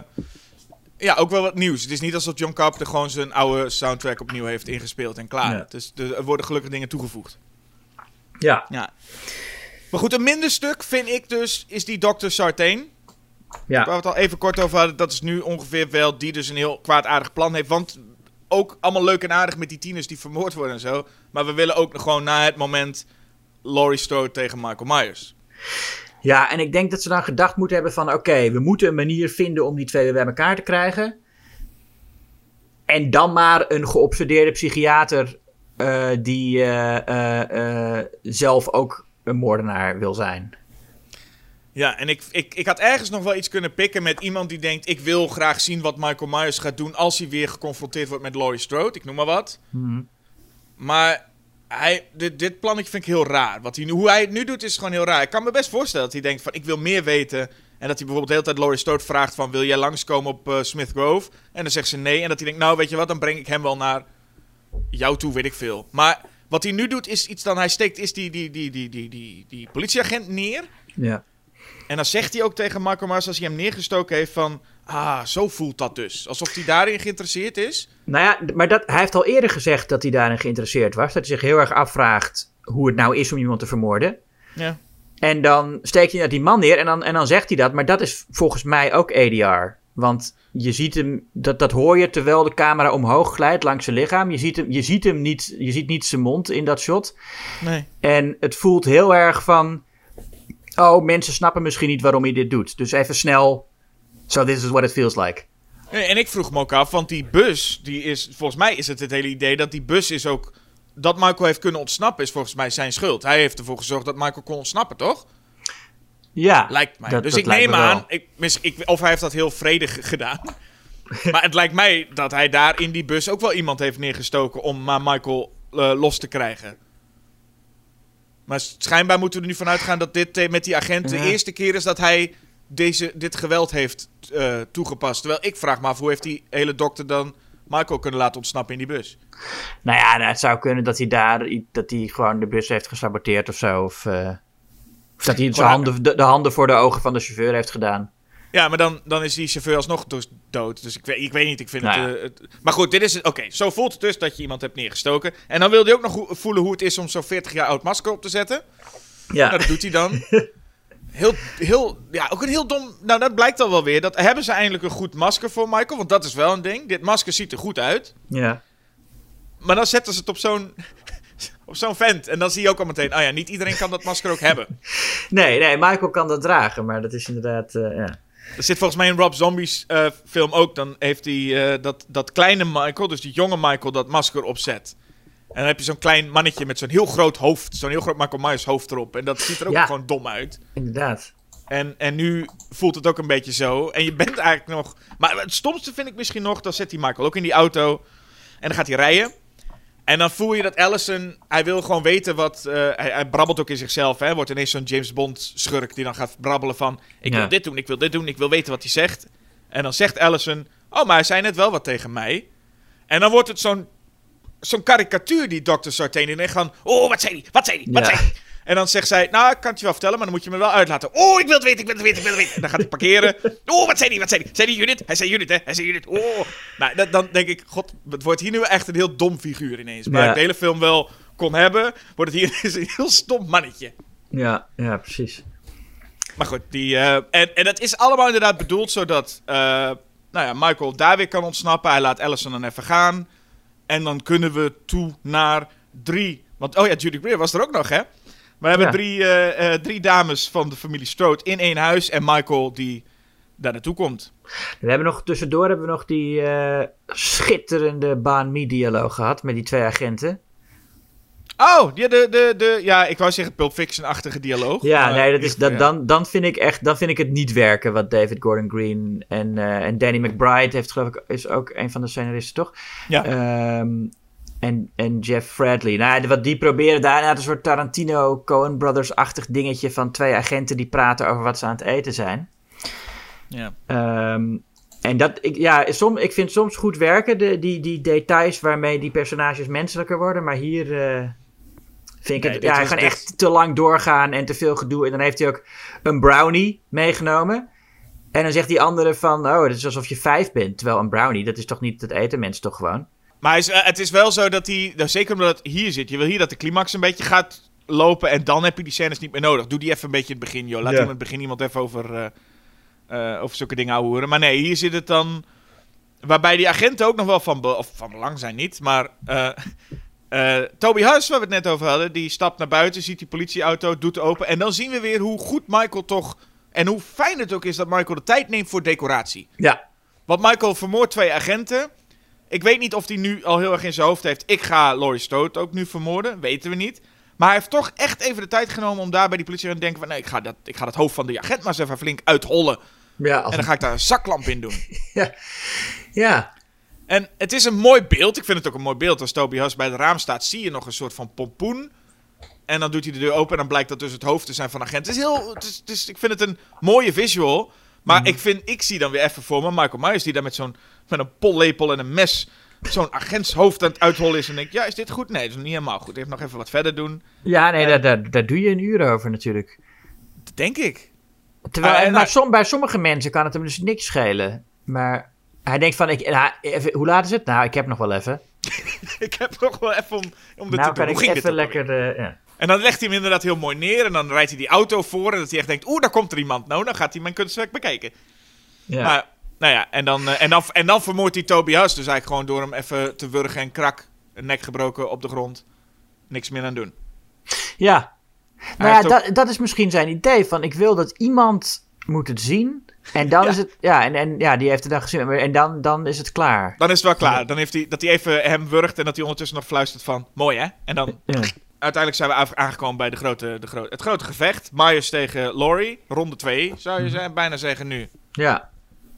ja, ook wel wat nieuws. Het is niet alsof John Carpenter gewoon zijn oude soundtrack opnieuw heeft ingespeeld en klaar. Dus er er worden gelukkig dingen toegevoegd. Ja. Ja. Maar goed, een minder stuk vind ik dus, is die Dr. Sartain. Ja. Waar we het al even kort over hadden, dat is nu ongeveer wel die dus een heel kwaadaardig plan heeft. Want ook allemaal leuk en aardig met die tieners die vermoord worden en zo. Maar we willen ook nog gewoon na het moment Laurie Strode tegen Michael Myers. Ja, en ik denk dat ze dan gedacht moeten hebben van... oké, we moeten een manier vinden om die twee weer bij elkaar te krijgen. En dan maar een geobsedeerde psychiater... eh, die eh, eh, zelf ook een moordenaar wil zijn. Ja, en ik, ik, ik had ergens nog wel iets kunnen pikken met iemand die denkt... ik wil graag zien wat Michael Myers gaat doen als hij weer geconfronteerd wordt met Laurie Strode. Ik noem maar wat. Maar hij, dit, dit plannetje vind ik heel raar. Wat hij, hoe hij het nu doet is gewoon heel raar. Ik kan me best voorstellen dat hij denkt van ik wil meer weten. En dat hij bijvoorbeeld de hele tijd Laurie Strode vraagt van wil jij langskomen op eh, Smith Grove? En dan zegt ze nee. En dat hij denkt nou weet je wat, dan breng ik hem wel naar jou toe, weet ik veel. Maar wat hij nu doet is iets dan hij steekt is die, die, die, die, die, die, die politieagent neer. Ja. En dan zegt hij ook tegen Michael Myers als hij hem neergestoken heeft van... Ah, zo voelt dat dus. Alsof hij daarin geïnteresseerd is. Nou ja, maar dat, hij heeft al eerder gezegd dat hij daarin geïnteresseerd was. Dat hij zich heel erg afvraagt hoe het nou is om iemand te vermoorden. Ja. En dan steekt hij naar die man neer en dan, en dan zegt hij dat. Maar dat is volgens mij ook ADR. Want je ziet hem, dat, dat hoor je terwijl de camera omhoog glijdt langs zijn lichaam. Je ziet hem, je ziet hem niet, je ziet niet zijn mond in dat shot. Nee. En het voelt heel erg van, oh mensen snappen misschien niet waarom hij dit doet. Dus even snel, so this is what it feels like. En ik vroeg me ook af, want die bus, die is, volgens mij is het het hele idee dat die bus is ook, dat Michael heeft kunnen ontsnappen, is volgens mij zijn schuld. Hij heeft ervoor gezorgd dat Michael kon ontsnappen, toch? Ja, Lijkt mij. dat- dus dat ik neem me aan, ik, mis- ik, of hij heeft dat heel vredig gedaan. maar het lijkt mij dat hij daar in die bus ook wel iemand heeft neergestoken om maar Michael eh, los te krijgen. Maar schijnbaar moeten we er nu vanuit gaan dat dit eh, met die agent Ja. de eerste keer is dat hij deze, dit geweld heeft eh, toegepast. Terwijl ik vraag me af, hoe heeft die hele dokter dan Michael kunnen laten ontsnappen in die bus? Nou ja, nou, het zou kunnen dat hij daar dat hij gewoon de bus heeft gesaboteerd of zo. Of, eh, of dat hij zijn handen, de, de handen voor de ogen van de chauffeur heeft gedaan. Ja, maar dan, dan is die chauffeur alsnog dus dood. Dus ik weet, ik weet niet, ik vind Nou het, eh, het- Maar goed, dit is het. Oké, zo voelt het dus dat je iemand hebt neergestoken. En dan wil hij ook nog voelen hoe het is om zo'n 40 jaar oud masker op te zetten. Ja. Nou, dat doet hij dan. Heel, heel, ja, ook een heel dom... Nou, dat blijkt al wel weer. Dat, hebben ze eindelijk een goed masker voor Michael? Want dat is wel een ding. Dit masker ziet er goed uit. Ja. Maar dan zetten ze het op zo'n... Op zo'n vent. En dan zie je ook al meteen... Oh ja, niet iedereen kan dat masker ook hebben. Nee, nee, Michael kan dat dragen, maar dat is inderdaad, eh, ja. Er zit volgens mij in Rob Zombie's eh, film ook. Dan heeft hij eh, dat, dat kleine Michael, dus die jonge Michael, dat masker opzet. En dan heb je zo'n klein mannetje met zo'n heel groot hoofd. Zo'n heel groot Michael Myers hoofd erop. En dat ziet er ook Ja. gewoon dom uit. Inderdaad. En, en nu voelt het ook een beetje zo. En je bent eigenlijk nog... Maar het stomste vind ik misschien nog... Dan zet hij Michael ook in die auto. En dan gaat hij rijden. En dan voel je dat Allison... Hij wil gewoon weten wat... eh, hij, hij brabbelt ook in zichzelf. Hè. Wordt ineens zo'n James Bond schurk die dan gaat brabbelen van... Ik Ja. wil dit doen, ik wil dit doen, ik wil weten wat hij zegt. En dan zegt Allison... Oh, maar hij zei net wel wat tegen mij. En dan wordt het zo'n... Zo'n karikatuur die Dr. Sartain in. En gaan... Oh, wat zei hij? Wat zei hij? Wat zei hij? En dan zegt zij, nou, ik kan het je wel vertellen, maar dan moet je me wel uitlaten. Oh, ik wil het weten, ik wil het weten, ik wil het weten. En dan gaat hij parkeren. Oh, wat zei hij, wat zei hij? Zei hij Judith? Hij zei Judith, hè? Hij zei Judith. Oh. Nou, dat, dan denk ik, god, het wordt hier nu echt een heel dom figuur ineens. Waar Ja. ik de hele film wel kon hebben, wordt het hier ineens een heel stom mannetje. Ja, ja, precies. Maar goed, die, eh, en, en dat is allemaal inderdaad bedoeld zodat eh, nou ja, Michael daar weer kan ontsnappen. Hij laat Allison dan even gaan. En dan kunnen we toe naar drie. Want, oh ja, Judy Greer was er ook nog, hè? We hebben Ja. drie, eh, eh, drie dames van de familie Strode in één huis. En Michael die daar naartoe komt. We hebben nog, tussendoor hebben we nog die eh, schitterende Baan Me-dialoog gehad met die twee agenten. Oh, ja, de, de, de, ja ik wou zeggen Pulp Fiction-achtige dialoog. Ja, Maar nee, dat is, dat, dan, dan, vind ik echt, dan vind ik het niet werken wat David Gordon Green en, eh, en Danny McBride heeft, geloof ik, is ook een van de scenaristen, toch? Ja. Ehm, en, en Jeff Fradley. Nou, wat die proberen daar inderdaad een soort Tarantino, Coen Brothers-achtig dingetje van twee agenten die praten over wat ze aan het eten zijn. ja. Ehm, en dat, ik, ja, som, ik vind soms goed werken, de, die, die details waarmee die personages menselijker worden. Maar hier eh, vind ik Nee, het, ja, gaat dit- echt te lang doorgaan en te veel gedoe. En dan heeft hij ook een brownie meegenomen. En dan zegt die andere van, oh, het is alsof je vijf bent. Terwijl een brownie, dat is toch niet, dat eten mensen toch gewoon? Maar is, eh, het is wel zo dat hij, nou, zeker omdat het hier zit, je wil hier dat de climax een beetje gaat lopen en dan heb je die scènes niet meer nodig. Doe die even een beetje in het begin, joh. Laat Ja. in het begin iemand even over, eh, eh, over zulke dingen horen. Maar nee, hier zit het dan, waarbij die agenten ook nog wel van, be- of van belang zijn, niet. Maar eh, Toby Huis, waar we het net over hadden, die stapt naar buiten, ziet die politieauto, doet open. En dan zien we weer hoe goed Michael toch, en hoe fijn het ook is dat Michael de tijd neemt voor decoratie. Ja. Want Michael vermoordt twee agenten. Ik weet niet of hij nu al heel erg in zijn hoofd heeft. Ik ga Laurie Strode ook nu vermoorden. Weten we niet. Maar hij heeft toch echt even de tijd genomen om daar bij die politie aan te denken van... Nee, ik ga dat, ik ga dat hoofd van die agent maar eens even flink uithollen. Ja, En dan ga ik daar een zaklamp in doen. ja. En het is een mooi beeld. Ik vind het ook een mooi beeld. Als Toby Huss bij het raam staat, zie je nog een soort van pompoen. En dan doet hij de deur open en dan blijkt dat dus het hoofd te zijn van agent. Het is heel, het is, het is, ik vind het een mooie visual. Maar ik, vind, ik zie dan weer even voor me Michael Myers die daar met zo'n met een pollepel en een mes zo'n agentshoofd aan het uithollen is. En denk, ja, is dit goed? Nee, dat is niet helemaal goed. Even nog even wat verder doen. Ja, nee, daar, daar, daar doe je een uur over natuurlijk. Dat denk ik. Terwijl, Ah, en maar som, bij sommige mensen kan het hem dus niks schelen. Maar hij denkt van, ik, nou, even, hoe laat is het? Nou, ik heb nog wel even. ik heb nog wel even om, om dit nou te kan doen. ik Hoe ging dit even lekker... eh, ja. En dan legt hij hem inderdaad heel mooi neer. En dan rijdt hij die auto voor. En dat hij echt denkt, oeh, daar komt er iemand. Nou, dan gaat hij mijn kunstwerk bekijken. Ja. Maar, nou ja, en dan, eh, en, dan, en dan vermoordt hij Toby Huis. Dus eigenlijk gewoon door hem even te wurgen en krak. Een nek gebroken op de grond. Niks meer aan doen. ja. Nou ja, ook- dat, dat is misschien zijn idee van, ik wil dat iemand moet het zien. En dan Ja. is het, ja, en, en ja, die heeft het dan gezien. En dan, dan is het klaar. Dan is het wel klaar. Dan heeft hij dat hij even hem wurgt. En dat hij ondertussen nog fluistert van, mooi hè? En dan Ja. uiteindelijk zijn we aangekomen bij de grote, de gro het grote gevecht. Myers tegen Laurie. Ronde 2 zou je zeggen, bijna zeggen nu. Ja.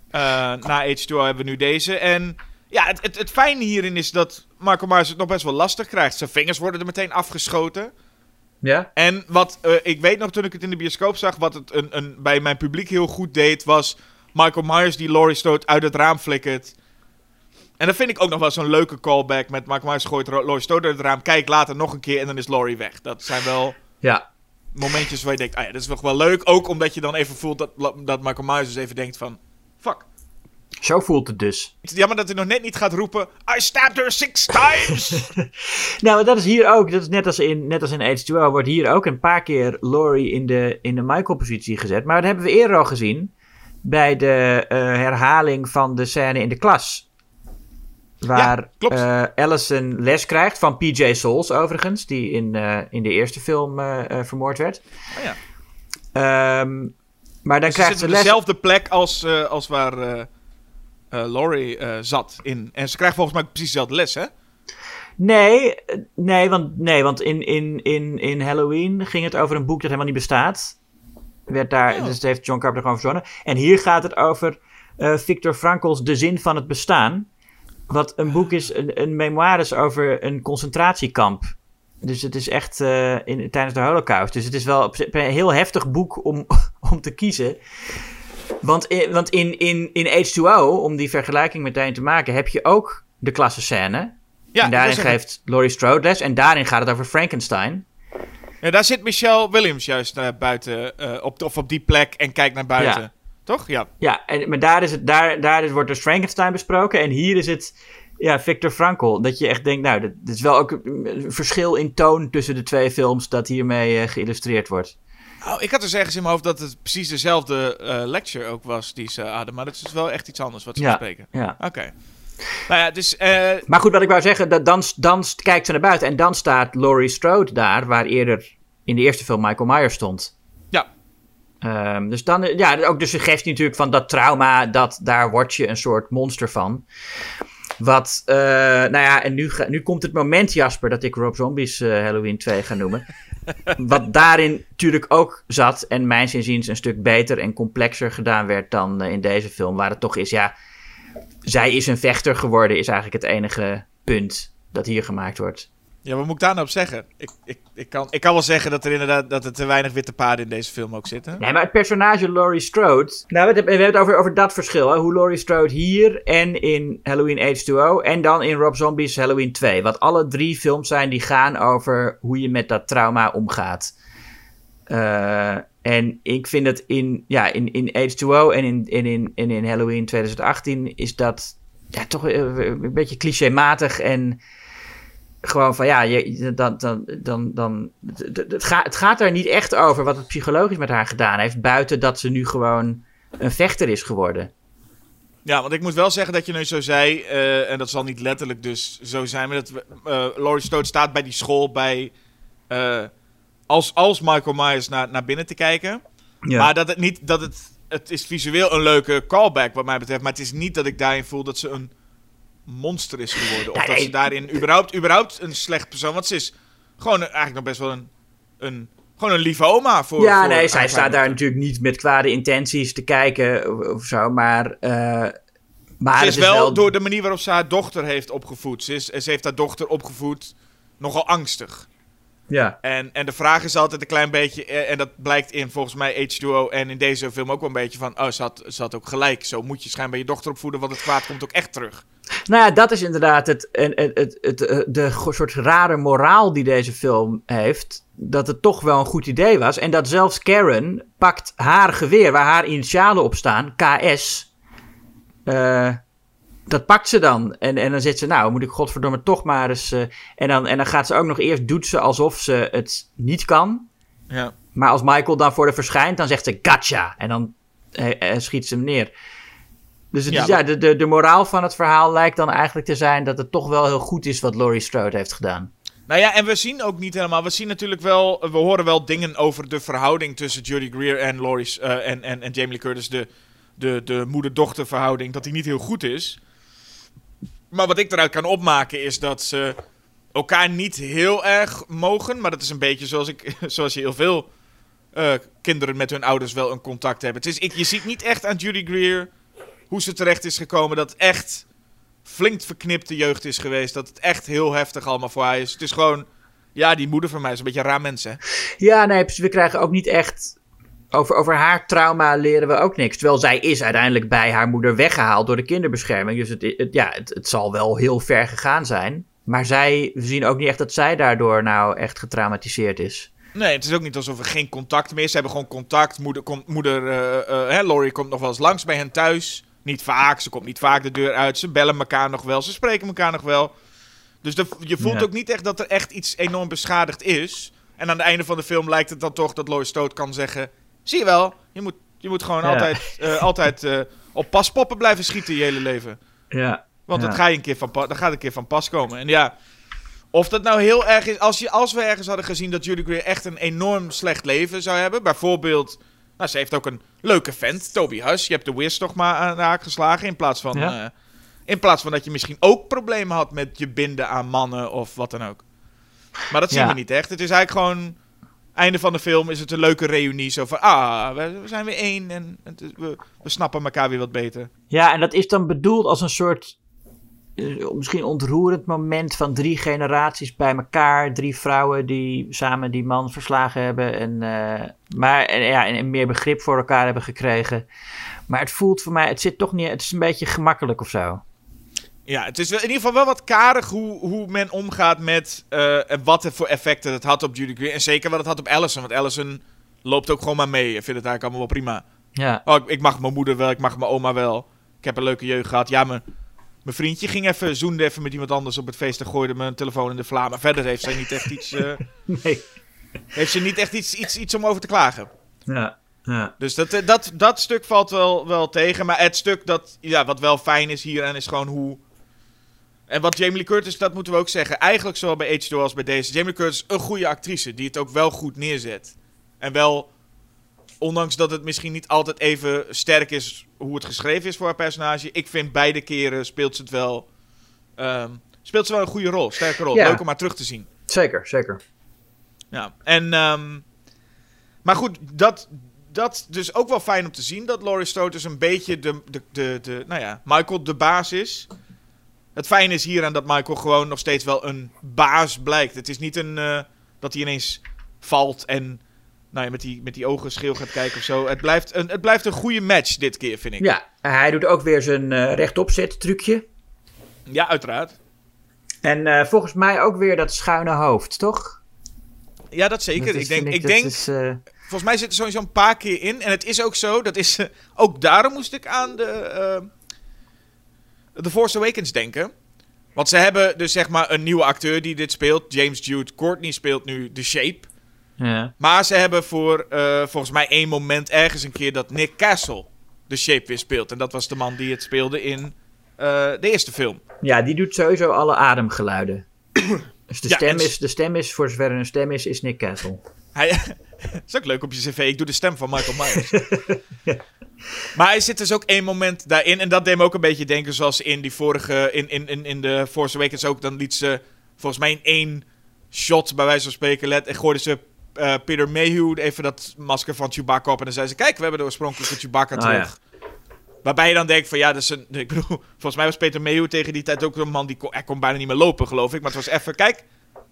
Eh, na H2O hebben we nu deze. En ja, het, het, het fijne hierin is dat Marco Myers het nog best wel lastig krijgt. Zijn vingers worden er meteen afgeschoten. Ja? En wat eh, ik weet nog toen ik het in de bioscoop zag, wat het een, een, bij mijn publiek heel goed deed, was Michael Myers die Laurie Strode uit het raam flikkert. En dat vind ik ook nog wel zo'n leuke callback met Michael Myers gooit Laurie Strode uit het raam. Kijk later nog een keer en dan is Laurie weg. Dat zijn wel Ja. momentjes waar je denkt, ah ja, dat is nog wel leuk. Ook omdat je dan even voelt dat, dat Michael Myers dus even denkt van, fuck. Zo voelt het dus. Jammer dat hij nog net niet gaat roepen... I stabbed her six times! Nou, maar dat is hier ook. Dat is net als in, net als in H2O wordt hier ook een paar keer Laurie in de, in de Michael-positie gezet. Maar dat hebben we eerder al gezien bij de eh, herhaling van de scène in de klas. Waar Ja, eh, Allison les krijgt van PJ Souls overigens, die in, eh, in de eerste film vermoord werd. Oh ja. Ehm, maar dan Ze krijgt ze op les. dezelfde plek als, als waar Laurie eh, zat. In. En ze krijgt volgens mij precies dezelfde les, hè? Nee, eh, nee, want, nee, want in, in, in, in Halloween ging het over een boek dat helemaal niet bestaat. Werd daar, Oh. Dus dat heeft John Carpenter gewoon verzonnen. En hier gaat het over eh Viktor Frankl's De Zin van het Bestaan. Wat een boek is, een, een memoires over een concentratiekamp. Dus het is echt eh, in, tijdens de Holocaust. Dus het is wel een heel heftig boek om, om te kiezen. Want, in, want in, in, in H2O, om die vergelijking meteen te maken, heb je ook de klassenscène. Ja, en daarin geeft Laurie Strode les. En daarin gaat het over Frankenstein. ja, daar zit Michelle Williams juist eh, buiten. eh, op, of op die plek en kijkt naar buiten. Ja. Toch? Ja. Ja, en, maar daar, is het, daar, daar is, wordt dus Frankenstein besproken. En hier is het ja, Victor Frankl. Dat je echt denkt, nou, dat, dat is wel ook een verschil in toon tussen de twee films dat hiermee eh, geïllustreerd wordt. Oh, ik had dus ergens in mijn hoofd dat het precies dezelfde eh, lecture ook was die ze hadden. Maar dat is wel echt iets anders wat ze Ja. bespreken. Ja. Oké. Nou ja, dus... eh, Maar goed, wat ik wou zeggen, dat dan, dan kijkt ze naar buiten. En dan staat Laurie Strode daar, waar eerder in de eerste film Michael Myers stond. ja. Ehm, dus dan, ja, ook de suggestie natuurlijk van dat trauma, dat daar word je een soort monster van. Wat, eh, nou ja, en nu, ga- nu komt het moment, Jasper, dat ik Rob Zombies eh, Halloween 2 ga noemen. Wat daarin natuurlijk ook zat en mijns inziens een stuk beter en complexer gedaan werd dan eh, in deze film. Waar het toch is, ja, zij is een vechter geworden, is eigenlijk het enige punt dat hier gemaakt wordt. Ja, wat moet ik daar nou op zeggen? Ik, ik, ik, kan, ik kan wel zeggen dat er inderdaad dat er te weinig witte paarden in deze film ook zitten. Nee, maar het personage Laurie Strode. Nou, we hebben het over, over dat verschil. Hè? Hoe Laurie Strode hier en in Halloween H2O. En dan in Rob Zombie's Halloween 2. Wat alle drie films zijn die gaan over hoe je met dat trauma omgaat. Eh, en ik vind het in, ja, in, in H2O en in, in, in Halloween 2018 is dat ja, toch eh, een beetje clichématig en gewoon van ja, je, dan, dan, dan, dan, het, gaat, het gaat er niet echt over wat het psychologisch met haar gedaan heeft, buiten dat ze nu gewoon een vechter is geworden. Ja, want ik moet wel zeggen dat je nu zo zei, eh, en dat zal niet letterlijk dus zo zijn, maar dat we- eh, Laurie Strode staat bij die school bij, eh, als, als Michael Myers naar, naar binnen te kijken. Ja. Maar dat het niet, dat het, het is visueel een leuke callback wat mij betreft, maar het is niet dat ik daarin voel dat ze een monster is geworden. Of dat ze daarin überhaupt, überhaupt een slecht persoon, want ze is gewoon eigenlijk nog best wel een, een, gewoon een lieve oma voor ja, voor nee, zij staat daar natuurlijk niet met kwade intenties te kijken of, zo, maar. eh, maar Ze het is wel, door de manier waarop ze haar dochter heeft opgevoed. Ze, is, ze heeft haar dochter opgevoed nogal angstig. Ja. En, en de vraag is altijd een klein beetje, eh, en dat blijkt in volgens mij H2O en in deze film ook wel een beetje van, oh, ze had, ze had ook gelijk. Zo moet je schijnbaar je dochter opvoeden, want het kwaad komt ook echt terug. Nou ja, dat is inderdaad het, het, het, het, het, eh, de soort rare moraal die deze film heeft. Dat het toch wel een goed idee was. En dat zelfs Karen pakt haar geweer, waar haar initialen op staan, KS. eh, dat pakt ze dan. En, en dan zit ze, nou, moet ik godverdomme toch maar eens. eh, en, dan, en dan gaat ze ook nog eerst, doet ze alsof ze het niet kan. Ja. Maar als Michael dan voor haar verschijnt, dan zegt ze gotcha. En dan eh, eh, schiet ze hem neer. Dus het Ja, is, ja, de, de, de moraal van het verhaal lijkt dan eigenlijk te zijn dat het toch wel heel goed is wat Laurie Strode heeft gedaan. Nou ja, en we zien ook niet helemaal. We zien natuurlijk wel. We horen wel dingen over de verhouding tussen Judy Greer en Laurie eh, en, en, en Jamie Lee Curtis. De, de, de moeder-dochter verhouding. Dat die niet heel goed is. Maar wat ik eruit kan opmaken is dat ze elkaar niet heel erg mogen. Maar dat is een beetje zoals, ik, zoals je heel veel eh, kinderen met hun ouders wel een contact hebben. Het is, ik, je ziet niet echt aan Judy Greer hoe ze terecht is gekomen. Dat echt flink verknipte jeugd is geweest. Dat het echt heel heftig allemaal voor haar is. Het is gewoon... Ja, die moeder van mij is een beetje een raar mens? Ja, nee, we krijgen ook niet echt. Over, over haar trauma leren we ook niks. Terwijl zij is uiteindelijk bij haar moeder weggehaald door de kinderbescherming. Dus het, het, ja, het, het zal wel heel ver gegaan zijn. Maar zij, we zien ook niet echt dat zij daardoor nou echt getraumatiseerd is. Nee, het is ook niet alsof er geen contact meer is. Ze hebben gewoon contact. Moeder, komt, moeder eh, hè, Laurie komt nog wel eens langs bij hen thuis. niet vaak. Ze komt niet vaak de deur uit. Ze bellen elkaar nog wel. Ze spreken elkaar nog wel. Dus de- je voelt Ja. ook niet echt dat er echt iets enorm beschadigd is. En aan het einde van de film lijkt het dan toch dat Lois Stoot kan zeggen... Zie je wel, je moet, je moet gewoon Ja. altijd, eh, altijd eh, op paspoppen blijven schieten je hele leven. Ja. Want Ja. dat, ga je een keer van dat gaat een keer van pas komen. En ja, of dat nou heel erg is... Als, je, als we ergens hadden gezien dat Judy Greer echt een enorm slecht leven zou hebben... Bijvoorbeeld... Nou, ze heeft ook een leuke vent, Toby Huss. Je hebt de Wiz toch maar aan de haak geslagen. In plaats van, Ja. eh, in plaats van dat je misschien ook problemen had met je binden aan mannen of wat dan ook. Maar dat zien we niet echt. Het is eigenlijk gewoon... Einde van de film is het een leuke reunie. Zo van, ah, we, zijn weer één en we, snappen elkaar weer wat beter. Ja, en dat is dan bedoeld als een soort eh, misschien ontroerend moment van drie generaties bij elkaar. Drie vrouwen die samen die man verslagen hebben. En, eh, maar, en, ja, en meer begrip voor elkaar hebben gekregen. Maar het voelt voor mij, het zit toch niet, het is een beetje gemakkelijk of zo. Ja, het is in ieder geval wel wat karig hoe, hoe men omgaat met eh, en wat er voor effecten het had op Judy Greer. En zeker wat het had op Allison. Want Allison loopt ook gewoon maar mee. Ik vind het eigenlijk allemaal wel prima. Ja, Oh, ik, ik mag mijn moeder wel, ik mag mijn oma wel. Ik heb een leuke jeugd gehad. Ja, mijn, mijn vriendje ging even, zoende even met iemand anders op het feest en gooide mijn telefoon in de vla. Maar verder heeft zij niet echt iets, eh, nee. heeft ze niet echt iets, iets, iets om over te klagen. Ja, ja. Dus dat, eh, dat, dat stuk valt wel, wel tegen. Maar het stuk dat, ja, wat wel fijn is hier en is gewoon hoe... En wat Jamie Lee Curtis, dat moeten we ook zeggen. Eigenlijk zowel bij H2 als bij deze. Jamie Lee Curtis een goede actrice die het ook wel goed neerzet. En wel, ondanks dat het misschien niet altijd even sterk is hoe het geschreven is voor haar personage. Ik vind beide keren speelt ze het wel... ehm, speelt ze wel een goede rol, sterke rol. Ja. Leuk om haar terug te zien. Zeker, zeker. Ja, en... ehm, maar goed, dat, dat dus ook wel fijn om te zien... dat Laurie Strode dus een beetje de, de, de, de... Nou ja, Michael de baas is. Het fijne is hieraan dat Michael gewoon nog steeds wel een baas blijkt. Het is niet een... eh, dat hij ineens valt en... Nou ja, met die, met die ogen scheel gaat kijken of zo. Het blijft, een, het blijft een goede match dit keer, vind ik. Ja, hij doet ook weer zijn eh rechtopzet trucje. Ja, uiteraard. En eh, volgens mij ook weer dat schuine hoofd, toch? Ja, dat zeker. Dat is, ik denk, ik denk is, Volgens mij zit er sowieso een paar keer in. En het is ook zo. Dat is, ook daarom moest ik aan de The Force Awakens denken. Want ze hebben dus zeg maar een nieuwe acteur die dit speelt. James Jude Courtney speelt nu The Shape. ja. Maar ze hebben voor eh, volgens mij één moment ergens een keer dat Nick Castle The Shape weer speelt. En dat was de man die het speelde in eh, de eerste film. ja, die doet sowieso alle ademgeluiden. Dus de, Ja, stem is, de stem is, voor zover er een stem is, is Nick Castle. Hij is ook leuk op je cv. Ik doe de stem van Michael Myers. Maar hij zit dus ook één moment daarin. En dat deed me ook een beetje denken zoals in die vorige... In, in, in, in de Force Awakens ook. Dan liet ze volgens mij in één shot bij wijze van spreken... Let, en gooiden ze eh, Peter Mayhew even dat masker van Chewbacca op. En dan zei ze... Kijk, we hebben de oorspronkelijke Chewbacca Ah, terug. Waarbij je dan denkt van ja, dat is een... Ik bedoel, volgens mij was Peter Mayhew tegen die tijd ook een man... Die kon, hij kon bijna niet meer lopen, geloof ik. Maar het was even... Kijk,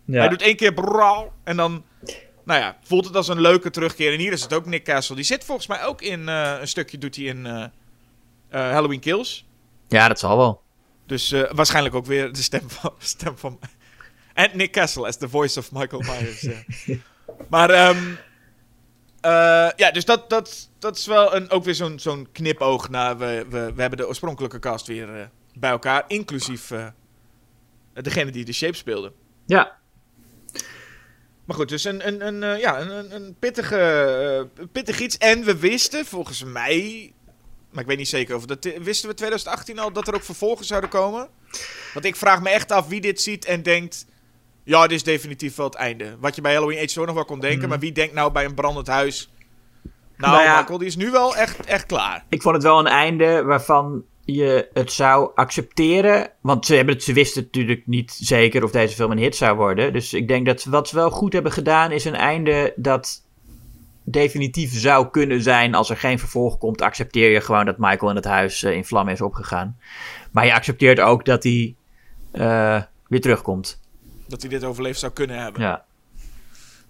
Ja. hij doet één keer brouw en dan, nou ja, voelt het als een leuke terugkeer. En hier is het ook Nick Castle. Die zit volgens mij ook in eh, een stukje, doet hij in eh, eh, Halloween Kills. ja, dat zal wel. Dus waarschijnlijk ook weer de stem van, stem van... En Nick Castle as the voice of Michael Myers. ja. Maar, ehm, eh, ja, dus dat, dat, dat is wel een, ook weer zo'n zo'n knipoog naar... We, we, we hebben de oorspronkelijke cast weer bij elkaar, inclusief degene die de Shape speelde. Ja, Maar goed, dus een, een, een, eh, ja, een, een, pittige, eh, pittig iets. En we wisten, volgens mij... Maar ik weet niet zeker of dat... Wisten we 2018 al dat er ook vervolgen zouden komen? Want ik vraag me echt af wie dit ziet en denkt... Ja, dit is definitief wel het einde. Wat je bij Halloween Age zo nog wel kon denken. Maar wie denkt nou bij een brandend huis... Nou, Nou ja. Michael, die is nu wel echt, echt klaar. ik vond het wel een einde waarvan je het zou accepteren. Want ze, hebben het, ze wisten natuurlijk niet zeker of deze film een hit zou worden. Dus ik denk dat wat ze wel goed hebben gedaan is een einde dat definitief zou kunnen zijn. Als er geen vervolg komt, accepteer je gewoon dat Michael in het huis eh, in vlammen is opgegaan. Maar je accepteert ook dat hij eh, weer terugkomt. Dat hij dit overleefd zou kunnen hebben. Ja.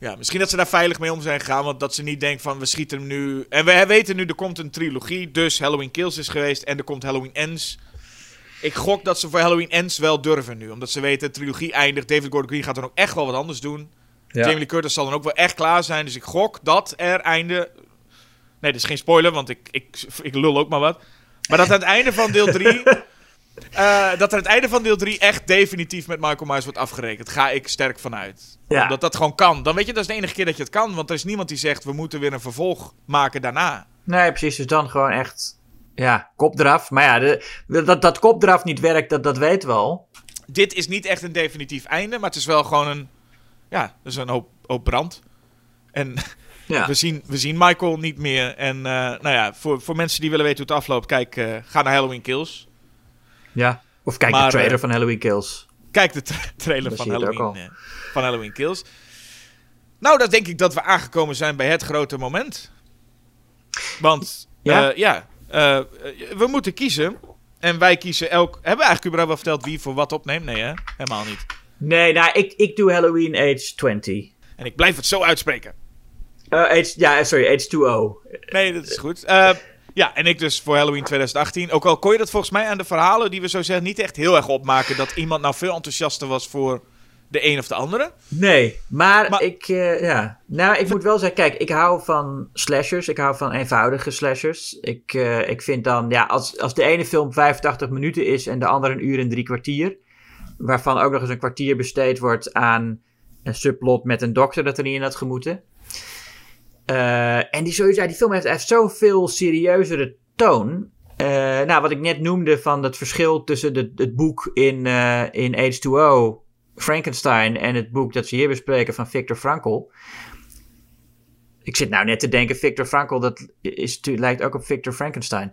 Ja, misschien dat ze daar veilig mee om zijn gegaan. Want dat ze niet denken van we schieten hem nu. En we weten nu er komt een trilogie. Dus Halloween Kills is geweest. En er komt Halloween Ends. Ik gok dat ze voor Halloween Ends wel durven nu. Omdat ze weten de trilogie eindigt. David Gordon Green gaat dan ook echt wel wat anders doen. Jamie Lee Curtis zal dan ook wel echt klaar zijn. Dus ik gok dat er einde. Nee, dat is geen spoiler, want ik, ik, ik lul ook maar wat. Maar dat aan het einde van deel 3. eh, dat aan het einde van deel 3 echt definitief met Michael Myers wordt afgerekend. Ga ik sterk vanuit. Ja. Omdat dat gewoon kan. Dan weet je, dat is de enige keer dat je het kan. Want er is niemand die zegt, we moeten weer een vervolg maken daarna. Nee, precies. Dus dan gewoon echt, ja, kop eraf. Maar ja, de, dat, dat kop eraf niet werkt, dat, dat weten we al. Dit is niet echt een definitief einde. Maar het is wel gewoon een... Ja, dus een hoop, hoop brand. En Ja. we, zien, we zien Michael niet meer. En eh, nou ja, voor, voor mensen die willen weten hoe het afloopt... Kijk, eh, ga naar Halloween Kills. Ja. Of kijk Maar, de trailer eh, van Halloween Kills. Kijk de tra- trailer Dat van Halloween, eh, van Halloween Kills. Nou, dan denk ik dat we aangekomen zijn bij het grote moment. Want, Ja? eh, we moeten kiezen. En wij kiezen elk... Hebben we eigenlijk überhaupt wel verteld wie voor wat opneemt? Nee, hè? Helemaal niet. Nee, nou, ik, ik doe Halloween Age 20. En ik blijf het zo uitspreken. Age, ja, sorry, Age 2 Nee, dat is goed. Eh, ja, en ik dus voor Halloween 2018. Ook al kon je dat volgens mij aan de verhalen die we zo zeggen niet echt heel erg opmaken. Dat iemand nou veel enthousiaster was voor de een of de andere. Nee, maar, Maar- ik, eh, ja. Nou, ik moet wel zeggen, kijk, ik hou van slashers. Ik hou van eenvoudige slashers. Ik, eh, ik vind dan, ja, als, als de ene film 85 minuten is en de andere een uur en drie kwartier. Waarvan ook nog eens een kwartier besteed wordt aan een subplot met een dokter dat er niet in had gemoeten. Eh, en die, sowieso, die film heeft, heeft zoveel serieuzere toon. Eh, nou, wat ik net noemde van het verschil tussen de, het boek in, eh in H2O, Frankenstein, en het boek dat ze hier bespreken van Victor Frankl. Ik zit nou net te denken, Victor Frankl, dat is, lijkt ook op Victor Frankenstein.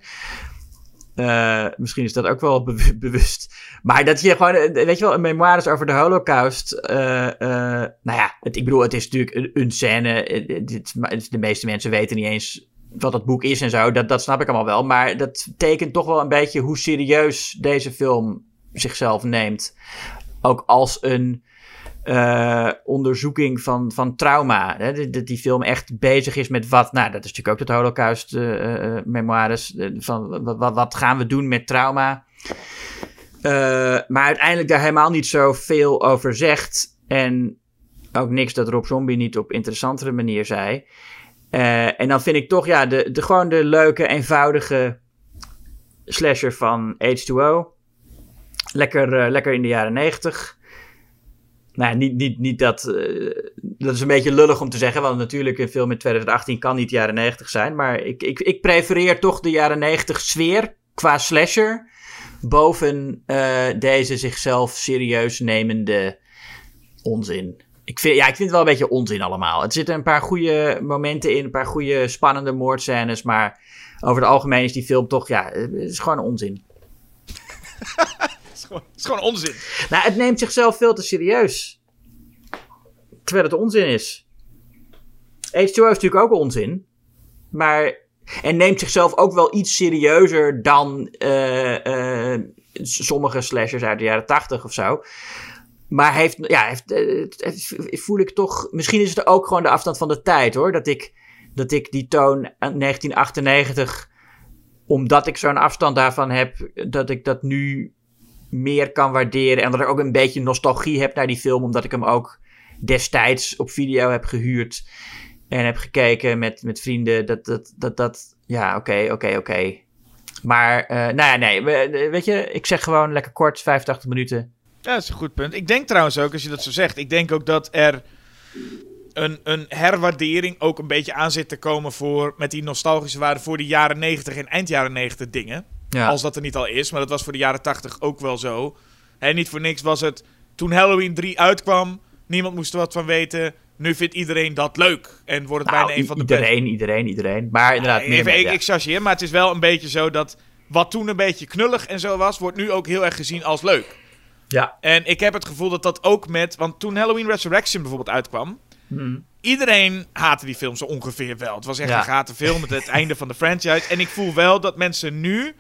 Eh, misschien is dat ook wel be- bewust. Maar dat je gewoon, eh, weet je wel, een memoires over de Holocaust. eh, nou ja, het, ik bedoel, het is natuurlijk een, scène. de meeste mensen weten niet eens wat dat boek is en zo. Dat, dat snap ik allemaal wel. Maar dat tekent toch wel een beetje hoe serieus deze film zichzelf neemt. Ook als een eh, onderzoeking van, van trauma. Hè? Dat, die film echt bezig is met wat. Nou, dat is natuurlijk ook het Holocaust eh, eh, van wat, wat, gaan we doen met trauma? Eh, maar uiteindelijk daar helemaal niet zo veel over zegt. En ook niks dat Rob Zombie niet op interessantere manier zei. En dan vind ik toch, ja, de, de, gewoon de leuke, eenvoudige slasher van H2O. Lekker, lekker in de jaren negentig. Nou, niet, niet, niet dat. eh, dat is een beetje lullig om te zeggen, want natuurlijk een film in 2018 kan niet de jaren 90 zijn. Maar ik, ik, ik prefereer toch de jaren 90 sfeer qua slasher. Boven eh, deze zichzelf serieus nemende onzin. Ik vind, ja, ik vind het wel een beetje onzin allemaal. Het zitten een paar goede momenten in, een paar goede spannende moordscènes. Maar over het algemeen is die film toch, ja, het is gewoon onzin. Het is gewoon, onzin. Nou, het neemt zichzelf veel te serieus. Terwijl het onzin is. H2O is natuurlijk ook onzin. Maar. En neemt zichzelf ook wel iets serieuzer dan s- sommige slashers uit de jaren 80 of zo. Maar heeft, ja, heeft, eh, voel ik toch. Misschien is het ook gewoon de afstand van de tijd hoor. Dat ik, dat ik die toon aan 1998. Omdat ik zo'n afstand daarvan heb. Dat ik dat nu meer kan waarderen. En dat ik ook een beetje nostalgie heb naar die film. Omdat ik hem ook destijds op video heb gehuurd. En heb gekeken met, met vrienden. Dat, dat, dat, dat ja, oké, oké, oké. Maar, eh, nou ja, nee. we- Weet je, ik zeg gewoon lekker kort, 85 minuten. Ja, dat is een goed punt. Ik denk trouwens ook, als je dat zo zegt, ik denk ook dat er een, een herwaardering ook een beetje aan zit te komen voor, met die nostalgische waarde voor de jaren 90 en eind jaren 90 dingen. Ja. Als dat er niet al is, maar dat was voor de jaren 80 ook wel zo. En niet voor niks was het, toen Halloween 3 uitkwam, niemand moest er wat van weten. Nu vindt iedereen dat leuk. En wordt het Nou, bijna een van de iedereen, iedereen, iedereen. Maar inderdaad, meer Even, ik, ja. ik chargeer, maar het is wel een beetje zo dat wat toen een beetje knullig en zo was, wordt nu ook heel erg gezien als leuk. ja. En ik heb het gevoel dat dat ook met. Want toen Halloween Resurrection bijvoorbeeld uitkwam. Hm. Iedereen haatte die film zo ongeveer wel. Het was echt Ja. een gate film met het einde van de franchise. En ik voel wel dat mensen nu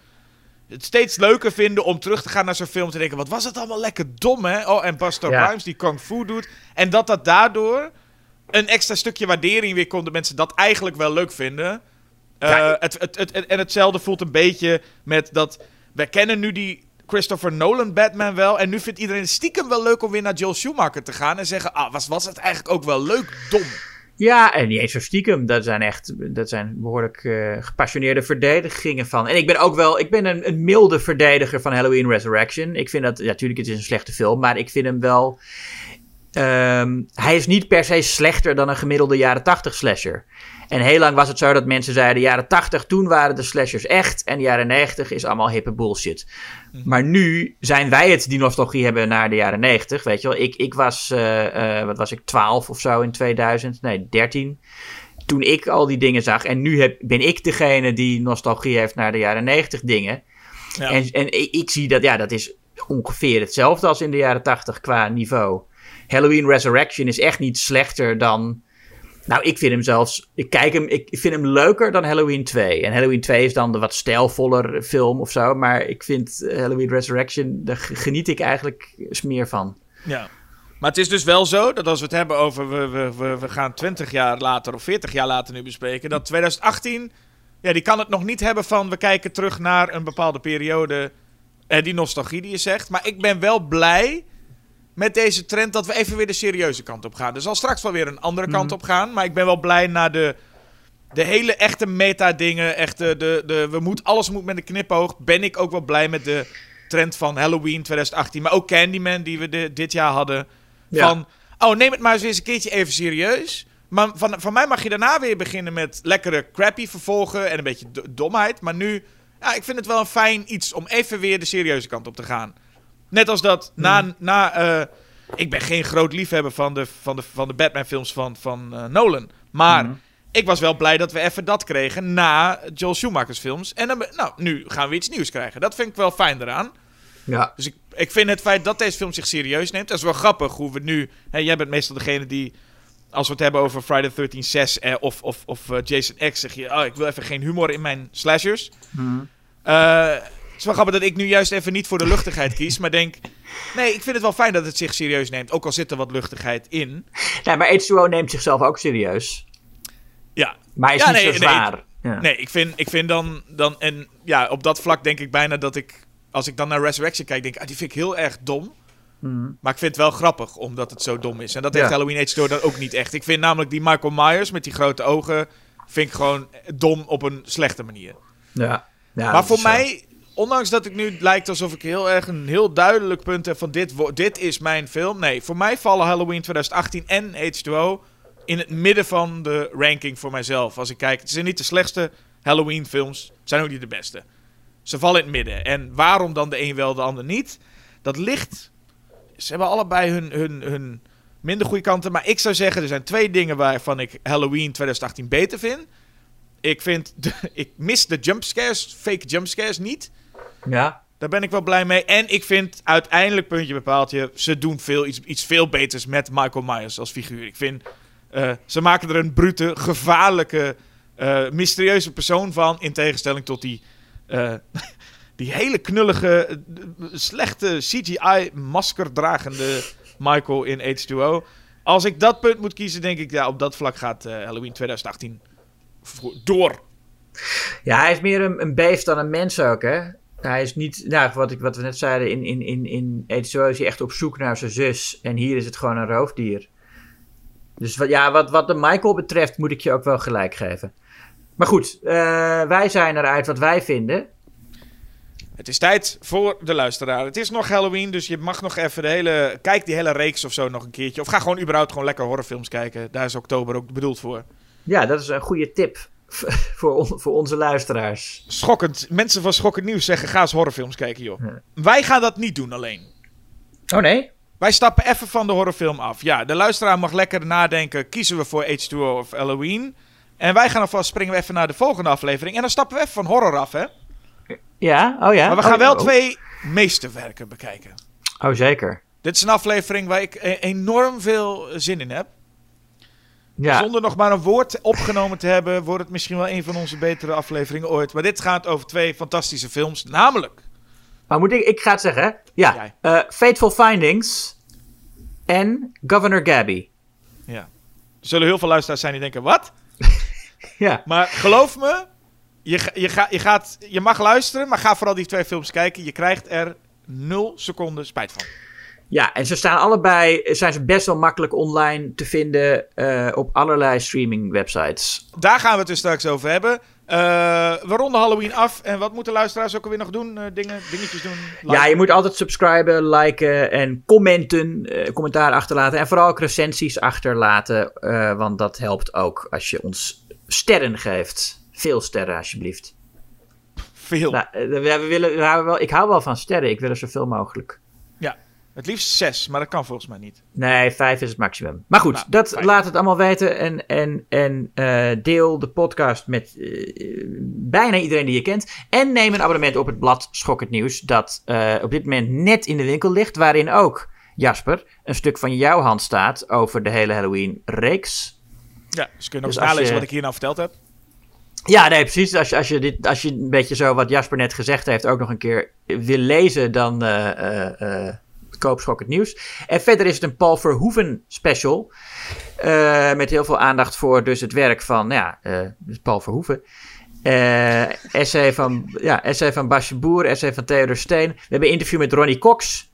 het steeds leuker vinden om terug te gaan naar zo'n film. Te denken, wat was het allemaal lekker dom, hè? Oh, en Buster Ja. Rhymes die kung fu doet. En dat dat daardoor een extra stukje waardering weer komt. Dat mensen dat eigenlijk wel leuk vinden. Eh, Ja. het, het, het, het- en hetzelfde voelt een beetje met dat... Wij kennen nu die Christopher Nolan Batman wel. En nu vindt iedereen stiekem wel leuk om weer naar Joel Schumacher te gaan. En zeggen, ah, was, was het eigenlijk ook wel leuk dom? Ja, en niet eens zo stiekem. Dat zijn echt dat zijn behoorlijk eh, gepassioneerde verdedigingen van. En ik ben ook wel, ik ben een, milde verdediger van Halloween Resurrection. Ik vind dat, ja, natuurlijk, het is een slechte film, maar ik vind hem wel. ehm, hij is niet per se slechter dan een gemiddelde jaren 80 slasher. En heel lang was het zo dat mensen zeiden: jaren 80, toen waren de slashers echt. En de jaren 90 is allemaal hippe bullshit. Maar nu zijn wij het die nostalgie hebben naar de jaren 90. Weet je wel, ik, ik was, eh, eh, wat was ik, 12 of zo in 2000? Nee, 13. Toen ik al die dingen zag. En nu heb, ben ik degene die nostalgie heeft naar de jaren 90 dingen. Ja. En, en ik, ik zie dat, ja, dat is ongeveer hetzelfde als in de jaren 80 qua niveau. Halloween Resurrection is echt niet slechter dan. Nou, ik vind hem zelfs. Ik kijk hem. Ik vind hem leuker dan Halloween 2. En Halloween 2 is dan de wat stijlvoller film of zo. Maar ik vind eh, Halloween Resurrection. Daar geniet ik eigenlijk meer van. Ja. Maar het is dus wel zo dat als we het hebben over. We, we, we, we gaan 20 jaar later of 40 jaar later nu bespreken. Dat 2018. Ja, die kan het nog niet hebben van. We kijken terug naar een bepaalde periode. Eh, die nostalgie die je zegt. Maar ik ben wel blij met deze trend dat we even weer de serieuze kant op gaan. Er zal straks wel weer een andere kant op gaan. Maar ik ben wel blij naar de, de hele echte meta-dingen. Echte, de, de, we moet, alles moet met een knipoog. Ben ik ook wel blij met de trend van Halloween 2018. Maar ook Candyman die we de- dit jaar hadden. Ja. Van, oh neem het maar eens een keertje even serieus. Maar van, van mij mag je daarna weer beginnen met lekkere crappy vervolgen en een beetje do- domheid. Maar nu, ja, ik vind het wel een fijn iets om even weer de serieuze kant op te gaan. Net als dat na, na eh, ik ben geen groot liefhebber van de, van de, van de Batman films van, van eh, Nolan. Maar ik was wel blij dat we even dat kregen na Joel Schumacher's films. En dan, nou, nu gaan we iets nieuws krijgen. Dat vind ik wel fijn eraan. Ja. Dus ik, ik vind het feit dat deze film zich serieus neemt. Dat is wel grappig hoe we nu. Hè, jij bent meestal degene die. Als we het hebben over Friday the 13 6 eh, of, of, of eh, Jason X, zeg je. Oh, ik wil even geen humor in mijn slashers. Het is wel grappig dat ik nu juist even niet voor de luchtigheid kies. Maar denk. Nee, ik vind het wel fijn dat het zich serieus neemt. Ook al zit er wat luchtigheid in. Nee, maar H2O neemt zichzelf ook serieus. Ja. Maar hij is Ja, niet nee, zo nee, zwaar. ja. Nee, ik vind, ik vind dan, dan. En ja, op dat vlak denk ik bijna dat ik. Als ik dan naar Resurrection kijk, denk ik. Ah, die vind ik heel erg dom. Maar ik vind het wel grappig, omdat het zo dom is. En dat heeft Ja. Halloween H2 dan ook niet echt. Ik vind namelijk die Michael Myers met die grote ogen... vind ik gewoon dom op een slechte manier. Ja. Ja, maar voor mij, ondanks dat ik nu lijkt alsof ik heel erg een heel duidelijk punt heb van dit, dit is mijn film. Nee, voor mij vallen Halloween 2018 en H2O in het midden van de ranking voor mijzelf. Als ik kijk, het zijn niet de slechtste Halloween films, zijn ook niet de beste. Ze vallen in het midden. En waarom dan de een wel, de ander niet? Dat ligt... Ze hebben allebei hun, hun, hun minder goede kanten. Maar ik zou zeggen, er zijn twee dingen waarvan ik Halloween 2018 beter vind. Ik vind... De, ik mis de jumpscares, fake jumpscares niet. Ja. Daar ben ik wel blij mee. En ik vind uiteindelijk, puntje bepaalt je, ze doen veel, iets, iets veel beters met Michael Myers als figuur. Ik vind, eh, ze maken er een brute, gevaarlijke, eh, mysterieuze persoon van. In tegenstelling tot die, eh, die hele knullige, slechte CGI-maskerdragende Michael in H2O. Als ik dat punt moet kiezen, denk ik, ja, op dat vlak gaat Halloween 2018 vro- door. Ja, hij is meer een, een beest dan een mens ook, hè? Hij is niet, nou, wat, ik, wat we net zeiden, in, in, in, in H2O is hij echt op zoek naar zijn zus. En hier is het gewoon een roofdier. Dus wat, ja, wat, wat de Michael betreft moet ik je ook wel gelijk geven. Maar goed, eh, wij zijn eruit wat wij vinden. Het is tijd voor de luisteraar. Het is nog Halloween, dus je mag nog even de hele... Kijk die hele reeks of zo nog een keertje. Of ga gewoon überhaupt gewoon lekker horrorfilms kijken. Daar is oktober ook bedoeld voor. Ja, dat is een goede tip voor, on- voor onze luisteraars. Schokkend. Mensen van Schokkend Nieuws zeggen ga eens horrorfilms kijken, joh. Wij gaan dat niet doen alleen. Oh nee? Wij stappen even van de horrorfilm af. Ja, de luisteraar mag lekker nadenken. Kiezen we voor H2O of Halloween? En wij gaan alvast springen we even naar de volgende aflevering. En dan stappen we even van horror af, hè? Ja, oh ja. Maar we Oh, gaan wel oh. twee meesterwerken bekijken. Oh, zeker. Dit is een aflevering waar ik e- enorm veel zin in heb. Ja. Zonder nog maar een woord opgenomen te hebben, wordt het misschien wel een van onze betere afleveringen ooit. Maar dit gaat over twee fantastische films, namelijk. Maar moet ik, ik ga het zeggen, hè? Ja. Eh, Fateful Findings en Governor Gabby. Ja. Er zullen heel veel luisteraars zijn die denken: wat? Ja. Maar geloof me, je, je, ga, je, gaat, je mag luisteren, maar ga vooral die twee films kijken. Je krijgt er nul seconden spijt van. Ja, en ze staan allebei, zijn ze best wel makkelijk online te vinden eh, op allerlei streaming websites. Daar gaan we het dus straks over hebben. Eh, we ronden Halloween af. En wat moeten luisteraars ook alweer nog doen? Eh, dingen, dingetjes doen? Ja, je moet altijd subscriben, liken en commenten, eh, commentaar achterlaten. En vooral ook recensies achterlaten, want dat helpt ook als je ons sterren geeft. Veel sterren, alsjeblieft. Veel. Nou, we, we willen, we wel, ik hou wel van sterren, ik wil er zoveel mogelijk. Het liefst zes, maar dat kan volgens mij niet. Nee, vijf is het maximum. Maar goed, Nou, dat, vijf. laat het allemaal weten. En, en, en eh, deel de podcast met eh, bijna iedereen die je kent. En neem een abonnement op het blad Schok het Nieuws. Dat eh, op dit moment net in de winkel ligt. Waarin ook, Jasper, een stuk van jouw hand staat over de hele Halloween-reeks. Ja, dus kun je nog Dus eens als nalezen je- wat ik hier nou verteld heb. Ja, nee, precies. Als je, als, je dit, als je een beetje zo wat Jasper net gezegd heeft ook nog een keer wil lezen, dan eh, eh, eh, koop Schok het Nieuws. En verder is het een Paul Verhoeven special. eh, met heel veel aandacht voor dus het werk van nou ja, dus Paul Verhoeven. Eh essay, van, ja, van Basje Boer, essay van Theodor Steen. We hebben een interview met Ronnie Cox.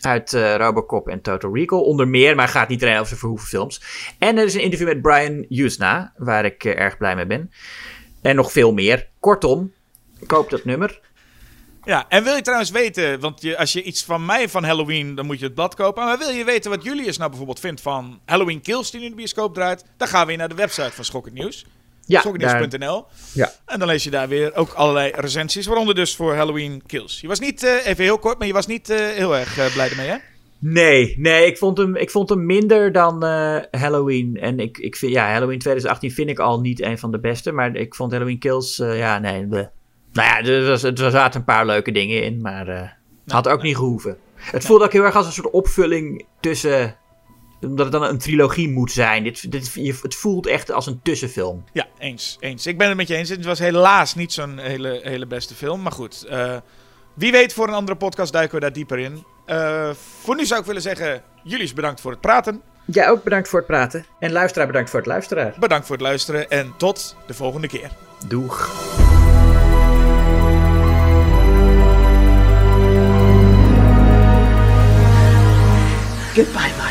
Uit Robocop en Total Recall. Onder meer, maar gaat niet alleen over zijn Verhoeven films. En er is een interview met Brian Usna, waar ik erg blij mee ben. En nog veel meer. Kortom, koop dat nummer. Ja, en wil je trouwens weten, want je, als je iets van mij van Halloween, dan moet je het blad kopen. Maar wil je weten wat Julius nou bijvoorbeeld vindt van Halloween Kills die nu in de bioscoop draait? Dan gaan we weer naar de website van Schokkend Nieuws. Ja, Schokkendnieuws.nl. ja. En dan lees je daar weer ook allerlei recensies, waaronder dus voor Halloween Kills. Je was niet, eh, even heel kort, maar je was niet eh, heel erg eh, blij ermee, hè? Nee, nee ik, vond hem, ik vond hem minder dan Halloween. En ik, ik vind, ja, Halloween 2018 vind ik al niet een van de beste. Maar ik vond Halloween Kills, ja, nee. bleh. Nou ja, er, was, er zaten een paar leuke dingen in, maar eh had ook niet gehoeven. Het voelde ook heel erg als een soort opvulling tussen. Omdat het dan een trilogie moet zijn. Dit, dit, je- het voelt echt als een tussenfilm. Ja, eens, eens. Ik ben het met je eens. Het was helaas niet zo'n hele, hele beste film, maar goed. eh, wie weet, voor een andere podcast duiken we daar dieper in. Eh, voor nu zou ik willen zeggen, jullie bedankt voor het praten. Ja, ook bedankt voor het praten. En luisteraar, bedankt voor het luisteraar. Bedankt voor het luisteren en tot de volgende keer. Doeg. Goodbye, Mike.